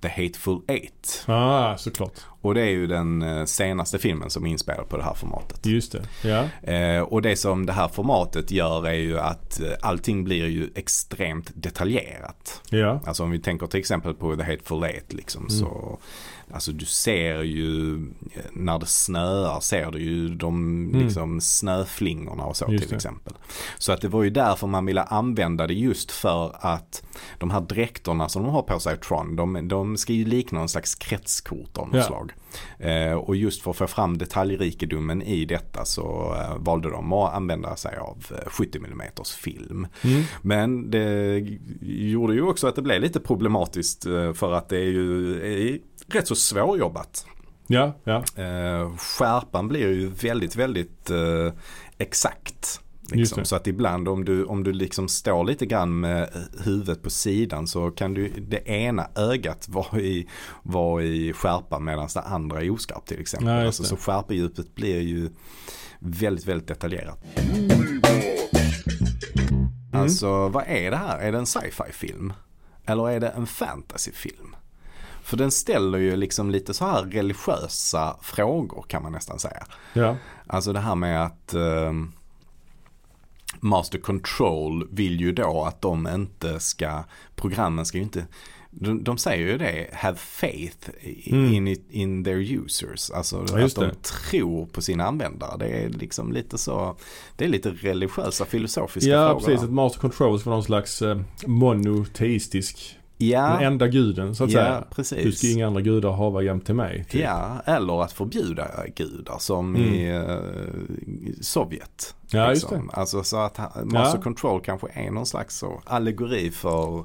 Speaker 2: The Hateful Eight.
Speaker 1: Ah, såklart.
Speaker 2: Och det är ju den eh, senaste filmen som är inspelad på det här formatet.
Speaker 1: Just det. Ja.
Speaker 2: Eh, och det som det här formatet gör är ju att eh, allting blir ju extremt detaljerat.
Speaker 1: Ja.
Speaker 2: Alltså om vi tänker till exempel på The Hateful Eight liksom
Speaker 1: Mm.
Speaker 2: så Alltså du ser ju eh, när det snöar ser du ju de
Speaker 1: Mm.
Speaker 2: liksom snöflingorna och så
Speaker 1: Just
Speaker 2: till
Speaker 1: det.
Speaker 2: exempel. Så att det var ju därför man ville använda det just för att de här dräkterna som de har på sig Tron de, de ska ju likna en slags kretskort av något
Speaker 1: Ja.
Speaker 2: slag. Eh, och just för att få fram detaljrikedomen i detta så eh, valde de att använda sig av eh, 70 mm film.
Speaker 1: Mm.
Speaker 2: Men det gjorde ju också att det blev lite problematiskt eh, för att det är ju är rätt så svårjobbat.
Speaker 1: Ja, ja.
Speaker 2: Eh, Skärpan blir ju väldigt, väldigt eh, exakt.
Speaker 1: Just
Speaker 2: Liksom. Så att ibland om du, om du liksom står lite grann med huvudet på sidan så kan du det ena ögat vara i, vara i skärpa medan det andra är oskarpt till exempel.
Speaker 1: Ja, just
Speaker 2: alltså, så skärpedjupet blir ju väldigt, väldigt detaljerat.
Speaker 1: Mm.
Speaker 2: Alltså vad är det här? Är det en sci-fi film? Eller är det en fantasyfilm? För den ställer ju liksom lite så här religiösa frågor kan man nästan säga.
Speaker 1: Ja.
Speaker 2: Alltså det här med att eh, Master Control vill ju då att de inte ska, programmen ska ju inte, de, de säger ju det, have faith
Speaker 1: Mm.
Speaker 2: in, it, in their users. Alltså
Speaker 1: Ja,
Speaker 2: att de
Speaker 1: det.
Speaker 2: tror på sina användare. Det är liksom lite så, det är lite religiösa filosofiska
Speaker 1: Ja,
Speaker 2: frågor.
Speaker 1: precis.
Speaker 2: där.
Speaker 1: Att Master Controls var någon slags eh, monoteistisk.
Speaker 2: Ja,
Speaker 1: Den enda guden så att
Speaker 2: ja
Speaker 1: säga.
Speaker 2: precis.
Speaker 1: Du ska inga andra gudar hava jämte mig. typ.
Speaker 2: Ja, eller att förbjuda gudar som
Speaker 1: Mm.
Speaker 2: i eh, Sovjet.
Speaker 1: Ja, just
Speaker 2: liksom. Alltså så att Master
Speaker 1: Ja.
Speaker 2: Control kanske är någon slags så allegori för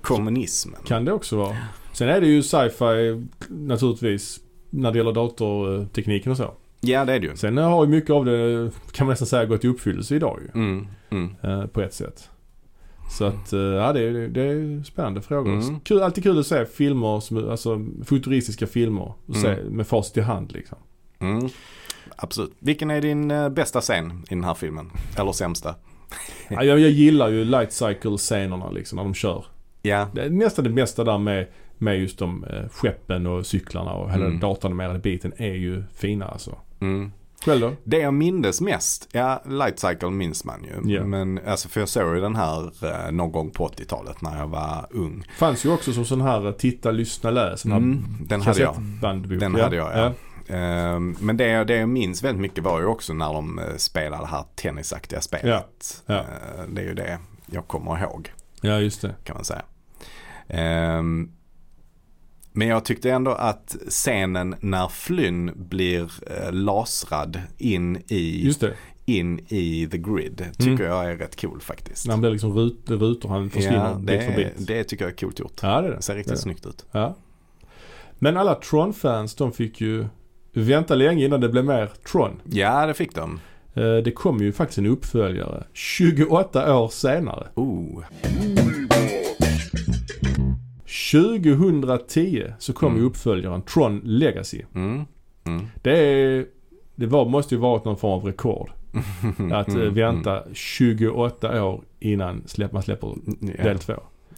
Speaker 2: kommunismen.
Speaker 1: Kan det också vara. Sen är det ju sci-fi naturligtvis. När det gäller datortekniken och så.
Speaker 2: Ja, det är det ju.
Speaker 1: Sen har ju mycket av det, kan man nästan säga, gått i uppfyllelse idag ju.
Speaker 2: Mm, mm.
Speaker 1: eh, På ett sätt. Så att, eh, ja det är, det är spännande frågor.
Speaker 2: Mm.
Speaker 1: Kul, alltid kul att se filmer, som, alltså futuristiska filmer. Se
Speaker 2: Mm.
Speaker 1: med facit i hand liksom.
Speaker 2: Mm. Absolut. Vilken är din eh, bästa scen i den här filmen? Eller sämsta?
Speaker 1: Ja, jag, jag gillar ju light cycle-scenerna liksom när de kör.
Speaker 2: Ja,
Speaker 1: Det är nästan det mesta där med, med just de eh, skeppen och cyklarna och hela
Speaker 2: Mm.
Speaker 1: den datoranimerade biten är ju fina alltså.
Speaker 2: mm.
Speaker 1: Själv då?
Speaker 2: Det jag mindes mest, ja Light Cycle minns man ju.
Speaker 1: Ja.
Speaker 2: Men alltså för jag såg ju den här eh, någon gång på 80-talet när jag var ung.
Speaker 1: Fanns ju också som sån här eh, titta, lyssna, läs.
Speaker 2: Mm, den hade jag.
Speaker 1: kassettbandbok.
Speaker 2: Den hade jag ja. Ehm, Men det, det jag minns väldigt mycket var ju också när de eh, spelade det här tennisaktiga spelet.
Speaker 1: Ja, ja.
Speaker 2: Eh, Det är ju det jag kommer ihåg
Speaker 1: Ja, just det.
Speaker 2: kan man säga. Men jag tyckte ändå att scenen när Flynn blir eh, lasrad in i, in i the grid tycker
Speaker 1: Mm.
Speaker 2: jag är rätt cool faktiskt.
Speaker 1: När han blir liksom rut, rutor, han försvinner
Speaker 2: Ja, det,
Speaker 1: bit för bit.
Speaker 2: det tycker jag är coolt gjort.
Speaker 1: Ja, det det.
Speaker 2: Ser riktigt
Speaker 1: det.
Speaker 2: snyggt ut.
Speaker 1: Ja. Men alla Tron-fans, de fick ju vänta länge innan det blev mer Tron.
Speaker 2: Ja, det fick de.
Speaker 1: Eh, Det kom ju faktiskt en uppföljare 28 år senare.
Speaker 2: Oh.
Speaker 1: 2010 så kom
Speaker 2: Mm.
Speaker 1: uppföljaren Tron Legacy.
Speaker 2: Mm. Mm.
Speaker 1: Det, är, det var, måste ju varit någon form av rekord. Att eh,
Speaker 2: Mm,
Speaker 1: vänta 28 år innan släpp, man släpper
Speaker 2: mm.
Speaker 1: del 2.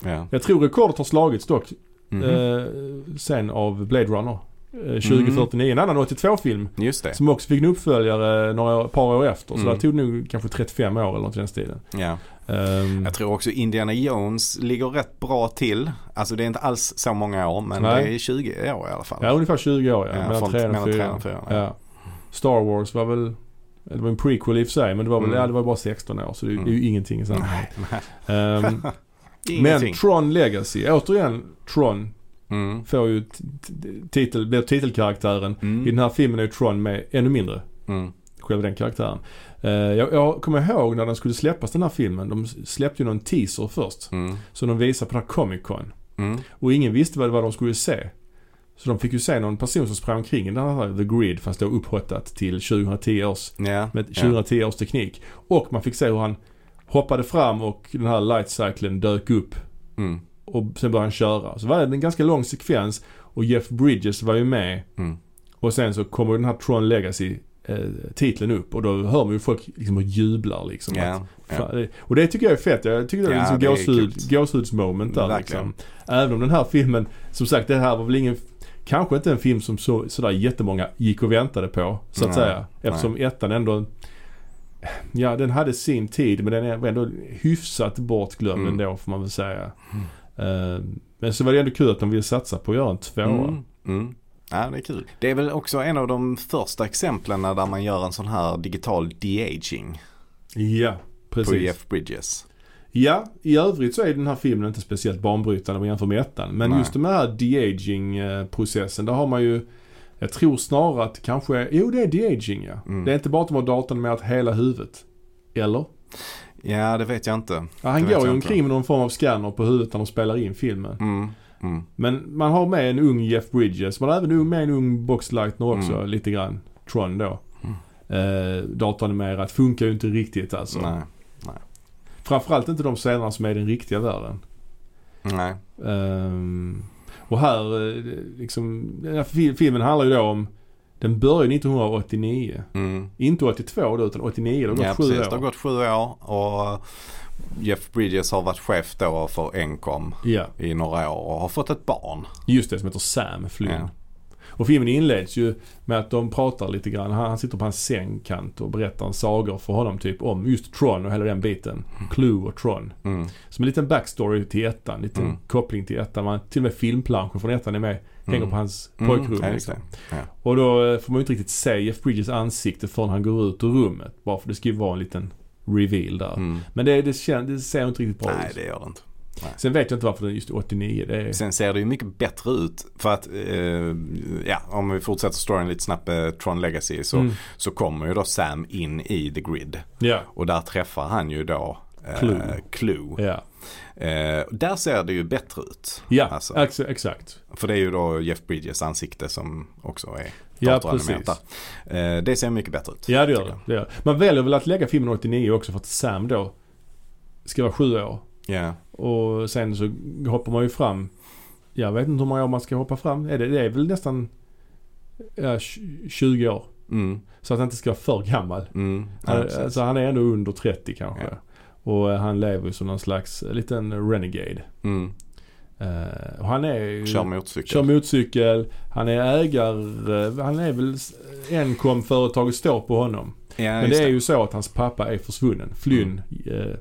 Speaker 2: Ja.
Speaker 1: Jag tror rekordet har slagits dock
Speaker 2: Mhm.
Speaker 1: eh, sen av Blade Runner. Eh, 2049, en annan 82-film
Speaker 2: Just det.
Speaker 1: som också fick en uppföljare några år- par år efter. Så
Speaker 2: Mm.
Speaker 1: det tog nog kanske 35 år eller något i den stilen.
Speaker 2: Ja.
Speaker 1: Ehm,
Speaker 2: Jag tror också Indiana Jones ligger rätt bra till. Alltså det är inte alls så många år men
Speaker 1: Nej.
Speaker 2: det är 20 år i alla fall.
Speaker 1: ja, ungefär 20 år ja.
Speaker 2: Ja,
Speaker 1: mellan
Speaker 2: från-
Speaker 1: 3 och
Speaker 2: mellan
Speaker 1: 4.
Speaker 2: trean och fyran, ja.
Speaker 1: Star Wars var väl, det var en prequel i och för sig men det var väl,
Speaker 2: Mm.
Speaker 1: ja, det var bara 16 år så det,
Speaker 2: Mm.
Speaker 1: det är ju ingenting i sammanhanget. Ehm, men. Tron Legacy, återigen Tron
Speaker 2: Mm.
Speaker 1: får ju titel, blir titelkaraktären.
Speaker 2: Mm.
Speaker 1: I den här filmen är Tron med ännu mindre.
Speaker 2: Mm.
Speaker 1: Själva den karaktären. Eh, jag, jag kommer ihåg när den skulle släppas den här filmen. De släppte ju någon teaser först.
Speaker 2: Mm.
Speaker 1: Som de visade på den här Comic Con.
Speaker 2: Mm.
Speaker 1: Och ingen visste vad var de skulle se. Så de fick ju se någon person som sprang omkring i den här The Grid fast då upphottat till 2010 års,
Speaker 2: Ja.
Speaker 1: med
Speaker 2: ja.
Speaker 1: 2010 års teknik. Och man fick se hur han hoppade fram och den här lightcyclen dök upp.
Speaker 2: Mm.
Speaker 1: Och sen började han köra. Så var det en ganska lång sekvens och Jeff Bridges var ju med.
Speaker 2: Mm.
Speaker 1: Och sen så kommer den här Tron Legacy titeln upp och då hör man ju folk liksom och jublar liksom.
Speaker 2: Ja.
Speaker 1: Att, det- och det tycker jag är fett. Jag tycker det är liksom
Speaker 2: det är
Speaker 1: gåshud, gåshudsmoment där
Speaker 2: Verkligen.
Speaker 1: liksom. Även om den här filmen, som sagt det här var väl ingen Kanske inte en film som så, sådär jättemånga gick och väntade på så att
Speaker 2: Nej,
Speaker 1: säga. Eftersom ettan ändå Ja den hade sin tid men den är- var ändå hyfsat bortglömd
Speaker 2: Mm.
Speaker 1: ändå får man väl säga. Eh, men så var det ändå kul att de ville satsa på att göra en tvåa.
Speaker 2: Mm. Mm. Ja, det är kul. Det är väl också en av de första exemplen där man gör en sån här digital de-aging
Speaker 1: Ja,
Speaker 2: på
Speaker 1: precis.
Speaker 2: Jeff Bridges.
Speaker 1: Ja, i övrigt så är den här filmen inte speciellt banbrytande om man jämför med ettan. Men
Speaker 2: Nej.
Speaker 1: just den här de-aging eh, processen, där har man ju jag tror snarare att kanske, jo det är de-aging ja.
Speaker 2: Mm.
Speaker 1: Det är inte bara att de har datorn med att hela huvudet. Eller?
Speaker 2: Ja, det vet jag inte.
Speaker 1: Ja, han
Speaker 2: Det
Speaker 1: går ju omkring med någon form av scanner på huvudet när de spelar in filmen.
Speaker 2: Mm. Mm.
Speaker 1: Men man har med en ung Jeff Bridges. Man har även med en ung Box Lightner också
Speaker 2: Mm.
Speaker 1: lite grann. Tron då. Eh, datoranimerat funkar ju inte riktigt alltså.
Speaker 2: Nej.
Speaker 1: Framförallt inte de scenerna som är i den riktiga världen.
Speaker 2: Nej.
Speaker 1: Ehm, och här, eh, liksom, filmen handlar ju då om, den börjar 1989.
Speaker 2: Mm.
Speaker 1: Inte 82 då, utan 89. Det har gått
Speaker 2: Ja,
Speaker 1: sju
Speaker 2: precis.
Speaker 1: år.
Speaker 2: Det har gått sju år och Jeff Bridges har varit chef då för Encom
Speaker 1: Ja,
Speaker 2: i några år och har fått ett barn.
Speaker 1: just det som heter Sam Flynn.
Speaker 2: Ja.
Speaker 1: Och filmen inleds ju med att de pratar lite grann. Han, han sitter på hans sängkant och berättar en sagor för honom typ om just Tron och hela den biten. Clue och Tron.
Speaker 2: Mm.
Speaker 1: Som en liten backstory till ettan. Lite
Speaker 2: Mm.
Speaker 1: koppling till ettan. Man, till och med filmplanschen från ettan är med. Hänger
Speaker 2: Mm.
Speaker 1: på hans
Speaker 2: Mm,
Speaker 1: pojkrum.
Speaker 2: just
Speaker 1: liksom.
Speaker 2: Ja.
Speaker 1: Och då eh, får man ju inte riktigt se Jeff Bridges ansikte förrän han går ut ur rummet. Bara för det ska ju vara en liten reveal där.
Speaker 2: Mm.
Speaker 1: Men det, det, kän, det ser inte riktigt bra
Speaker 2: Nej,
Speaker 1: ut.
Speaker 2: det gör det inte.
Speaker 1: Sen vet jag inte varför är just 89. Det är...
Speaker 2: Sen ser det ju mycket bättre ut. För att, eh, ja, om vi fortsätter storyn lite snabbt, eh, Tron Legacy, så,
Speaker 1: Mm.
Speaker 2: så kommer ju då Sam in i The Grid.
Speaker 1: Ja,
Speaker 2: Och där träffar han ju då eh,
Speaker 1: Clue.
Speaker 2: Clue.
Speaker 1: ja.
Speaker 2: Eh, där ser det ju bättre ut.
Speaker 1: Ja,
Speaker 2: Alltså.
Speaker 1: ex- exakt.
Speaker 2: För det är ju då Jeff Bridges ansikte som också är
Speaker 1: Ja, precis.
Speaker 2: Eh, det ser mycket bättre ut.
Speaker 1: Ja, det gör det. gör. Man väljer väl att lägga filmen 89 också för att Sam då ska vara sju år.
Speaker 2: Ja.
Speaker 1: Och sen så hoppar man ju fram. Jag vet inte hur många år man ska hoppa fram. Är det, det är väl nästan ja, tj- 20 år.
Speaker 2: Mm,
Speaker 1: Så att han inte ska vara för gammal.
Speaker 2: mm, ja,
Speaker 1: Han, alltså han är ändå under 30 kanske.
Speaker 2: Ja.
Speaker 1: Och eh, han lever ju som någon slags eh, liten renegade.
Speaker 2: mm.
Speaker 1: Eh, och han är ju...
Speaker 2: Kör motorcykel.
Speaker 1: kör motorcykel. Han är ägare. Han är väl... Encom-företaget står på honom.
Speaker 2: ja,
Speaker 1: Men det är ju så att hans pappa är försvunnen. Flynn eh,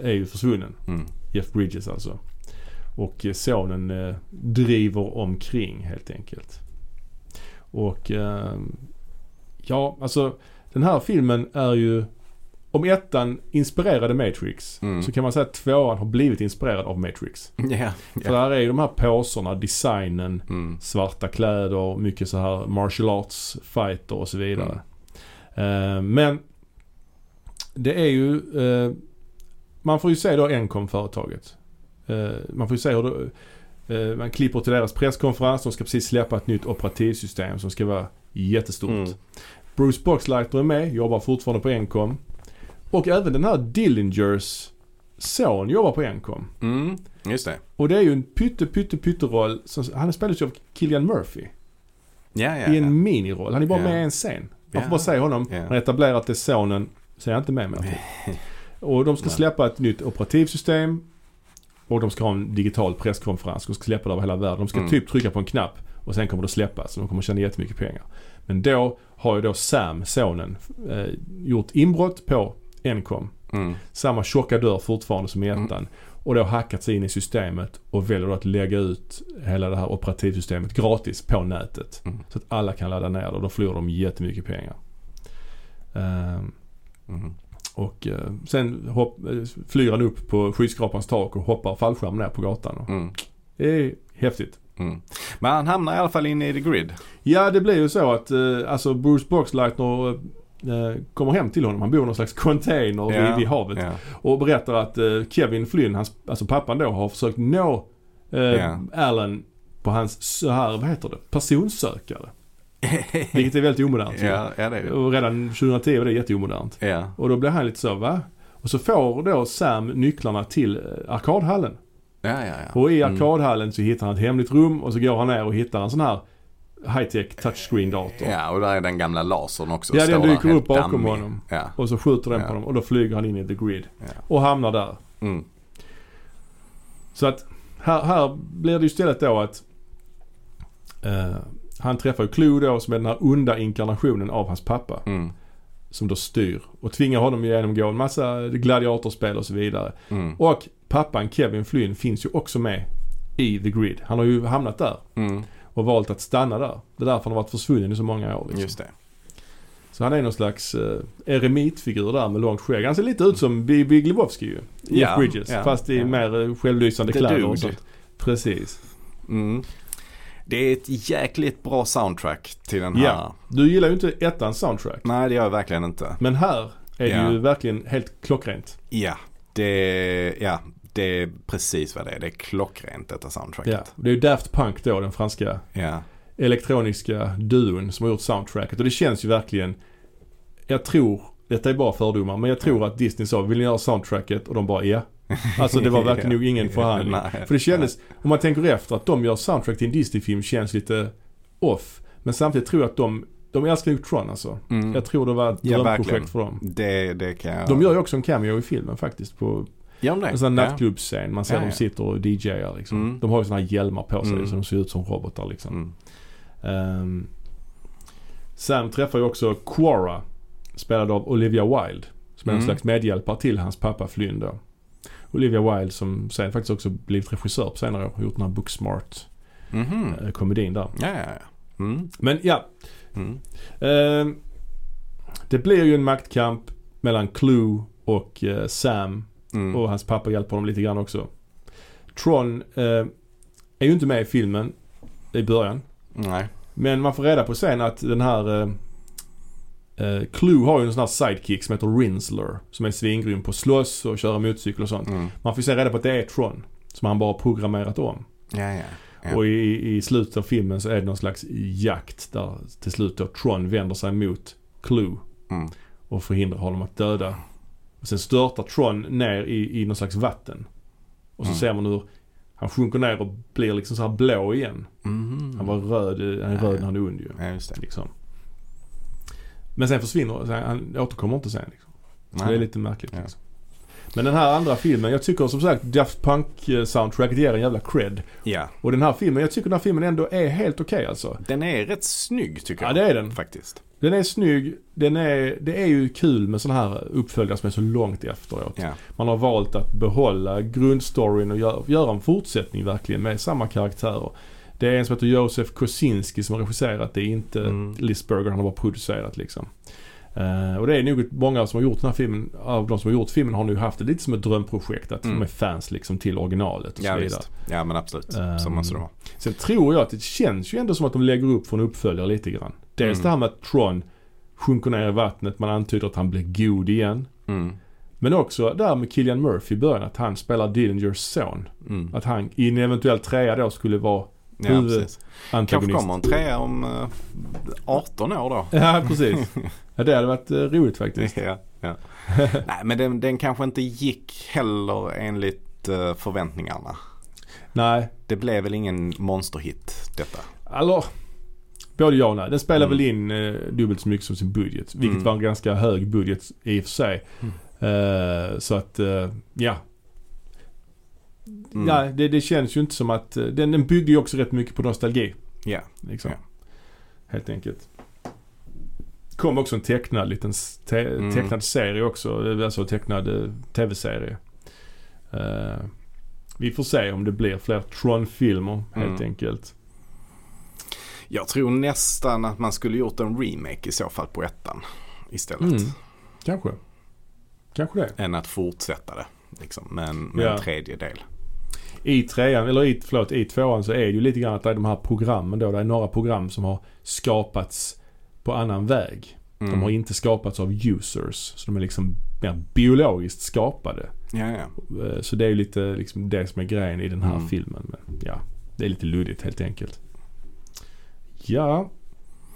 Speaker 1: är ju försvunnen.
Speaker 2: Mm.
Speaker 1: Jeff Bridges alltså. Och eh, sonen eh, driver omkring helt enkelt. Och eh, ja, alltså den här filmen är ju om ettan inspirerade Matrix
Speaker 2: Mm.
Speaker 1: så kan man säga att tvåan har blivit inspirerad av Matrix.
Speaker 2: Ja,
Speaker 1: För
Speaker 2: ja.
Speaker 1: där är ju de här påsarna, designen,
Speaker 2: Mm.
Speaker 1: svarta kläder, mycket så här martial arts fighter och så vidare. Eh, men det är ju, eh, man får ju se då Encom-företaget. Eh, man får ju se hur det, man klipper till deras presskonferens. De ska precis släppa ett nytt operativsystem som ska vara jättestort.
Speaker 2: Mm.
Speaker 1: Bruce Boxleiter är med, jobbar fortfarande på Encom. Och även den här Dillingers son jobbar på Encom.
Speaker 2: Mm. Just det.
Speaker 1: Och det är ju en pytte pytte pytteroll. Som, han spelas ju av Killian Murphy.
Speaker 2: Ja, ja,
Speaker 1: I en
Speaker 2: ja.
Speaker 1: miniroll. Han är bara
Speaker 2: Ja.
Speaker 1: med i en scen. Man får bara säga honom.
Speaker 2: Ja.
Speaker 1: Man etablerar att det är sonen. Så är jag inte med mer. Och de ska släppa ett nytt operativsystem. Och de ska ha en digital presskonferens. De ska släppa det över hela världen. De ska
Speaker 2: Mm.
Speaker 1: typ trycka på en knapp och sen kommer det släppas. Så de kommer tjäna jättemycket pengar. Men då har ju då Sam, sonen, eh, gjort inbrott på Encom.
Speaker 2: Mm.
Speaker 1: Samma tjocka dörr fortfarande som i ettan. Och då hackat sig in i systemet och väljer då att lägga ut hela det här operativsystemet gratis på nätet.
Speaker 2: Mm.
Speaker 1: Så att alla kan ladda ner det och då förlorar de jättemycket pengar. Ehm,
Speaker 2: Mm.
Speaker 1: och eh, sen hopp, eh, flyger han upp på skyskrapans tak och hoppar fallskärm ner på gatan.
Speaker 2: Mm.
Speaker 1: det är häftigt.
Speaker 2: Mm. Men han hamnar i alla fall inne i the grid.
Speaker 1: Ja det blir ju så att eh, alltså Bruce Boxleitner kommer hem till honom. Han bor i någon slags container
Speaker 2: Ja,
Speaker 1: vid, vid havet.
Speaker 2: Ja.
Speaker 1: Och berättar att eh, Kevin Flynn, hans, alltså pappan då, har försökt nå eh,
Speaker 2: Ja.
Speaker 1: Alan på hans så här, vad heter det, personsökare. Vilket är väldigt omodernt.
Speaker 2: ja, ja det är det.
Speaker 1: Och redan 2010 var det jätteomodernt.
Speaker 2: Ja.
Speaker 1: Och då blir han lite så, va? Och så får då Sam nycklarna till eh, arkadhallen.
Speaker 2: Ja, ja, ja.
Speaker 1: Och i
Speaker 2: Mm.
Speaker 1: arkadhallen så hittar han ett hemligt rum och så går han ner och hittar en sån här high-tech touchscreen-dator.
Speaker 2: Ja, och där är den gamla lasern också.
Speaker 1: Ja, den dyker upp bakom
Speaker 2: dammig.
Speaker 1: honom.
Speaker 2: Ja.
Speaker 1: Och så skjuter den
Speaker 2: Ja.
Speaker 1: på honom och då flyger han in i the grid.
Speaker 2: Ja.
Speaker 1: Och hamnar där.
Speaker 2: Mm.
Speaker 1: Så att här, här blir det ju istället då att eh, han träffar ju Clue då som är den här onda inkarnationen av hans pappa.
Speaker 2: Mm.
Speaker 1: Som då styr och tvingar honom genomgå en massa gladiatorspel och så vidare.
Speaker 2: Mm.
Speaker 1: Och pappan Kevin Flynn finns ju också med i The Grid. Han har ju hamnat där
Speaker 2: Mm.
Speaker 1: Och valt att stanna där. Det är därför han har varit försvunnen i så många år. Liksom.
Speaker 2: Just det.
Speaker 1: Så han är någon slags eh, eremitfigur där med långt skägg. Han ser lite ut som B- Big Lebowski ju. Jeff
Speaker 2: Ja,
Speaker 1: Bridges.
Speaker 2: ja,
Speaker 1: fast i
Speaker 2: ja.
Speaker 1: mer eh, självlysande
Speaker 2: The
Speaker 1: kläder och
Speaker 2: Dude.
Speaker 1: sånt. Precis.
Speaker 2: Mm. Det är ett jäkligt bra soundtrack till den här.
Speaker 1: Ja. Du gillar ju inte ettans soundtrack.
Speaker 2: Nej, det gör jag verkligen inte.
Speaker 1: Men här är det ju verkligen helt klockrent.
Speaker 2: Ja, det, ja, det är precis vad det är. Det är klockrent detta
Speaker 1: Ja.
Speaker 2: soundtracket.
Speaker 1: Det är ju Daft Punk då, den franska
Speaker 2: Ja.
Speaker 1: elektroniska duon som har gjort soundtracket. Och det känns ju verkligen, jag tror, detta är bara fördomar, men jag tror att Disney sa, vill ni göra soundtracket? Och de bara ja. Alltså det var verkligen nog ingen förhandling.
Speaker 2: Nej.
Speaker 1: För det kändes, om man tänker efter, att de gör soundtrack till en Disney-film känns lite off. Men samtidigt tror jag att de, de älskar ju Tron alltså.
Speaker 2: Mm.
Speaker 1: Jag tror det var ett
Speaker 2: Ja,
Speaker 1: drömprojekt
Speaker 2: verkligen.
Speaker 1: för dem.
Speaker 2: Det, det kan jag...
Speaker 1: De gör ju också en cameo i filmen faktiskt. På
Speaker 2: De det?
Speaker 1: en sån
Speaker 2: Ja.
Speaker 1: nattklubbsscen. Man ser
Speaker 2: Ja,
Speaker 1: dem
Speaker 2: ja.
Speaker 1: sitter och DJar liksom.
Speaker 2: Mm.
Speaker 1: De har ju såna här hjälmar på sig
Speaker 2: Mm.
Speaker 1: så de ser ut som robotar liksom.
Speaker 2: Mm.
Speaker 1: Ehm, Sam träffar ju också Quora. Spelad av Olivia Wilde. Som är en
Speaker 2: Mm.
Speaker 1: slags medhjälpare till hans pappa Flynn då. Olivia Wilde som sen faktiskt också blivit regissör på senare år. Gjort den här Booksmart eh, komedin där.
Speaker 2: Ja, ja, ja. Mm.
Speaker 1: Men ja.
Speaker 2: Mm.
Speaker 1: ehm, det blir ju en maktkamp mellan Clue och eh, Sam.
Speaker 2: Mm.
Speaker 1: Och hans pappa hjälper honom lite grann också. Tron eh, är ju inte med i filmen i början.
Speaker 2: Nej.
Speaker 1: Men man får reda på sen att den här eh, eh, Clue har ju en sån här sidekick som heter Rinsler. Som är svingrym på slåss och köra motorcykel och sånt.
Speaker 2: Mm.
Speaker 1: Man får se reda på att det är Tron. Som han bara programmerat om.
Speaker 2: Ja, ja. Ja.
Speaker 1: Och i, i slutet av filmen så är det någon slags jakt där till slut då Tron vänder sig mot Clue.
Speaker 2: Mm.
Speaker 1: Och förhindrar honom att döda. Och sen störtar Tron ner i, i någon slags vatten. Och så
Speaker 2: Mm.
Speaker 1: ser man hur han sjunker ner och blir liksom så här blå igen.
Speaker 2: Mhm.
Speaker 1: Han var röd, han är röd när han är ond ju.
Speaker 2: Ja, just det.
Speaker 1: Liksom. Men sen försvinner han återkommer inte sen. Liksom. Så det är lite märkligt.
Speaker 2: Ja.
Speaker 1: Liksom. Men den här andra filmen, jag tycker som sagt Daft Punk-soundtracket ger en jävla cred.
Speaker 2: Ja.
Speaker 1: Och den här filmen, jag tycker den här filmen ändå är helt okej alltså.
Speaker 2: Den är rätt snygg tycker
Speaker 1: Ja
Speaker 2: jag.
Speaker 1: det är den.
Speaker 2: Faktiskt.
Speaker 1: Den är snygg, den är, det är ju kul med sådana här uppföljare som är så långt efteråt.
Speaker 2: Ja.
Speaker 1: Man har valt att behålla grundstoryn och gör, göra en fortsättning verkligen med samma karaktärer. Det är en som heter Josef Kosinski som har regisserat, det är inte
Speaker 2: Mm.
Speaker 1: Liz Berger, han har bara producerat liksom. Eh, och det är nog många som har gjort den här filmen, av de som har gjort filmen har nu haft det lite som ett drömprojekt. Att
Speaker 2: Mm.
Speaker 1: de är fans liksom till originalet och
Speaker 2: Ja
Speaker 1: så vidare.
Speaker 2: visst. Ja men absolut.
Speaker 1: Ehm,
Speaker 2: Så måste det vara.
Speaker 1: Sen tror jag att det känns ju ändå som att de lägger upp för en uppföljare lite grann. Dels
Speaker 2: Mm.
Speaker 1: det här med att Tron sjunker ner i vattnet, man antyder att han blir god igen.
Speaker 2: Mm.
Speaker 1: Men också där med Killian Murphy i början, att han spelar Dillingers son.
Speaker 2: Mm.
Speaker 1: Att han i en eventuell trea då skulle vara
Speaker 2: Ja, precis. Kanske kommer en trea om eh, 18 år då.
Speaker 1: Ja, precis. Ja, det hade varit eh, roligt faktiskt.
Speaker 2: ja, ja. Nej men den, den kanske inte gick heller enligt eh, förväntningarna.
Speaker 1: Nej,
Speaker 2: Det blev väl ingen monsterhit detta.
Speaker 1: alltså. Både ja och nej. Den spelar
Speaker 2: Mm.
Speaker 1: väl in eh, dubbelt så mycket som sin budget. Vilket
Speaker 2: Mm.
Speaker 1: var en ganska hög budget i och för sig.
Speaker 2: Mm.
Speaker 1: Eh, så att, eh, ja.
Speaker 2: Mm.
Speaker 1: Ja, det, det känns ju inte som att... eh, Den, den byggde ju också rätt mycket på nostalgi.
Speaker 2: Ja.
Speaker 1: Liksom.
Speaker 2: Ja.
Speaker 1: Helt enkelt. Kom också en tecknad liten te-
Speaker 2: Mm.
Speaker 1: tecknad serie också. Alltså tecknad eh, tv-serie. Eh, vi får se om det blir fler Tron-filmer helt
Speaker 2: Mm.
Speaker 1: enkelt.
Speaker 2: Jag tror nästan att man skulle gjort en remake i så fall på ettan istället.
Speaker 1: Mm. Kanske. Kanske det.
Speaker 2: Än att fortsätta det. Liksom, med en, med
Speaker 1: Ja.
Speaker 2: en tredje del.
Speaker 1: I trean, eller i, förlåt, i tvåan så är det ju lite grann att det är de här programmen då. Det är några program som har skapats på annan väg.
Speaker 2: Mm.
Speaker 1: De har inte skapats av users. Så de är liksom mer biologiskt skapade.
Speaker 2: Ja, ja.
Speaker 1: Eh, Så det är ju lite liksom det som är grejen i den här
Speaker 2: Mm.
Speaker 1: filmen. Men ja, det är lite luddigt helt enkelt. Ja.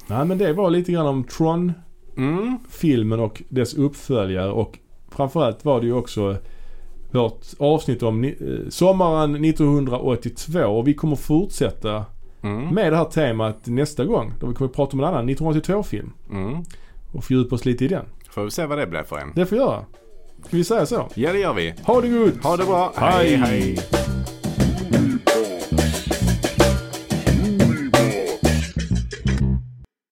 Speaker 1: Nej men det var lite grann om Tron-filmen
Speaker 2: Mm.
Speaker 1: och dess uppföljare och framförallt var det ju också vårt avsnitt om eh, sommaren 1982 och vi kommer fortsätta
Speaker 2: Mm.
Speaker 1: med det här temat nästa gång. Då vi kommer prata om en annan 1982-film
Speaker 2: Mm.
Speaker 1: och fördjupa oss lite i den.
Speaker 2: Får vi se vad det blir för en.
Speaker 1: Det får vi göra. Ska vi säga så?
Speaker 2: Ja, det gör vi.
Speaker 1: Ha det gott!
Speaker 2: Ha det bra.
Speaker 1: Hej.
Speaker 2: hej.